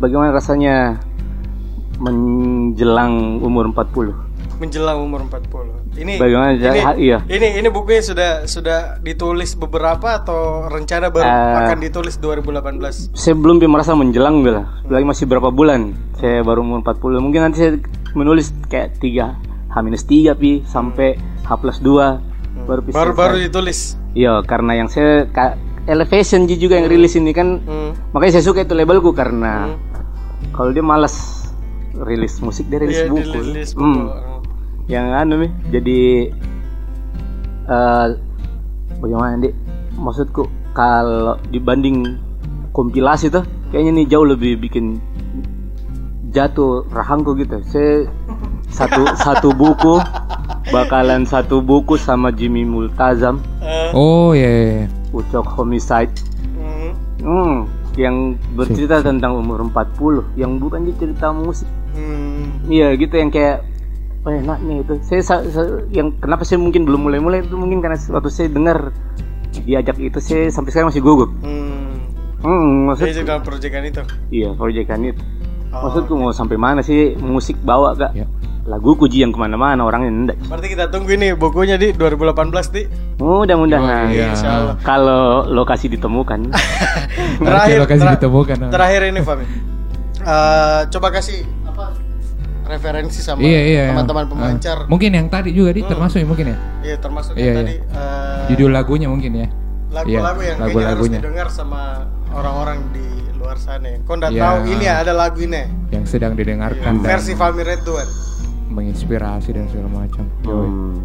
bagaimana rasanya menjelang umur 40 menjelang umur 40. Ini Bagaimana, ini, ha- iya. ini ini bukunya sudah sudah ditulis beberapa atau rencana baru Eh, akan ditulis 2018? saya belum merasa menjelang bila lagi masih berapa bulan saya baru umur 40 mungkin nanti saya menulis kayak 3 H-3 pi sampai H plus 2 baru Baru baru ditulis. iya karena yang saya ka- Elevation Ji juga yang rilis ini kan Hmm. makanya saya suka itu labelku karena kalau dia malas rilis musik dia rilis Iya, buku dirilis buku. Hmm. Yang anu nih jadi eh bagaimana dik? Maksudku kalau dibanding kompilasi tuh kayaknya nih jauh lebih bikin jatuh rahangku gitu. Saya satu satu buku bakalan satu buku sama Jimmy Multazam. Oh ya. ya, ya. Ucok Homicide. Hmm, yang bercerita tentang umur 40 yang bukan cerita musik. Hmm. Iya gitu yang kayak oh enak nih itu. Saya, sa- sa- yang kenapa saya mungkin belum mulai-mulai itu mungkin karena waktu saya dengar diajak itu saya sampai sekarang masih gugup. Hmm. Hmm, maksud Dia juga proyekan itu. iya proyekan itu. Oh, Maksudku mau sampai mana sih musik bawa kak? Ya. Lagu kuji yang ke mana-mana orangnya enggak. Berarti kita tunggu ini bukunya di 2018 di. Mudah-mudahan. Oh, iya. Insyaallah. Kalau lokasi ditemukan. Terakhir lokasi ditemukan. Terakhir ini Fami. Eh, coba kasih referensi sama Iya iya. teman-teman Ah. pemancar. Mungkin yang tadi juga di termasuk ya mungkin ya. Iya termasuk Iya, yang iya. tadi eh, Judul lagunya mungkin ya. lagu-lagu Iya, yang kayaknya harus lagu-lagunya. didengar sama orang-orang di luar sana. ya. Kau ndak Ya. tahu ini ada lagu ini. yang sedang didengarkan dan Versi Fami Redduan. menginspirasi dan segala macam. Hmm.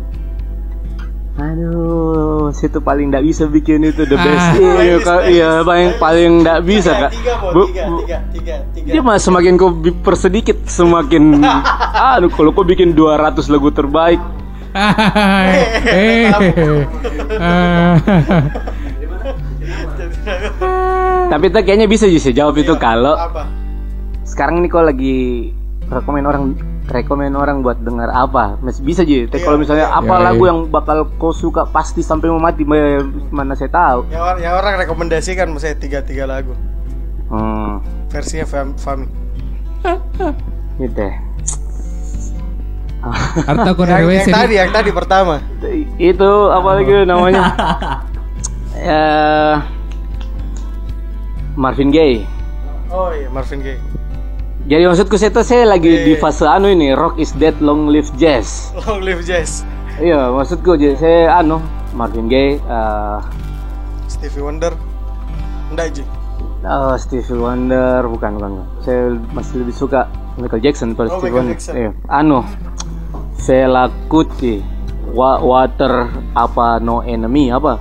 Aduh, situ paling nggak bisa bikin itu the Ah. best. Iya, Playlist, kak, playlist. iya, paling paling nggak bisa kak. Tiga, Bu- tiga, bu- tiga, tiga, tiga. Dia mah semakin kau persedikit semakin aduh kalau kau bikin 200 lagu terbaik Eh, ah. tapi itu kayaknya bisa sih jawab itu kalau Apa? sekarang ini kau lagi rekomen orang rekomen orang buat dengar apa masih bisa aja tapi kalau misalnya apa Iya, lagu iya. yang bakal kau suka pasti sampai mau mati mana saya tahu Yang, or- yang orang rekomendasikan misalnya tiga tiga lagu. hmm, Versinya Fam- Fami. gitu deh. Harta kau Yang, yang tadi, yang tadi pertama. itu apa lagi namanya ya Marvin Gaye Oh iya, Marvin Gaye. Jadi maksudku saya tuh saya lagi di fase anu ini rock is dead long live jazz Long Live Jazz. iya maksudku jadi saya anu Marvin Gaye eh, Stevie Wonder. Enggak Ji. Oh, Stevie Wonder bukan bukan. bukan. Saya masih lebih suka Michael Jackson pada Oh, Stevie Wonder. Iya. Anu, Fela Kuti, Wa- Water apa No Enemy apa?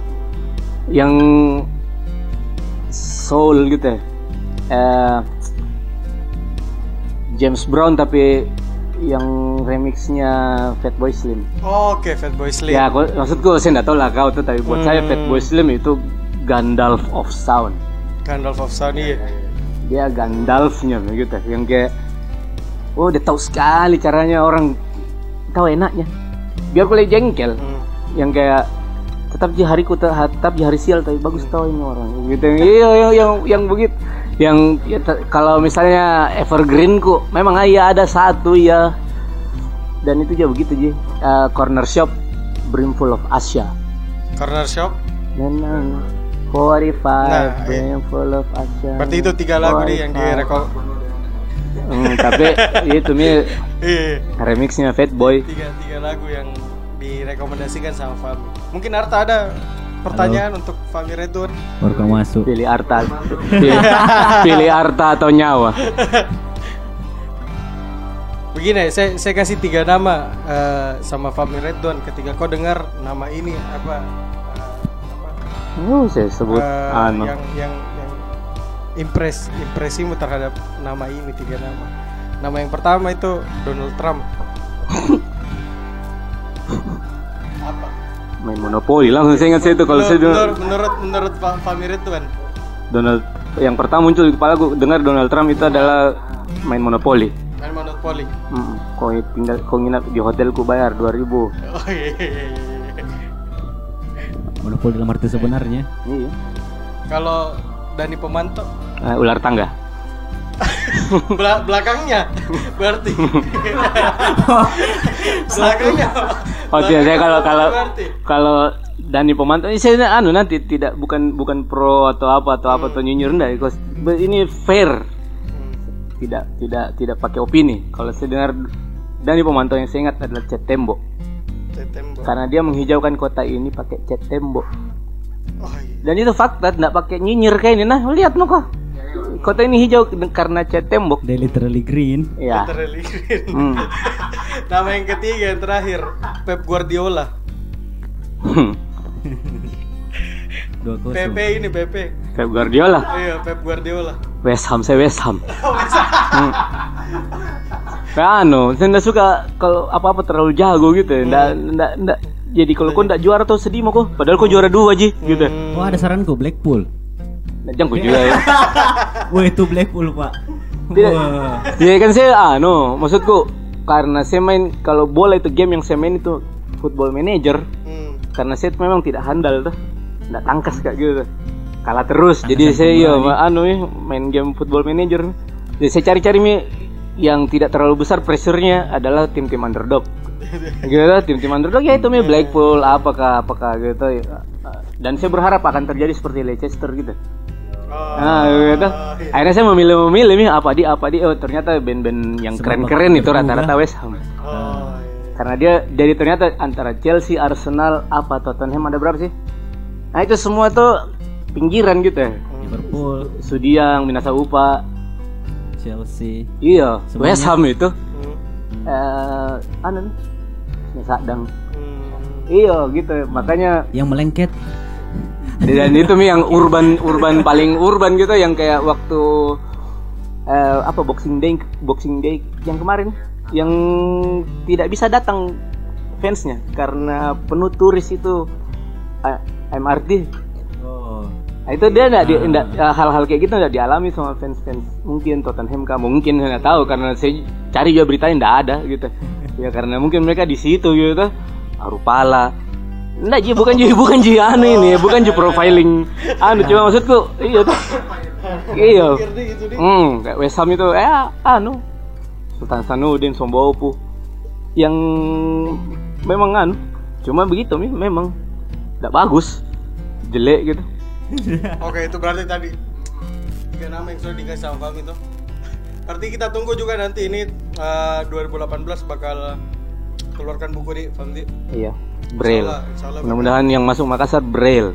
Yang soul gitu. ya. Eh, James Brown tapi yang remixnya Fatboy Slim. Oh, Oke, Fatboy Slim. Ya, aku, maksudku saya nggak tahu lah kau tuh, tapi buat saya Hmm. Fatboy Slim itu Gandalf of Sound Gandalf of Sound iya. dia Gandalfnya begitu yang kayak oh dia tahu sekali caranya orang tahu enaknya biar boleh jengkel Hmm. yang kayak tetap di hariku te- tetap di hari sial tapi bagus tahu ini orang gitu iya yang yang yang begitu yang ya, kalau misalnya evergreen ku memang iya ada satu ya dan itu aja begitu ji Eh, corner shop brimful of Asia Corner Shop. Nenang 45 Nah, brimful of Asia Berarti itu tiga lagu nih yang 45. direkom. Hmm, tapi itu mi Iya. remixnya Fatboy. Tiga tiga lagu yang direkomendasikan sama Fami. Mungkin Arta ada pertanyaan untuk Fami Redun. Baru kamu masuk. Pilih Arta, pilih, pilih Arta atau nyawa. Begini, saya saya kasih tiga nama eh, sama Fami Redon. Ketika kau dengar nama ini apa? Oh, saya sebut eh, anu. yang yang yang impres impresimu terhadap nama ini tiga nama. Nama yang pertama itu Donald Trump. Main monopoli langsung saya ingat saya itu kalau saya dengar menurut menurut menurut Fa- Fami Redon. Donald yang pertama muncul di kepala gue dengar Donald Trump itu adalah main monopoli. Main monopoli. Hmm, kau tinggal kau nginap di hotelku bayar 2000 Oh iya. Monopoli dalam arti sebenarnya. Iya. Kalau Dani Pemanto Eh, ular tangga. Bela- belakangnya berarti belakangnya Oh tidak, saya kalau kalau kalau Dani pemantau ini saya anu nanti tidak bukan bukan pro atau apa atau apa atau nyinyir enggak ini fair. Tidak tidak tidak pakai opini. Kalau saya dengar Dani pemantau yang saya ingat adalah cat tembok. Tembok. karena dia menghijaukan kota ini pakai cat tembok. Oh, iya. dan itu fakta tidak pakai nyinyir kayak ini. Nah lihat kok kota ini hijau karena cat tembok They literally green. ya Literally green. Hmm. Nama yang ketiga yang terakhir Pep Guardiola. Dua kosong. PP ini PP. Pep Guardiola Iya Pep Guardiola. West Ham saya West Ham Hmm. Kayak anu, saya nggak suka kalau apa-apa terlalu jago gitu. ya. Nggak, nggak, nggak. Jadi kalau kau nggak juara tuh sedih mau kok. Padahal kau juara dua aja gitu. Oh ada saranku Blackpool. Jangan kau juga ya. Wah itu Blackpool pak. Tidak. Wah. Ya kan saya anu, maksudku karena saya main kalau bola itu game yang saya main itu football manager. Karena saya memang tidak handal tuh. Nggak tangkas kayak gitu. tuh. Kalah terus. Jadi saya ya anu ya main game football manager. Jadi saya cari-cari mi yang tidak terlalu besar pressure-nya adalah tim-tim underdog. gitu tim-tim underdog ya itu mi Blackpool apakah apakah gitu dan saya berharap akan terjadi seperti Leicester gitu nah gitu akhirnya saya memilih-memilih nih apa di apa di oh ternyata band-band yang keren-keren itu terbuka. rata-rata West Ham karena dia jadi ternyata antara Chelsea Arsenal apa Tottenham ada berapa sih nah itu semua tuh pinggiran gitu ya Liverpool, Sudiang, Minasa Upa. Chelsea. Iya, Semuanya. West Ham itu. Eh, anu nih, Sadang. Iya gitu, makanya Yang melengket. Dan itu mi yang urban urban paling urban gitu yang kayak waktu eh, apa boxing day boxing day yang kemarin yang tidak bisa datang fansnya karena penuh turis itu eh, MRT Oh. Nah, itu dia enggak, di- enggak eh, hal-hal kayak gitu enggak dialami sama fans-fans. Mungkin Tottenham kah mungkin nggak tahu karena saya cari juga beritanya enggak ada gitu. Ya karena mungkin mereka di situ gitu. Arupala enggak ji bukan ji bukan ji anu ini bukan ji profiling. Anu cuma maksudku iya. Tuh iya. Hmm kayak West Ham itu eh anu. Sultan Sanudin Sombopu. Yang memang anu cuma begitu mi memang. Enggak bagus. Jelek gitu. Oke itu berarti tadi. Tiga nama yang sudah dikasih sama Fahmi itu. Berarti kita tunggu juga nanti ini eh, 2018 bakal keluarkan buku di Fahmi. Iya, braille. Mudah-mudahan yang masuk Makassar braille.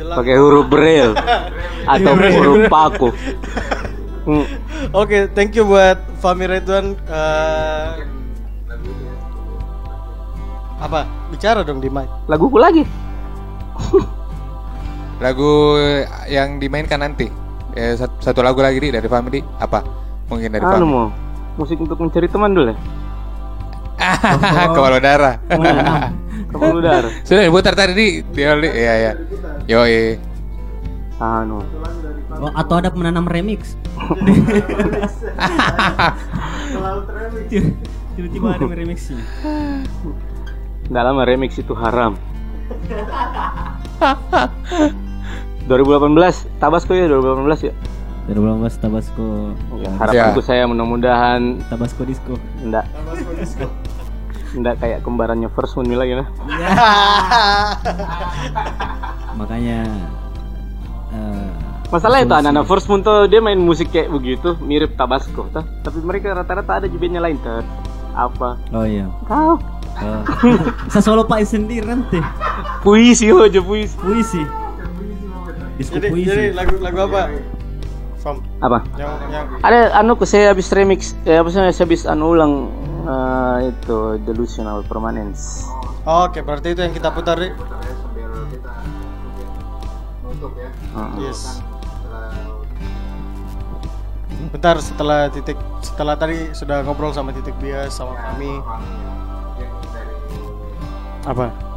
Pakai huruf braille atau Braille. huruf paku. Hmm. Oke, thank you buat Fahmi Redwan. Eh, apa? Bicara dong di mic. Laguku lagi. Lagu yang dimainkan nanti. Eh, satu, satu lagu lagi di dari Family apa? Mungkin dari Anu Family. mau musik untuk mencari teman dulu ya. Kepala darah. Kepala darah. Sudah diputar tadi di Iya ya. Yo Anu. Oh, atau ada menanam remix. Tiba-tiba ada remixnya. Nggak lama remix itu haram. 2018 Tabasco ya 2018 ya. 2018 Tabasco. Ya, harapanku saya mudah-mudahan Tabasco disco. enggak enggak kayak kembarannya First Moon lagi lah. Makanya eh, Masalah itu anak-anak First Moon tuh dia main musik kayak begitu mirip Tabasco tuh. Tapi mereka rata-rata ada jubahnya lain tuh. Apa? Oh iya. Kau Oh. Saya solo pak sendiri nanti. puisi aja puisi. Puisi. Disco Jadi, puisi. jadi lagu lagu apa? Fam. Apa? Yang yang Ada anu ke saya habis remix eh apa sih saya habis anu ulang eh, itu delusional permanence. Oke, berarti itu yang kita putar di. Yes. Bentar setelah titik setelah tadi sudah ngobrol sama titik bias sama kami. Apa?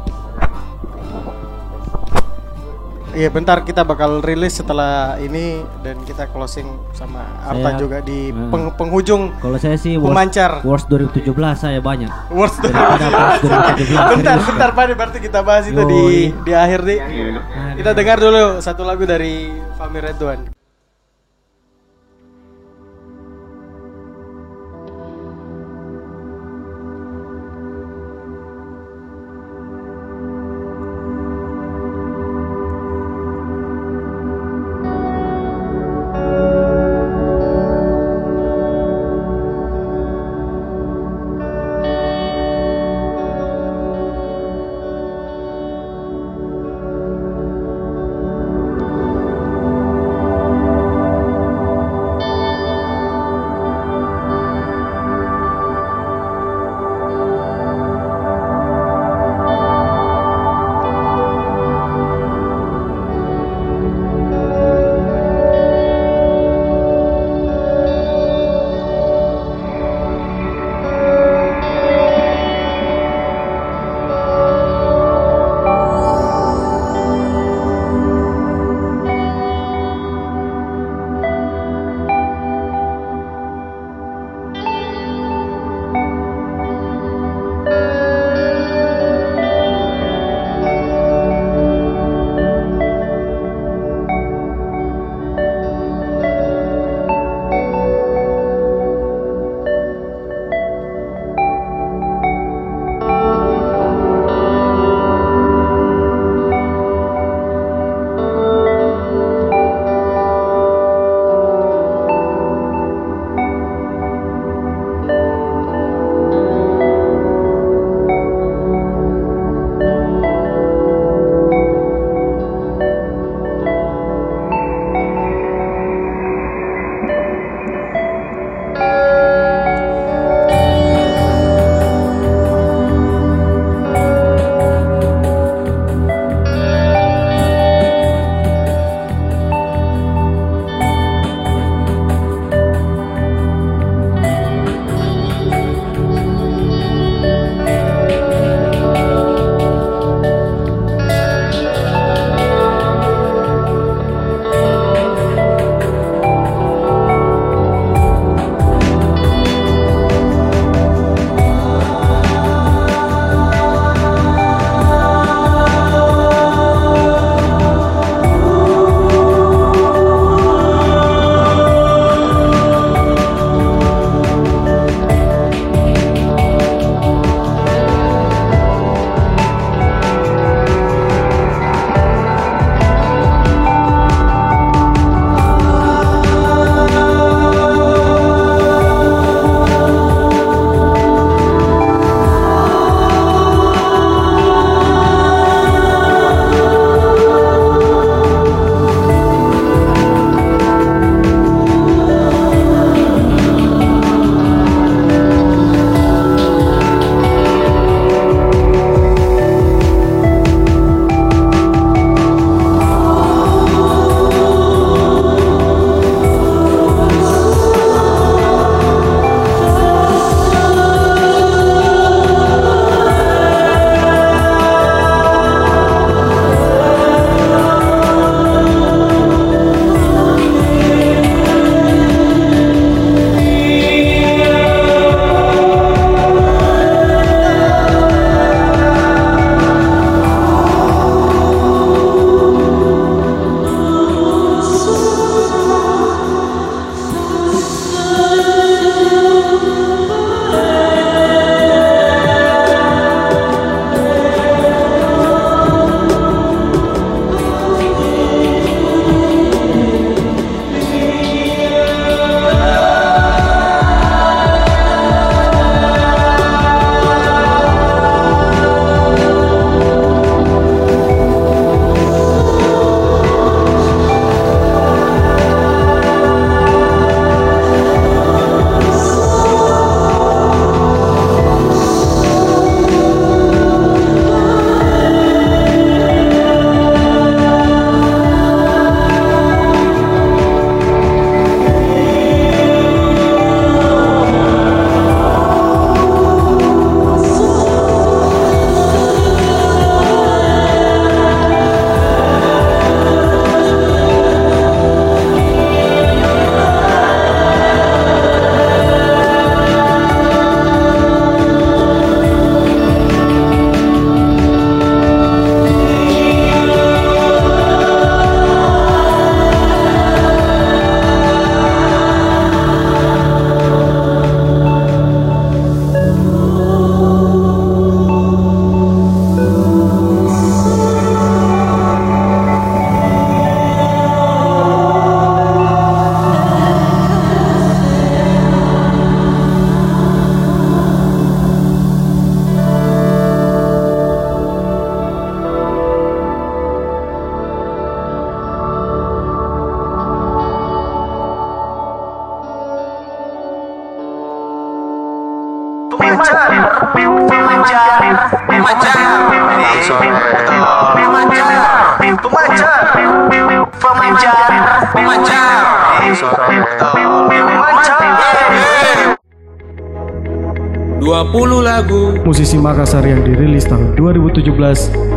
Iya, bentar kita bakal rilis setelah ini dan kita closing sama Arta Saya- juga di Nah. peng- penghujung Kalau saya sih worst, pemancar. worst 2017 saya banyak. Worst Daripada worst 2017. bentar, bentar Pak, berarti kita bahas itu Yoi. di di akhir nih. Kita dengar dulu satu lagu dari Fahmi Redwan.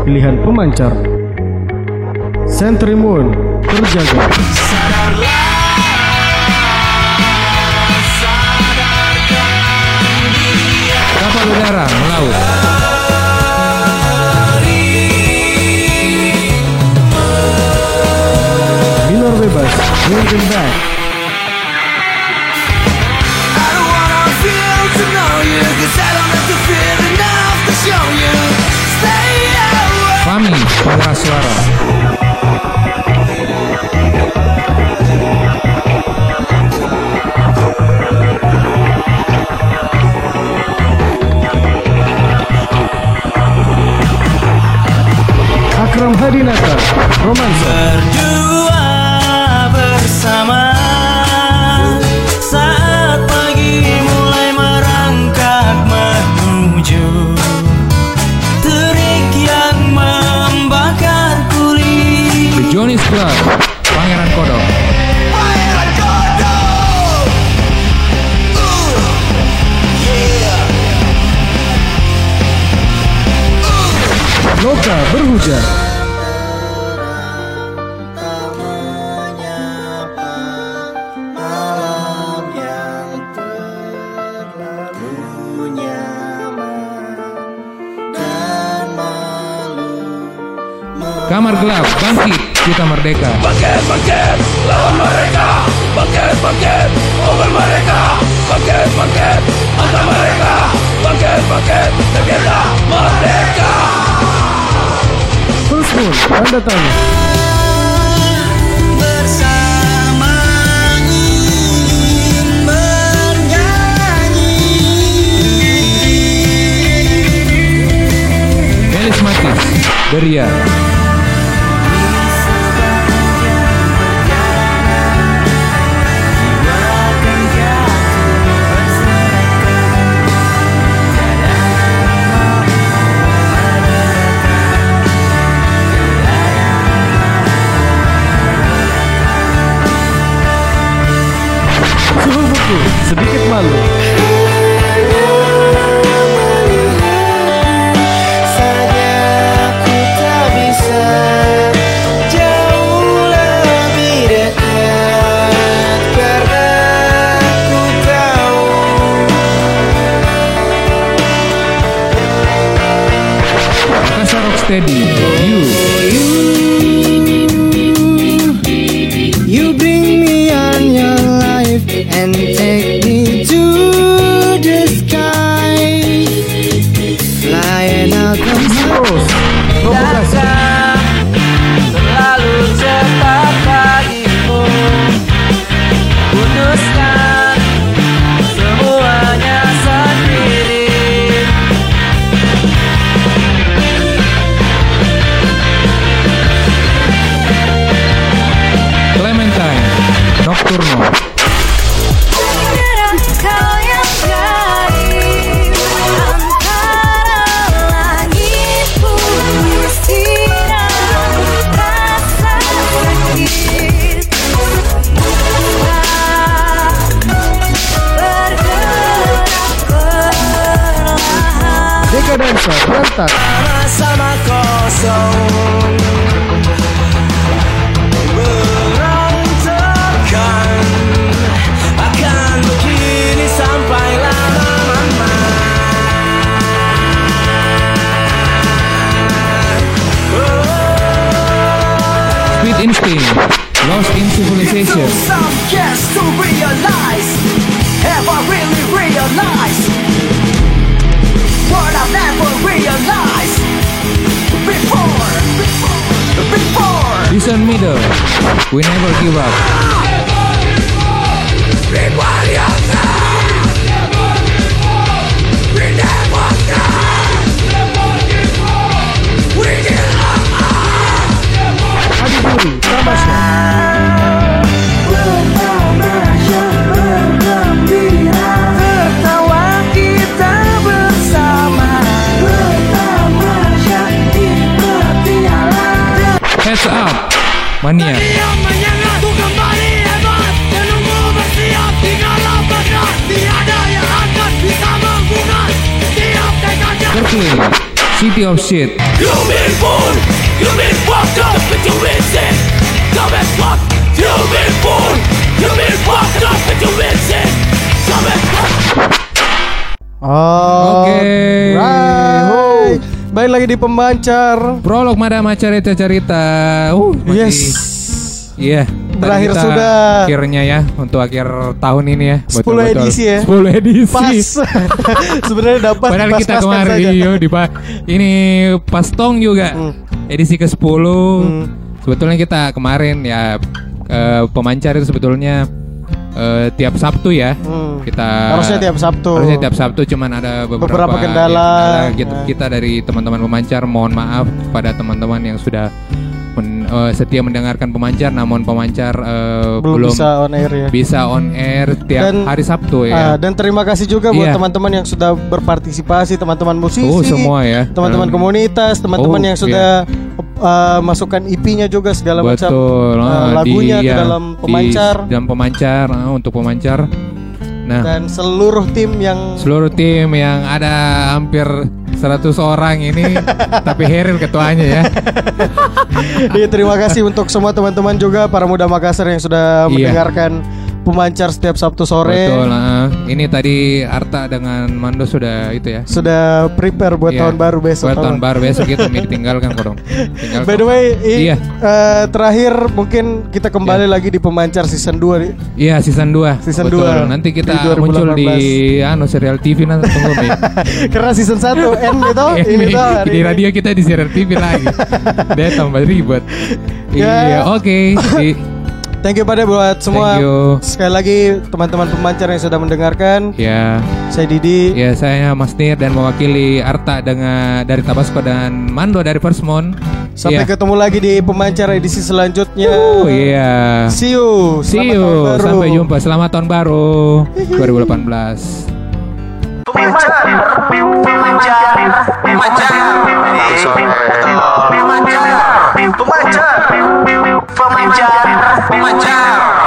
Pilihan pemancar. Sentry Moon Terjaga lagi di pembancar. Prolog Madama cerita cerita. Uh, masih- Yes. Iya. Berakhir kita sudah. Akhirnya ya untuk akhir tahun ini ya. 10 edisi ya. 10 edisi. Pas. Sebenarnya dapat Padahal kita pas-paskan kemarin saja. iyo, di pa- ini pas tong juga edisi ke 10 Sebetulnya kita kemarin ya eh, pemancar itu sebetulnya eh, tiap Sabtu ya. Hmm. Kita Harusnya tiap Sabtu. Harusnya tiap Sabtu cuman ada beberapa, Beberapa kendala. ya, kita, Nah. kita dari teman-teman pemancar mohon maaf pada teman-teman yang sudah men- eh, setia mendengarkan pemancar namun pemancar eh, Belum bisa on air ya. bisa on air tiap Dan- hari Sabtu ya. dan terima kasih juga buat Iya. teman-teman yang sudah berpartisipasi, teman-teman musisi, Oh, semua ya. teman-teman Hmm. komunitas, teman-teman Oh, yang sudah uh, masukkan IP-nya juga segala macam Betul. uh, ah, lagunya di- ke ya, dalam di- pemancar dalam pemancar ah, untuk pemancar. Nah, dan seluruh tim yang seluruh tim yang ada hampir 100 orang ini tapi Heril ketuanya ya. Iya, terima kasih untuk semua teman-teman juga para muda Makassar yang sudah Iya. mendengarkan pemancar setiap Sabtu sore. Betul. ah. ini tadi Arta dengan Mando sudah itu ya. Sudah prepare buat Iya, tahun baru besok. Buat tahun baru besok kita mau ditinggalkan kok dong. Tinggalkan. By the way, i- Iya. eh, terakhir mungkin kita kembali lagi di pemancar season 2 nih. Iya season 2 Season Betul. 2. Nanti kita Di 2018. muncul di anu serial TV nanti tunggu Mi. Karena season 1 end gitu, ini tuh di radio kita di serial TV lagi. Dia tambah ribet. Ya. Iya, oke. Thank you pada buat semua. Thank you. Sekali lagi teman-teman pemancar yang sudah mendengarkan. Ya. Saya Didi. Ya, saya Mas Nir dan mewakili Arta dengan dari Tabasco dan Mando dari First Moon. Sampai Iya. ketemu lagi di pemancar edisi selanjutnya. Oh iya. See you. See Selamat you. tahun baru. Sampai jumpa. Selamat tahun baru 2018. Pemancar, pemancar, pemancar, pemancar, pemancar, pemancar, pemancar, pemancar.